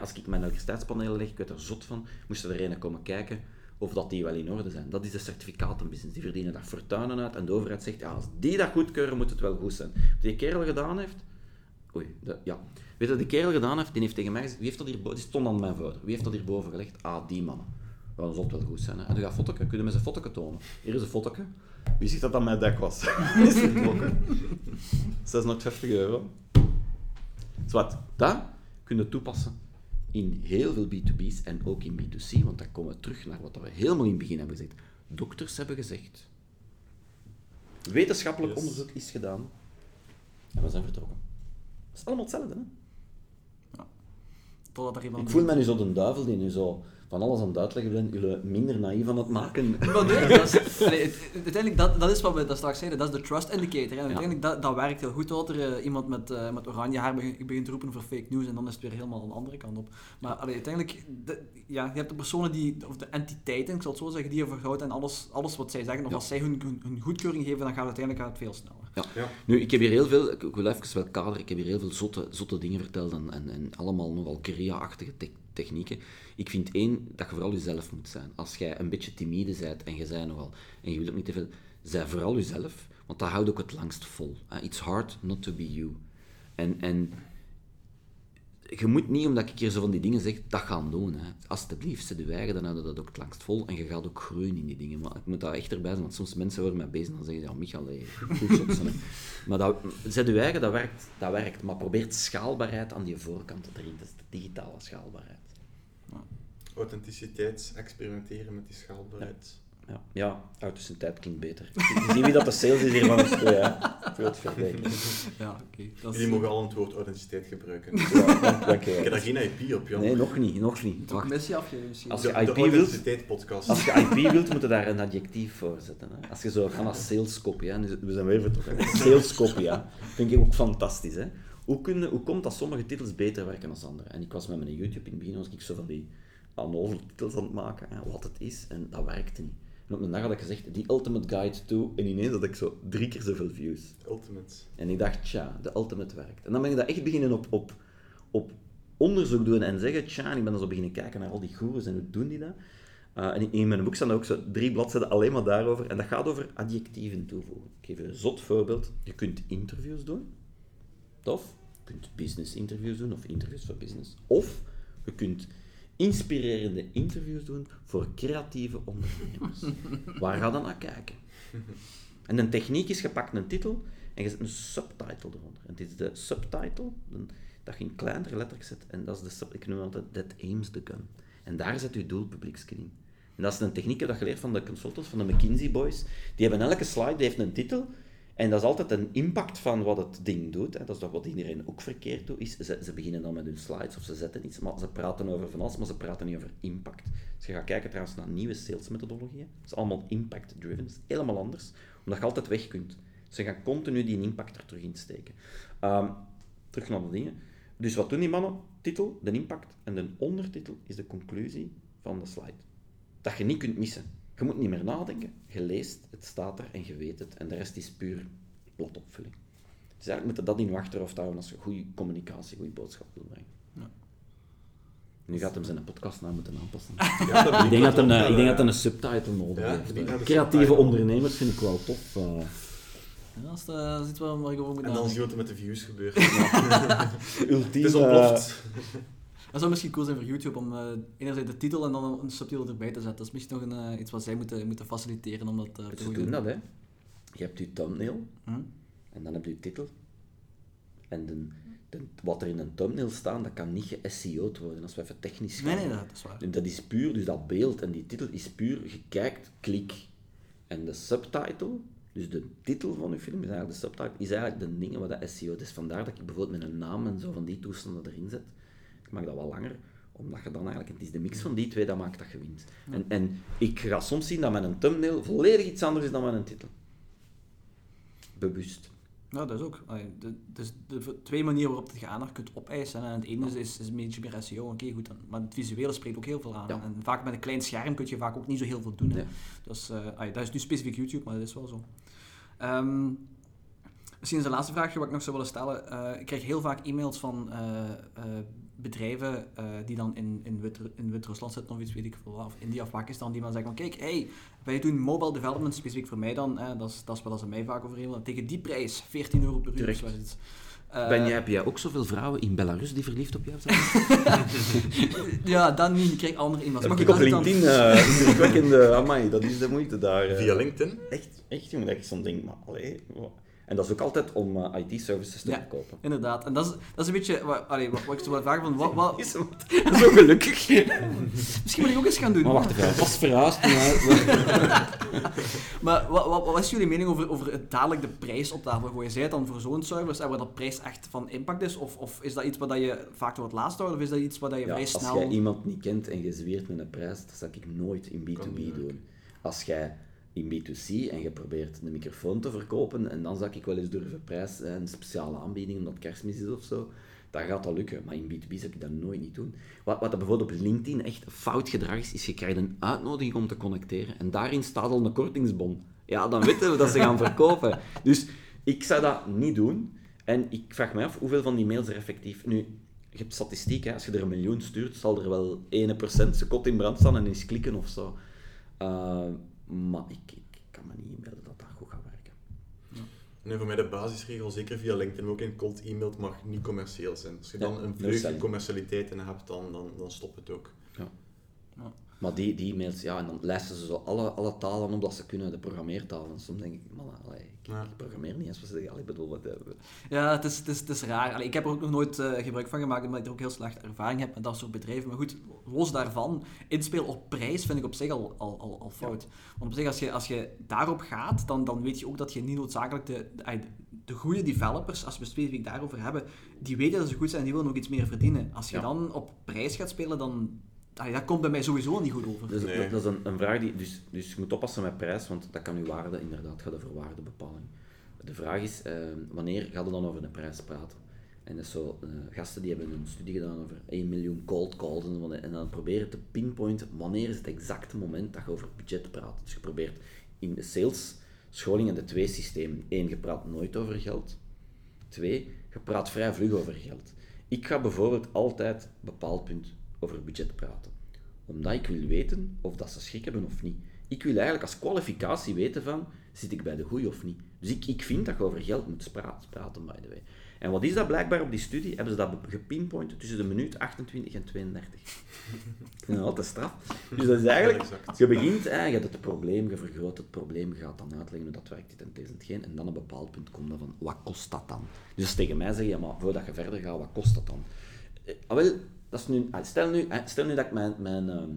Als ik mijn elektriciteitspanelen leg, ik weet er zot van, moesten er een komen kijken of dat die wel in orde zijn. Dat is de certificatenbusiness. Die verdienen daar fortuinen uit en de overheid zegt, ja, als die dat goedkeuren, moet het wel goed zijn. Wat die kerel gedaan heeft... Oei, ja. Weet je wat die kerel gedaan heeft? Die heeft tegen mij gezegd, wie heeft dat hierboven... Die stond aan mijn voordeur. Wie heeft dat hierboven gelegd? Ah, die mannen. Wel, dat zal wel goed zijn. Hè? En dan gaat foto, kunnen we ze een foto tonen. Hier is een foto. Wie zegt dat dat mijn dek was? (laughs) is het 650 euro. Zwat, dat kun je toepassen in heel veel B2B's en ook in B2C, want dan komen we terug naar wat we helemaal in het begin hebben gezegd. Dokters hebben gezegd, wetenschappelijk onderzoek is gedaan en we zijn vertrokken. Dat is allemaal hetzelfde, hè? Ja. Totdat er iemand Ik voel me nu zo de duivel die nu zo van alles aan het uitleggen ben, jullie minder naïef aan het maken. (laughs) Maar nee, dat is, (laughs) uiteindelijk, dat, dat is wat we dat straks zeiden, dat is de trust indicator. En uiteindelijk, dat, dat werkt heel goed tot er uh, iemand met, uh, met oranje haar begint, begint te roepen voor fake news en dan is het weer helemaal aan de andere kant op. Maar allee, uiteindelijk, de, ja, je hebt de personen die, of de entiteiten, ik zal het zo zeggen, die je verhoudt en alles, alles wat zij zeggen, of als zij hun, hun, goedkeuring geven, dan gaat het uiteindelijk gaat het veel sneller. Ja. ja. Nu, ik heb hier heel veel, ik wil even wel kader, ik heb hier heel veel zotte, zotte dingen verteld en, en, en allemaal nogal crea-achtige technieken. Ik vind één, dat je vooral jezelf moet zijn. Als jij een beetje timide bent en je zei nogal, en je wilt ook niet te veel, zij vooral jezelf, want dat houdt ook het langst vol. It's hard not to be you. En, en je moet niet, omdat ik hier zo van die dingen zeg, dat gaan doen. Hè. Alsjeblieft, zet je eigen, dan houden dat ook het langst vol. En je gaat ook groeien in die dingen. Maar ik moet daar echt erbij zijn, want soms mensen worden mij bezig en dan zeggen ze, ja, Michael, goed zotsen. (laughs) maar dat, zet je dat werkt, dat werkt. Maar probeer schaalbaarheid aan die voorkant erin te digitale schaalbaarheid. Authenticiteit, experimenteren met die schaalbaarheid. Ja, ja authenticiteit klinkt beter. Je ziet wie dat de sales is hier van de school, ja. (laughs) Veel Ja, oké. Okay. Jullie mogen al het woord authenticiteit gebruiken. Ja, dank, je (laughs) Ik heb daar geen IP op, Jan. Nee, nog niet, nog niet. Wacht. missie afgegeven Als je IP wilt, podcast. Als je IP wilt, moet je daar een adjectief voor zetten. Hè. Als je zo gaat als sales copy, hè. we zijn weer vertrokken. (laughs) Sales copy, ja. Vind ik ook fantastisch, hè. Hoe, kun, hoe komt dat sommige titels beter werken dan andere? En ik was met mijn YouTube in het begin, was ik zo van die aan titels aan het maken, hè, wat het is, en dat werkte niet. En op een dag had ik gezegd, die Ultimate Guide to, en ineens had ik zo drie keer zoveel views. Ultimate. En ik dacht, tja, de Ultimate werkt. En dan ben ik dat echt beginnen op, op, op onderzoek doen en zeggen, tja, en ik ben dan zo beginnen kijken naar al die goeroes en hoe doen die dat. Uh, en in mijn boek staan ook zo drie bladzijden alleen maar daarover. En dat gaat over adjectieven toevoegen. Ik geef je een zot voorbeeld. Je kunt interviews doen. Tof. Je kunt business interviews doen of interviews voor business. Of je kunt inspirerende interviews doen voor creatieve ondernemers. (laughs) Waar ga dan naar kijken? En een techniek is, je pakt een titel en je zet een subtitle eronder. En dit is de subtitle, dat je in kleinere letters zet, en dat is de sub, ik noem het altijd That Aims the Gun. En daar zet je doelpubliekskin in. En dat is een techniek dat geleerd van de consultants, van de McKinsey Boys. Die hebben elke slide, die heeft een titel, en dat is altijd een impact van wat het ding doet. Hè. Dat is toch wat iedereen ook verkeerd doet. Is, ze, ze, beginnen dan met hun slides of ze zetten iets, maar ze praten over van alles, maar ze praten niet over impact. Dus je gaat kijken trouwens naar nieuwe salesmethodologieën. Dat is allemaal impact-driven. Dat is helemaal anders, omdat je altijd weg kunt. Je gaat continu die impact er terug in steken. Um, terug naar de dingen. Dus wat doen die mannen? Titel, de impact. En de ondertitel is de conclusie van de slide. Dat je niet kunt missen. Je moet niet meer nadenken. Je leest, het staat er en je weet het. En de rest is puur platopvulling. Dus eigenlijk moet je dat in je achterhoofd houden als je goede communicatie, goede boodschap wil brengen. Ja. Nu gaat hem zijn podcast naar moeten aanpassen. (laughs) Ja, ik, denk dat een, ik denk dat hij een subtitle nodig ja, heeft. Creatieve ondernemers vind ik wel tof. Uh. Ja, dat is, uh, dat is waar ik over moet En dan zie je wat er met de views gebeurt. (laughs) Ultiem. Het is ontploft. Dat zou misschien cool zijn voor YouTube om uh, enerzijds de titel en dan een subtitel erbij te zetten. Dat is misschien nog een, uh, iets wat zij moeten, moeten faciliteren om dat uh, te doen. dat, hè. Je hebt je thumbnail hm? en dan heb je je titel. En de, de, wat er in een thumbnail staat, dat kan niet ge-SEO'd worden, als we even technisch gaan. Nee, nee, dat is waar. dat is puur, dus dat beeld en die titel is puur, je kijkt, klik. En de subtitle, dus de titel van je film, is eigenlijk de subtitle, is eigenlijk de dingen wat dat SEO is. Vandaar dat ik bijvoorbeeld met een naam en zo van die toestanden erin zet. Ik mag dat wel langer, omdat je dan eigenlijk, het is de mix van die twee dat maakt dat je wint. En, en ik ga soms zien dat met een thumbnail volledig iets anders is dan met een titel. Bewust. Nou, dat is ook. Dus de twee manieren waarop je aandacht kunt opeisen. En het ene is, is, is een beetje meer SEO. Oké, goed. Dan, maar het visuele spreekt ook heel veel aan. En vaak met een klein scherm kun je vaak ook niet zo heel veel doen. Dus uh, dat is nu specifiek YouTube, maar dat is wel zo. Um, misschien is de laatste vraagje wat ik nog zou willen stellen. Uh, ik krijg heel vaak e-mails van uh, bedrijven uh, die dan in, in, Wit, in Wit-Rusland zitten of iets weet ik veel, of India of Pakistan, die dan zeggen van kijk, hey, wij doen mobile development specifiek voor mij dan, eh, dat, is, dat is wat ze mij vaak over hebben, tegen die prijs, 14 euro per uur. Uh, ben jij, heb jij ook zoveel vrouwen in Belarus die verliefd op jou zijn? (laughs) ja, dan niet. Ik krijg andere e-mails. Maar ik op LinkedIn (laughs) uh, indrukwekkende... Amai, dat is de moeite daar. Uh, Via LinkedIn? Echt, echt jongen, dat ik zo'n ding, maar allee... En dat is ook altijd om uh, IT-services te ja, verkopen. inderdaad. En dat is, dat is een beetje... Wat, allee, wat, wat ik zo wil vragen van... Wat, wat... (laughs) Is zo gelukkig. (laughs) Misschien moet ik ook eens gaan doen. Maar wacht even, pas (laughs) verhuisd. maar wat, wat, wat, is jullie mening over, over het dadelijk de prijs op tafel gooien? Zij het dan voor zo'n service en waar dat prijs echt van impact is? Of, of is dat iets wat je vaak door het laatst houdt? Of is dat iets wat je ja, vrij snel... Als jij iemand niet kent en je zweert met een prijs, dat zou ik nooit in B2B doen. Als jij in B2C en je probeert een microfoon te verkopen en dan zou ik wel eens durven prijs en eh, speciale aanbieding omdat kerstmis is of zo, dan gaat dat lukken. Maar in B2B zou ik dat nooit niet doen. Wat, wat bijvoorbeeld op LinkedIn echt fout gedrag is, is je krijgt een uitnodiging om te connecteren en daarin staat al een kortingsbon. Ja, dan weten we dat ze gaan verkopen. Dus ik zou dat niet doen. En ik vraag me af hoeveel van die mails er effectief... Nu, je hebt statistiek, als je er een miljoen stuurt, zal er wel 1% zijn kot in brand staan en eens klikken of zo. Uh, maar ik, ik kan me niet inbeelden dat dat goed gaat werken. Ja. Nee, voor mij de basisregel, zeker via LinkedIn, ook in cold e-mail, mag niet commercieel zijn. Als je dan een vleugje commercialiteit in hebt, dan, dan, dan stopt het ook. Ja. Maar die, die e-mails, ja, en dan lijsten ze zo alle, alle talen op dat ze kunnen, de programmeertalen. Soms denk ik, man, allee, ik, ja. ik, programmeer niet eens wat ze bedoel, wat hebben Ja, het is, het is, het is raar. Allee, ik heb er ook nog nooit uh, gebruik van gemaakt, omdat ik er ook heel slecht ervaring heb met dat soort bedrijven. Maar goed, los daarvan, inspeel op prijs vind ik op zich al, al, al, al fout. Want op zich, als je, als je daarop gaat, dan, dan weet je ook dat je niet noodzakelijk de, de, de goede developers, als we specifiek daarover hebben, die weten dat ze goed zijn en die willen ook iets meer verdienen. Als je dan op prijs gaat spelen, dan dat komt bij mij sowieso niet goed over. Dus, Dat is een, een, vraag die... Dus, dus je moet oppassen met prijs, want dat kan je waarde inderdaad gaat over waardebepaling. De vraag is, uh, wanneer gaat het dan over de prijs praten? En dat zo, uh, gasten die hebben een studie gedaan over 1 miljoen cold calls en, en dan proberen te pinpointen wanneer is het exacte moment dat je over budget praat. Dus je probeert in de sales scholing en de twee systemen. Eén, je praat nooit over geld. Twee, je praat vrij vlug over geld. Ik ga bijvoorbeeld altijd een bepaald punt over budget praten. Omdat ik wil weten of dat ze schik hebben of niet. Ik wil eigenlijk als kwalificatie weten van, zit ik bij de goeie of niet. Dus ik, ik vind dat je over geld moet praten, by the way. En wat is dat blijkbaar op die studie? Hebben ze dat gepinpoint tussen de minuut 28 en 32. ik vind dat altijd straf. Dus dat is eigenlijk, je begint, hè, je hebt het probleem, je vergroot het probleem, je gaat dan uitleggen hoe dat werkt, dit en dit en geen, en dan op een bepaald punt komt dan van, wat kost dat dan? Dus tegen mij zeg je, ja, maar voordat je verder gaat, wat kost dat dan? Eh, ah, wel, dat is nu, ah, stel, nu, stel nu dat ik mijn, mijn, ehm,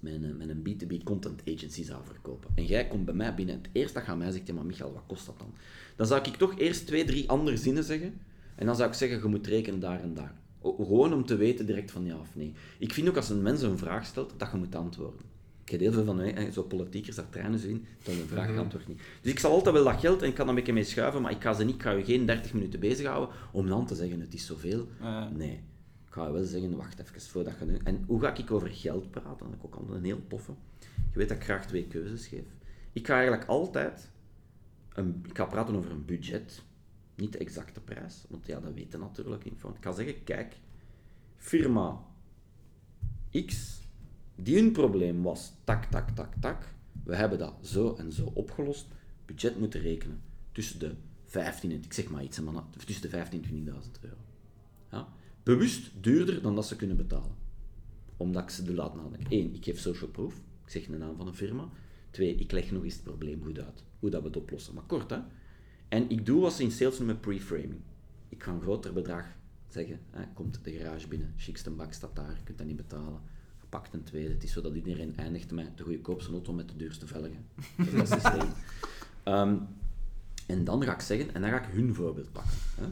mijn, eh, mijn B2B content agency zou verkopen. En jij komt bij mij binnen. Het eerste dat je aan mij zegt, ja maar Michael, wat kost dat dan? Dan zou ik toch eerst twee, drie andere zinnen zeggen. En dan zou ik zeggen, je moet rekenen daar en daar. Gewoon om te weten direct van ja of nee. Ik vind ook als een mens een vraag stelt, dat je moet antwoorden. Ik heb heel veel van hey, zo politiekers dat trainen zien, dat een vraag antwoord niet. Dus ik zal altijd wel dat geld en ik kan er een beetje mee schuiven, maar ik ga ze niet, ik ga je geen 30 minuten bezighouden om dan te zeggen het is zoveel. Nee ga je wel zeggen, wacht even voordat je nu... En hoe ga ik over geld praten? Dat is ook altijd een heel toffe. Je weet dat ik graag twee keuzes geef. Ik ga eigenlijk altijd... Een, ik ga praten over een budget. Niet de exacte prijs, want ja, dat weten natuurlijk niet. Ik ga zeggen, kijk, firma X, die hun probleem was, tak, tak, tak, tak. We hebben dat zo en zo opgelost. Budget moeten rekenen tussen de 15 en, ik zeg maar iets, tussen de 15 en 20.000 euro. Bewust duurder dan dat ze kunnen betalen. Omdat ik ze de laat nadenken. Eén, ik geef social proof. Ik zeg de naam van een firma. Twee, ik leg nog eens het probleem goed uit. Hoe dat we het oplossen. Maar kort, hè. En ik doe wat ze in sales noemen pre-framing. Ik ga een groter bedrag zeggen. Hè, komt de garage binnen, chicste bak staat daar, je kunt dat niet betalen. Pakt een tweede. Het is zo dat iedereen eindigt met de goedkoopste auto met de duurste velgen. Dat is het systeem. Um, en dan ga ik zeggen, en dan ga ik hun voorbeeld pakken. Hè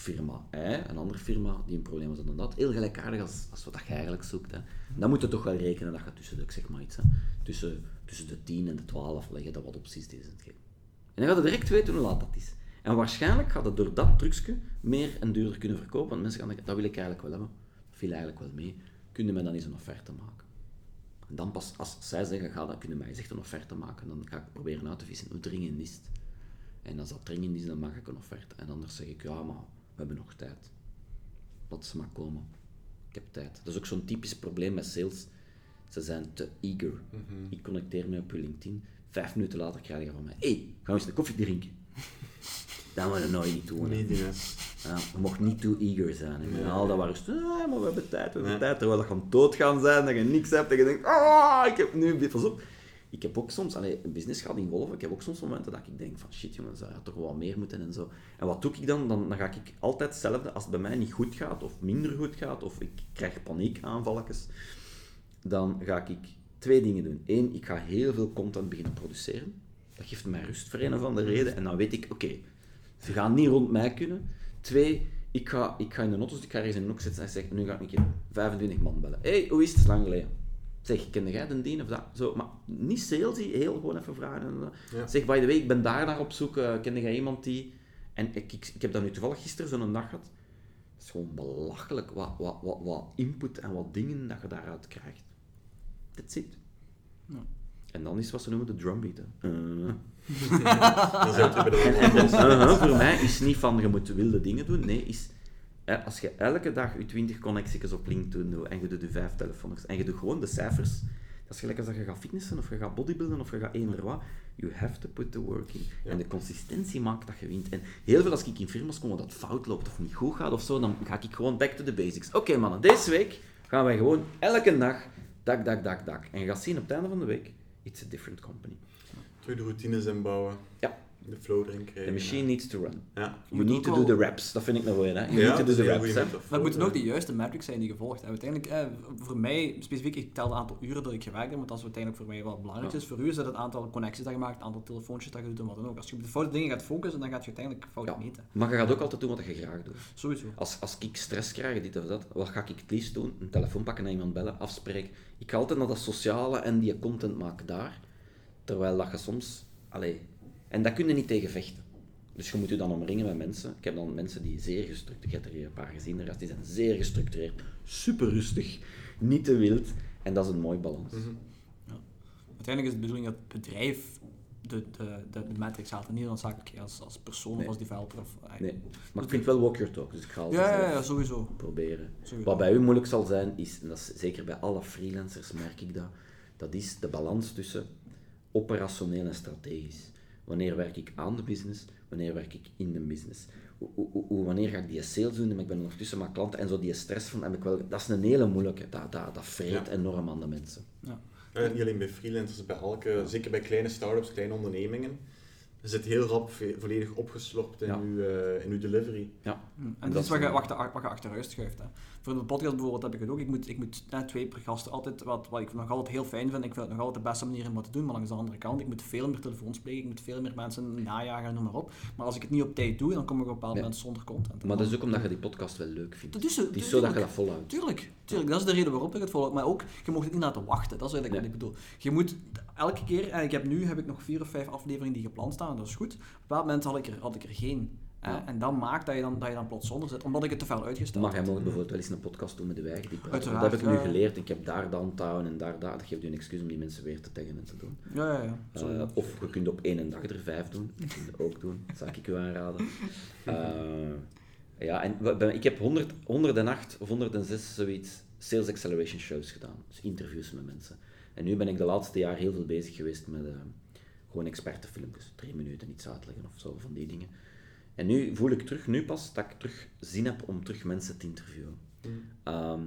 firma een andere firma die een probleem had dan dat, heel gelijkaardig als, als wat je eigenlijk zoekt. Hè. Dan moet je toch wel rekenen dat je tussen de, zeg maar iets, hè, tussen, tussen de 10 en de 12 leggen dat wat opties deze En dan gaat je direct weten hoe laat dat is. En waarschijnlijk gaat het door dat trucje meer en duurder kunnen verkopen, want mensen gaan denken, dat wil ik eigenlijk wel hebben. Dat viel eigenlijk wel mee. Kunnen mij dan eens een offerte maken? En dan pas, als zij zeggen, ga dan kunnen mij eens echt een offerte maken, dan ga ik proberen uit te vissen hoe dringend is het. En als dat dringend is, dan mag ik een offerte. En anders zeg ik, ja, maar we hebben nog tijd. Laat ze maar komen. Ik heb tijd. Dat is ook zo'n typisch probleem met sales. Ze zijn te eager. Ik connecteer me op je LinkedIn. Vijf minuten later krijg je van mij, hé, hey, gaan we eens een koffie drinken? (laughs) Dat moet je nooit niet doen. Nee. Ja, je mocht niet too eager zijn. En Ja. al dat waren ze, ah, maar we hebben tijd, we hebben Ja. tijd. Terwijl dat gewoon dood gaan zijn, dat je niks hebt en je denkt, ah, ik heb nu... Pas op. Ik heb ook soms, allee, een business gaat in golven, ik heb ook soms momenten dat ik denk van, shit jongens, dat had toch wel meer moeten en zo. En wat doe ik dan? Dan, dan ga ik altijd hetzelfde, als het bij mij niet goed gaat, of minder goed gaat, of ik krijg paniekaanvalletjes, dan ga ik twee dingen doen. Eén, ik ga heel veel content beginnen produceren. Dat geeft mij rust voor een of andere reden. En dan weet ik, oké, ze gaan niet rond mij kunnen. Twee, ik ga, ik ga in de notus, ik ga ergens in een hoek zitten en zeg, nu ga ik een keer 25 man bellen. hey, hoe is het? Lang geleden. Zeg, kende jij de dien of dat? Zo, maar niet salesy, heel gewoon even vragen. Eh. Ja. Zeg, by the way, ik ben daar naar op zoek. eh kende jij iemand die... En ik, ik, ik heb dat nu toevallig gisteren zo'n dag gehad. Het is gewoon belachelijk wat, wat, wat, wat input en wat dingen dat je daaruit krijgt. That's it. Ja. En dan is wat ze noemen de drumbeat. hè. Uh. Dan zijn we terug bij de En, en dus, uh-huh, voor mij is niet van je moet wilde dingen doen. Nee, is als je elke dag je 20 connecties op LinkedIn doet en je doet je 5 telefoons en je doet gewoon de cijfers. Dat is gelijk als dat je gaat fitnessen of je gaat bodybuilden of je gaat eender wat. You have to put the work in. Ja. En de consistentie maakt dat je wint. En heel veel als ik in firma's kom waar dat fout loopt of niet goed gaat of zo, dan ga ik gewoon back to the basics. Oké mannen, deze week gaan wij gewoon elke dag dak, dak, dak, dak. En je gaat zien op het einde van de week, it's a different company. Terug de routines inbouwen. Ja. De flow erin krijgen. The machine needs to run. Ja. You moet need to do the reps. Dat vind ik nog wel, hè. You Ja, need to do the een reps, Maar het moeten ja. ook de juiste metrics zijn die gevolgd hebben. Uiteindelijk, eh, voor mij specifiek, ik tel het aantal uren dat ik gewerkt heb, want dat is uiteindelijk voor mij wel belangrijk is. Voor u is dat het aantal connecties dat je maakt, het aantal telefoontjes dat je doet en wat dan ook. Als je op de foute dingen gaat focussen, dan gaat je uiteindelijk fout Ja. meten. Maar je gaat ook altijd doen wat je graag doet. Sowieso. Als, als ik stress krijg, dit of dat, wat ga ik het liefst doen? Een telefoon pakken, naar iemand bellen, afspreken. Ik ga altijd naar dat sociale en die content maken daar. Terwijl dat je soms... Allee, en dat kun je niet tegen vechten. Dus je moet je dan omringen met mensen. Ik heb dan mensen die zeer gestructureerd... Je hebt er een paar gezien, de rest die zijn zeer gestructureerd. Super rustig. Niet te wild. En dat is een mooi balans. Mhm. Uiteindelijk is het de bedoeling dat het bedrijf de, de, de, de metrics haalt en niet noodzakelijk als, als persoon Nee. of als developer. Of, eh, Nee. Maar ik vind wel walk your talk, dus ik ga altijd Ja, ja, ja, sowieso. proberen. sowieso. Wat bij u moeilijk zal zijn, is, en dat is zeker bij alle freelancers merk ik dat, dat is de balans tussen operationeel en strategisch. Wanneer werk ik aan de business, wanneer werk ik in de business? Hoe, hoe, hoe- wanneer ga ik die sales doen, maar ik ben ondertussen met klanten en zo die stress van heb ik wel, dat is een hele moeilijke, dat, dat, dat vreet Ja. enorm aan de mensen. Ja. Ja, niet alleen bij freelancers, bij elke, zeker bij kleine start-ups, kleine ondernemingen. Je zit heel rap volledig opgeslorpt in, Ja. uw, eh, in uw delivery. Ja. Hm. En dat dat is wat je, is- wat, je, wat je achteruit schuift. Hè. Voor de podcast bijvoorbeeld heb ik het ook. Ik moet, ik moet net twee per gast altijd, wat, wat ik nog altijd heel fijn vind, ik vind het nog altijd de beste manier om wat te doen, maar langs de andere kant, ik moet veel meer telefoons plegen, ik moet veel meer mensen najagen, noem maar op. Maar als ik het niet op tijd doe, dan kom ik op een bepaald Ja. moment zonder content. Maar dat is ook omdat je die podcast wel leuk vindt. Dat is Het is zo dat je dat volhoudt. Tuurlijk, tuurlijk, dat is de reden waarop ik het volg. Maar ook, je mocht het niet laten wachten, dat is eigenlijk Nee. wat ik bedoel. Je moet elke keer, en ik heb nu heb ik nog vier of vijf afleveringen die gepland staan, dat is goed. Op een bepaald moment had ik er, had ik er geen. Ja. En dat maakt dat je, dan, dat je dan plots zonder zit, omdat ik het te ver uitgesteld Maar jij mag bijvoorbeeld wel eens een podcast doen met de wijgen die Dat heb ik nu ja. geleerd. Ik heb daar downtown en daar dat. Dat geeft u een excuus om die mensen weer te taggen en te doen. Ja, ja, ja. Eh, of je kunt op één dag er vijf doen. Dat kun je ook doen. Dat zou ik u aanraden. (laughs) Eh, ja, en ik heb 100, 108 of 106 zoiets sales acceleration shows gedaan. Dus interviews met mensen. En nu ben ik de laatste jaar heel veel bezig geweest met eh, gewoon expertenfilmpjes. Drie minuten iets uitleggen of zo, van die dingen. En nu voel ik terug, nu pas, dat ik terug zin heb om terug mensen te interviewen. Ehm,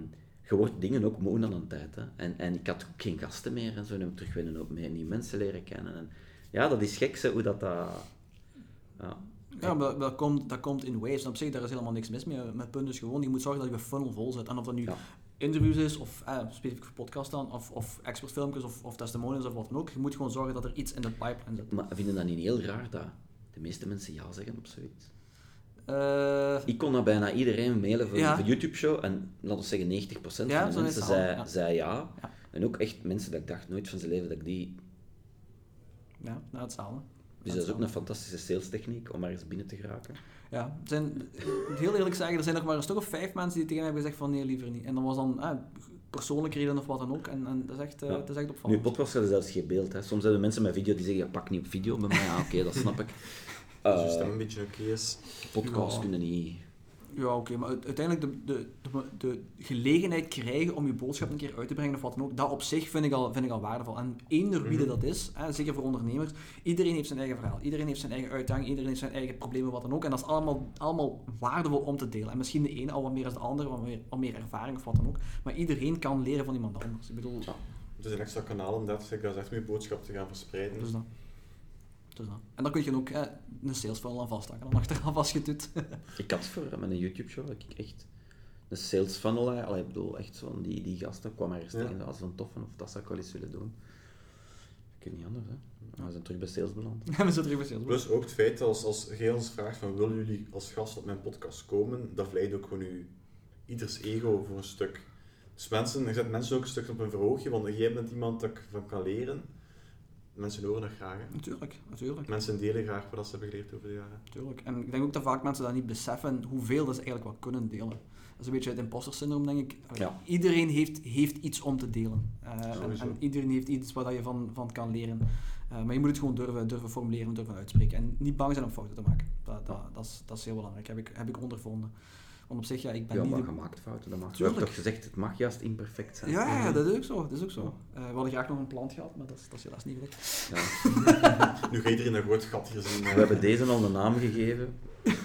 je wordt dingen ook moe aan een tijd. Hè? En, en ik had ook geen gasten meer en zo. En heb ik terug willen ook meer nieuwe mensen leren kennen. En ja, dat is gek, zo, hoe dat... dat ja. Ja, maar dat komt, dat komt in waves. En op zich, daar is helemaal niks mis mee. Met het punt is gewoon, je moet zorgen dat je funnel vol zit. En of dat nu Ja. Interviews is, of eh, specifiek voor podcast dan, of, of expertfilmpjes, of, of testimonials, of wat dan ook. Je moet gewoon zorgen dat er iets in de pipeline zit. Maar vinden dat niet heel raar dat de meeste mensen ja zeggen op zoiets? Eh, Ik kon naar bijna iedereen mailen voor Ja. een YouTube-show en laten we zeggen 90% Ja, van de mensen zei ja. zei ja. En ook echt mensen dat ik dacht nooit van zijn leven dat ik die... ja, nou, hetzelfde. Dus dat is ook een fantastische sales techniek om maar eens binnen te geraken. Ja, zijn, ik moet heel eerlijk zeggen, er zijn nog maar een stuk of vijf mensen die tegen mij hebben gezegd van nee, liever niet. En dat was dan eh, persoonlijke reden of wat dan ook. En, en dat, is echt, uh, Ja. dat is echt Nu, opvallend. podcast hebben zelfs geen beeld. Hè. Soms hebben mensen met video die zeggen, ja, pak niet op video mij. Ja, oké, dat snap ik. (laughs) Als je Eh, stem een beetje oké is. podcast Ja. kunnen niet... Ja, oké, maar uite- uiteindelijk de, de, de, de gelegenheid krijgen om je boodschap een keer uit te brengen of wat dan ook, dat op zich vind ik al, vind ik al waardevol. En eender wie Mhm. dat is, hè, zeker voor ondernemers, iedereen heeft zijn eigen verhaal, iedereen heeft zijn eigen uitdaging, iedereen heeft zijn eigen problemen, wat dan ook. En dat is allemaal, allemaal waardevol om te delen. En misschien de ene al wat meer als de andere, wat meer, wat meer ervaring of wat dan ook. Maar iedereen kan leren van iemand anders. Ik bedoel, Het is een extra kanaal om dat, dat echt je boodschap te gaan verspreiden. dus dat. Dus dat. En dan kun je ook hè, een sales funnel aan vasthakken, dan achteraf als je het doet. (laughs) Ik had voor met een YouTube-show dat ik echt een sales funnel, hè, allee, ik bedoel, echt van die, die gasten kwam er eens Ja. tegen, als van tof of dat zou ik wel eens willen doen. Ik weet niet anders, hè. We zijn terug bij sales beland. En (laughs) we zitten terug bij sales. Plus ook het feit dat als, als jij ons vraagt van willen jullie als gast op mijn podcast komen, dat vlijt ook gewoon u, ieders ego voor een stuk. Dus mensen, je zet mensen ook een stuk op een verhoogje, want jij bent iemand dat ik van kan leren. Mensen horen dat graag. Hè. Natuurlijk, natuurlijk. Mensen delen graag wat ze hebben geleerd over de jaren. Tuurlijk. En ik denk ook dat vaak mensen dat niet beseffen hoeveel dat ze eigenlijk wat kunnen delen. Dat is een beetje het imposter syndroom, denk ik. Ja. Iedereen heeft, heeft iets om te delen. Eh, en, Sowieso. en iedereen heeft iets waar je van, van kan leren. Eh, maar je moet het gewoon durven, durven formuleren, durven uitspreken. En niet bang zijn om fouten te maken. Dat, dat, dat, is, dat is heel belangrijk, heb ik, heb ik ondervonden. Want op zich, ja, ik ben Ja, niet... maar de- gemaakt fouten, dat mag. We Tuurlijk. hebben toch gezegd, het mag juist imperfect zijn. Ja, ja, dat is ook zo. Dat is ook zo. Eh, we hadden graag nog een plant gehad, maar dat is, dat is helaas niet gelukt. Ja. (laughs) Nu ga je iedereen een groot gat hier zien. We hebben deze al een naam gegeven. (laughs)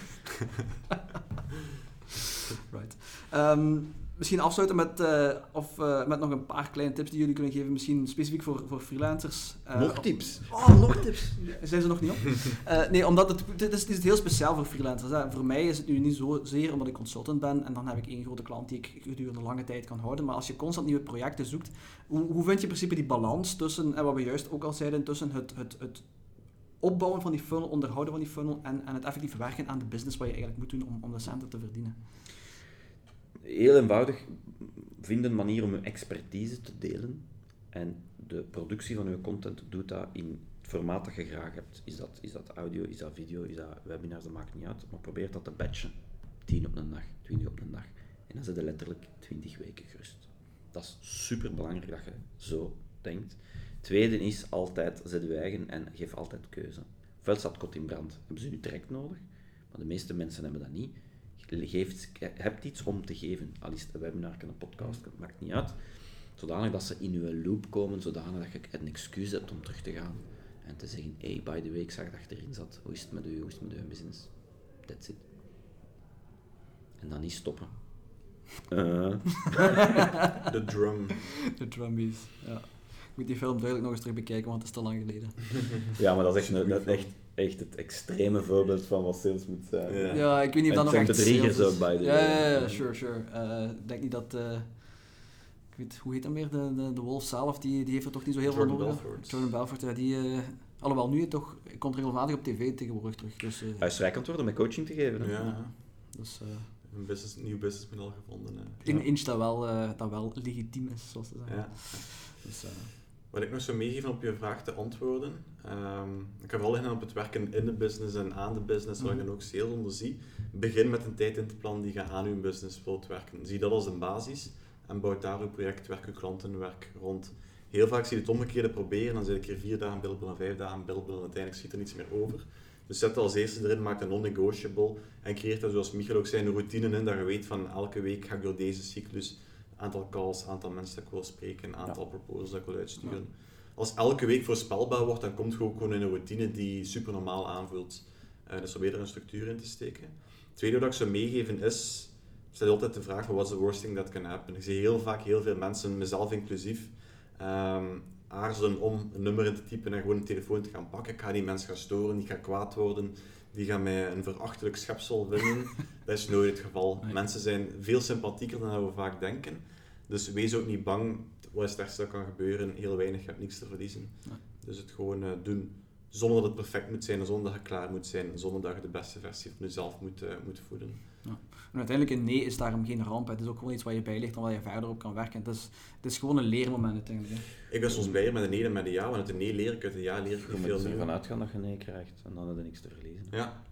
Right. Ehm, misschien afsluiten met, eh, of, eh, met nog een paar kleine tips die jullie kunnen geven. Misschien specifiek voor, voor freelancers. Eh, Nog tips. Oh, nog tips. Zijn ze nog niet op? (laughs) Nee, omdat het, dit is, is heel speciaal voor freelancers. Hè. Voor mij is het nu niet zozeer omdat ik consultant ben en dan heb ik één grote klant die ik gedurende lange tijd kan houden. Maar als je constant nieuwe projecten zoekt, hoe, hoe vind je in principe die balans tussen, en wat we juist ook al zeiden, tussen het, het, het opbouwen van die funnel, onderhouden van die funnel en, en het effectief werken aan de business wat je eigenlijk moet doen om, om de centen te verdienen? Heel eenvoudig, vind een manier om je expertise te delen. En de productie van je content doet dat in het formaat dat je graag hebt. Is dat, is dat audio, is dat video, is dat webinars, dat maakt niet uit. Maar probeer dat te batchen. 10 op een dag, 20 op een dag. En dan zit je letterlijk 20 weken gerust. Dat is super belangrijk dat je zo denkt. Tweede is altijd, zet je eigen en geef altijd keuze. Ofwel staat kot in brand, hebben ze nu direct nodig, maar de meeste mensen hebben dat niet. Geeft, hebt iets om te geven, al is het een webinar, een podcast, het maakt niet uit. Zodanig dat ze in je loop komen, zodanig dat je een excuus hebt om terug te gaan. En te zeggen, hey, by the way, ik zag dat je erin zat. Hoe is het met u? Hoe is het met uw business? That's it. En dan niet stoppen. Eh, (laughs) De drum. De Drumbees, ja. Ik moet die film duidelijk nog eens terug bekijken, want het is te lang geleden. (laughs) ja, maar dat is echt, dat is echt, echt het extreme voorbeeld van wat sales moet zijn. Ja. Ja, ik weet niet of dat nog echt sales is. ook, by the ja, way. Ja, ja, sure, sure. Eh, Ik denk niet dat... eh, ik weet, hoe heet hem weer? De, de, de Wolf zelf, die, die heeft er toch niet zo heel Jordan veel nodig. Belfort. Jordan Belfort, ja, die... eh, alhoewel, nu toch... Ik komt regelmatig op tv tegenwoordig terug. Dus, eh, Hij is rijk aan het worden met coaching te geven. hè. Ja, dus eh, een business, nieuw businessmodel gevonden. hè. in inch dat wel, eh, dat wel legitiem is, zoals ze zeggen. Ja. Dus, eh, Wat ik nog zou meegeven op je vraag te antwoorden. ehm, ik heb vooral in op het werken in de business en aan de business, waar ik Mhm. dan ook sales onder zie. Begin met een tijd in te plannen die je aan je business wilt werken. Zie dat als een basis en bouw daar je projectwerk, je klantenwerk rond. Heel vaak zie je het omgekeerde proberen, dan zit ik hier vier dagen billable en vijf dagen billable en uiteindelijk schiet er niets meer over. Dus zet dat als eerste erin, maak het non-negotiable en creëert daar, zoals Michael ook zei, een routine in dat je weet van elke week ga ik door deze cyclus aantal calls, aantal mensen dat ik wil spreken, aantal proposals dat ik wil uitsturen. Als elke week voorspelbaar wordt, dan komt je ook gewoon in een routine die super normaal aanvoelt. Eh, dus probeer er een structuur in te steken. Het tweede wat ik zou meegeven is, stel je altijd de vraag, what's the worst thing that can happen? Ik zie heel vaak heel veel mensen, mezelf inclusief, ehm, aarzelen om een nummer in te typen en gewoon een telefoon te gaan pakken. Ik ga die mensen gaan storen, die gaan kwaad worden, die gaan mij een verachtelijk schepsel vinden. (laughs) dat is nooit het geval. Nee. Mensen zijn veel sympathieker dan we vaak denken. Dus wees ook niet bang. Wat is het ergste dat kan gebeuren? Heel weinig, je hebt niks te verliezen. Nee. Dus het gewoon eh, doen. Zonder dat het perfect moet zijn, zonder dat je klaar moet zijn, zonder dat je de beste versie van jezelf moet, eh, moet voeden. Ja. En uiteindelijk een nee is daarom geen ramp. Het is ook gewoon iets waar je bij ligt en waar je verder op kan werken. Het is, het is gewoon een leermoment uiteindelijk. Ik ben soms blijer met een nee dan met een ja, want uit een nee leer ik, uit een ja leer ik Je niet moet veel ervan uitgaan dat je nee krijgt en dan heb je niks te verliezen. Ja,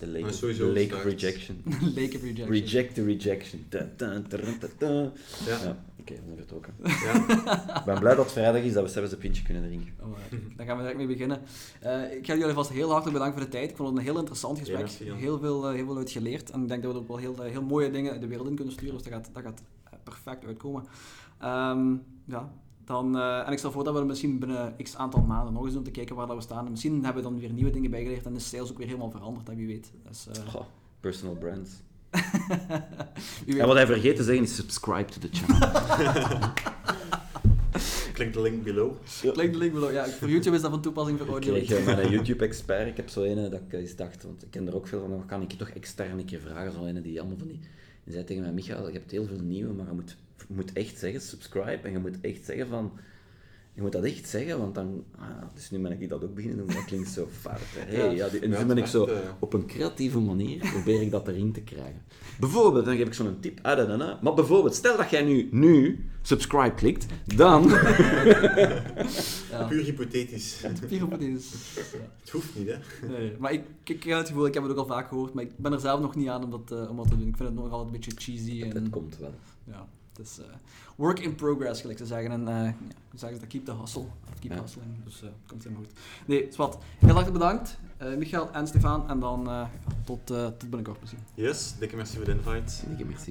De lake, of, lake of rejection. (laughs) Lake of rejection. Reject the rejection. Da, da, da, da, da. ja, Ja, oké, we zijn vertrokken. ja. Ik ben blij dat het vrijdag is, dat we zelfs een pintje kunnen drinken. Alright, daar gaan we direct mee beginnen. Eh, ik ga jullie vast heel hartelijk bedanken voor de tijd. Ik vond het een heel interessant gesprek. Ja, heel, veel, eh, heel veel uit geleerd. En ik denk dat we er ook wel heel, eh, heel mooie dingen de wereld in kunnen sturen. Dus dat gaat, dat gaat perfect uitkomen. Ehm, ja, dan, eh, en ik stel voor dat we misschien binnen x aantal maanden nog eens doen om te kijken waar dat we staan. En misschien hebben we dan weer nieuwe dingen bijgeleerd en is sales ook weer helemaal veranderd, hè, wie weet. Dus, eh, Goh, personal brands. (laughs) En wat hij vergeet te zeggen is subscribe to the channel. (laughs) Klik de link below. Klik de link below. Ja, voor YouTube is dat van toepassing voor Ik audio. kreeg eh, mijn YouTube-expert, ik heb zo een dat ik eens dacht, want ik ken er ook veel van, kan ik je toch extern een keer vragen, zo een die allemaal van die... Die zei tegen mij, Michael, je hebt heel veel nieuwe, maar je moet, moet echt zeggen, subscribe, en je moet echt zeggen van... Je moet dat echt zeggen, want dan... Ah, dus nu ben ik dat ook beginnen doen, dat klinkt zo fout. hè. Hey, ja, die- en Ja, nu ben ik zo, eh, op een creatieve manier, probeer ik dat erin te krijgen. Bijvoorbeeld, dan geef ik zo'n tip, ah, da, da, da. maar bijvoorbeeld, stel dat jij nu, nu subscribe klikt, dan... (laughs) Ja. Puur hypothetisch. Vier op het. Het hoeft niet, hè. Nee, maar ik, ik, heb het gevoel, ik heb het ook al vaak gehoord, maar ik ben er zelf nog niet aan om dat, eh, om dat te doen. Ik vind het nog altijd een beetje cheesy. En, Het komt wel. Ja, het is eh, work in progress, gelijk ze zeggen. En uh, ja, hoe zeggen ze dat? Keep the hustle. Of keep Ja. hustling. Dus uh, komt helemaal goed. Nee, Swat. Heel hartelijk bedankt, uh, Michael en Stefan. En dan uh, tot, uh, tot binnenkort misschien. Yes, dikke merci voor de invite. Dikke merci.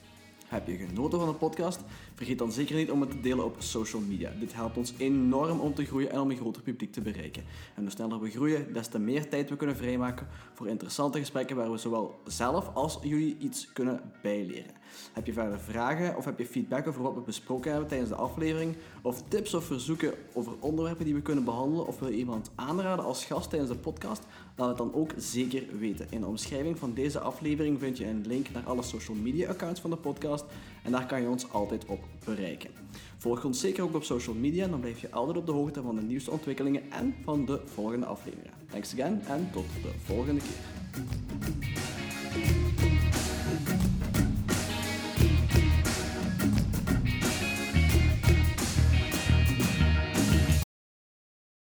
Heb je genoten van de podcast? Vergeet dan zeker niet om het te delen op social media. Dit helpt ons enorm om te groeien en om een groter publiek te bereiken. En hoe sneller we groeien, des te meer tijd we kunnen vrijmaken voor interessante gesprekken waar we zowel zelf als jullie iets kunnen bijleren. Heb je verder vragen of heb je feedback over wat we besproken hebben tijdens de aflevering? Of tips of verzoeken over onderwerpen die we kunnen behandelen? Of wil je iemand aanraden als gast tijdens de podcast? Laat het dan ook zeker weten. In de omschrijving van deze aflevering vind je een link naar alle social media accounts van de podcast. En daar kan je ons altijd op bereiken. Volg ons zeker ook op social media, dan blijf je altijd op de hoogte van de nieuwste ontwikkelingen en van de volgende afleveringen. Thanks again en tot de volgende keer.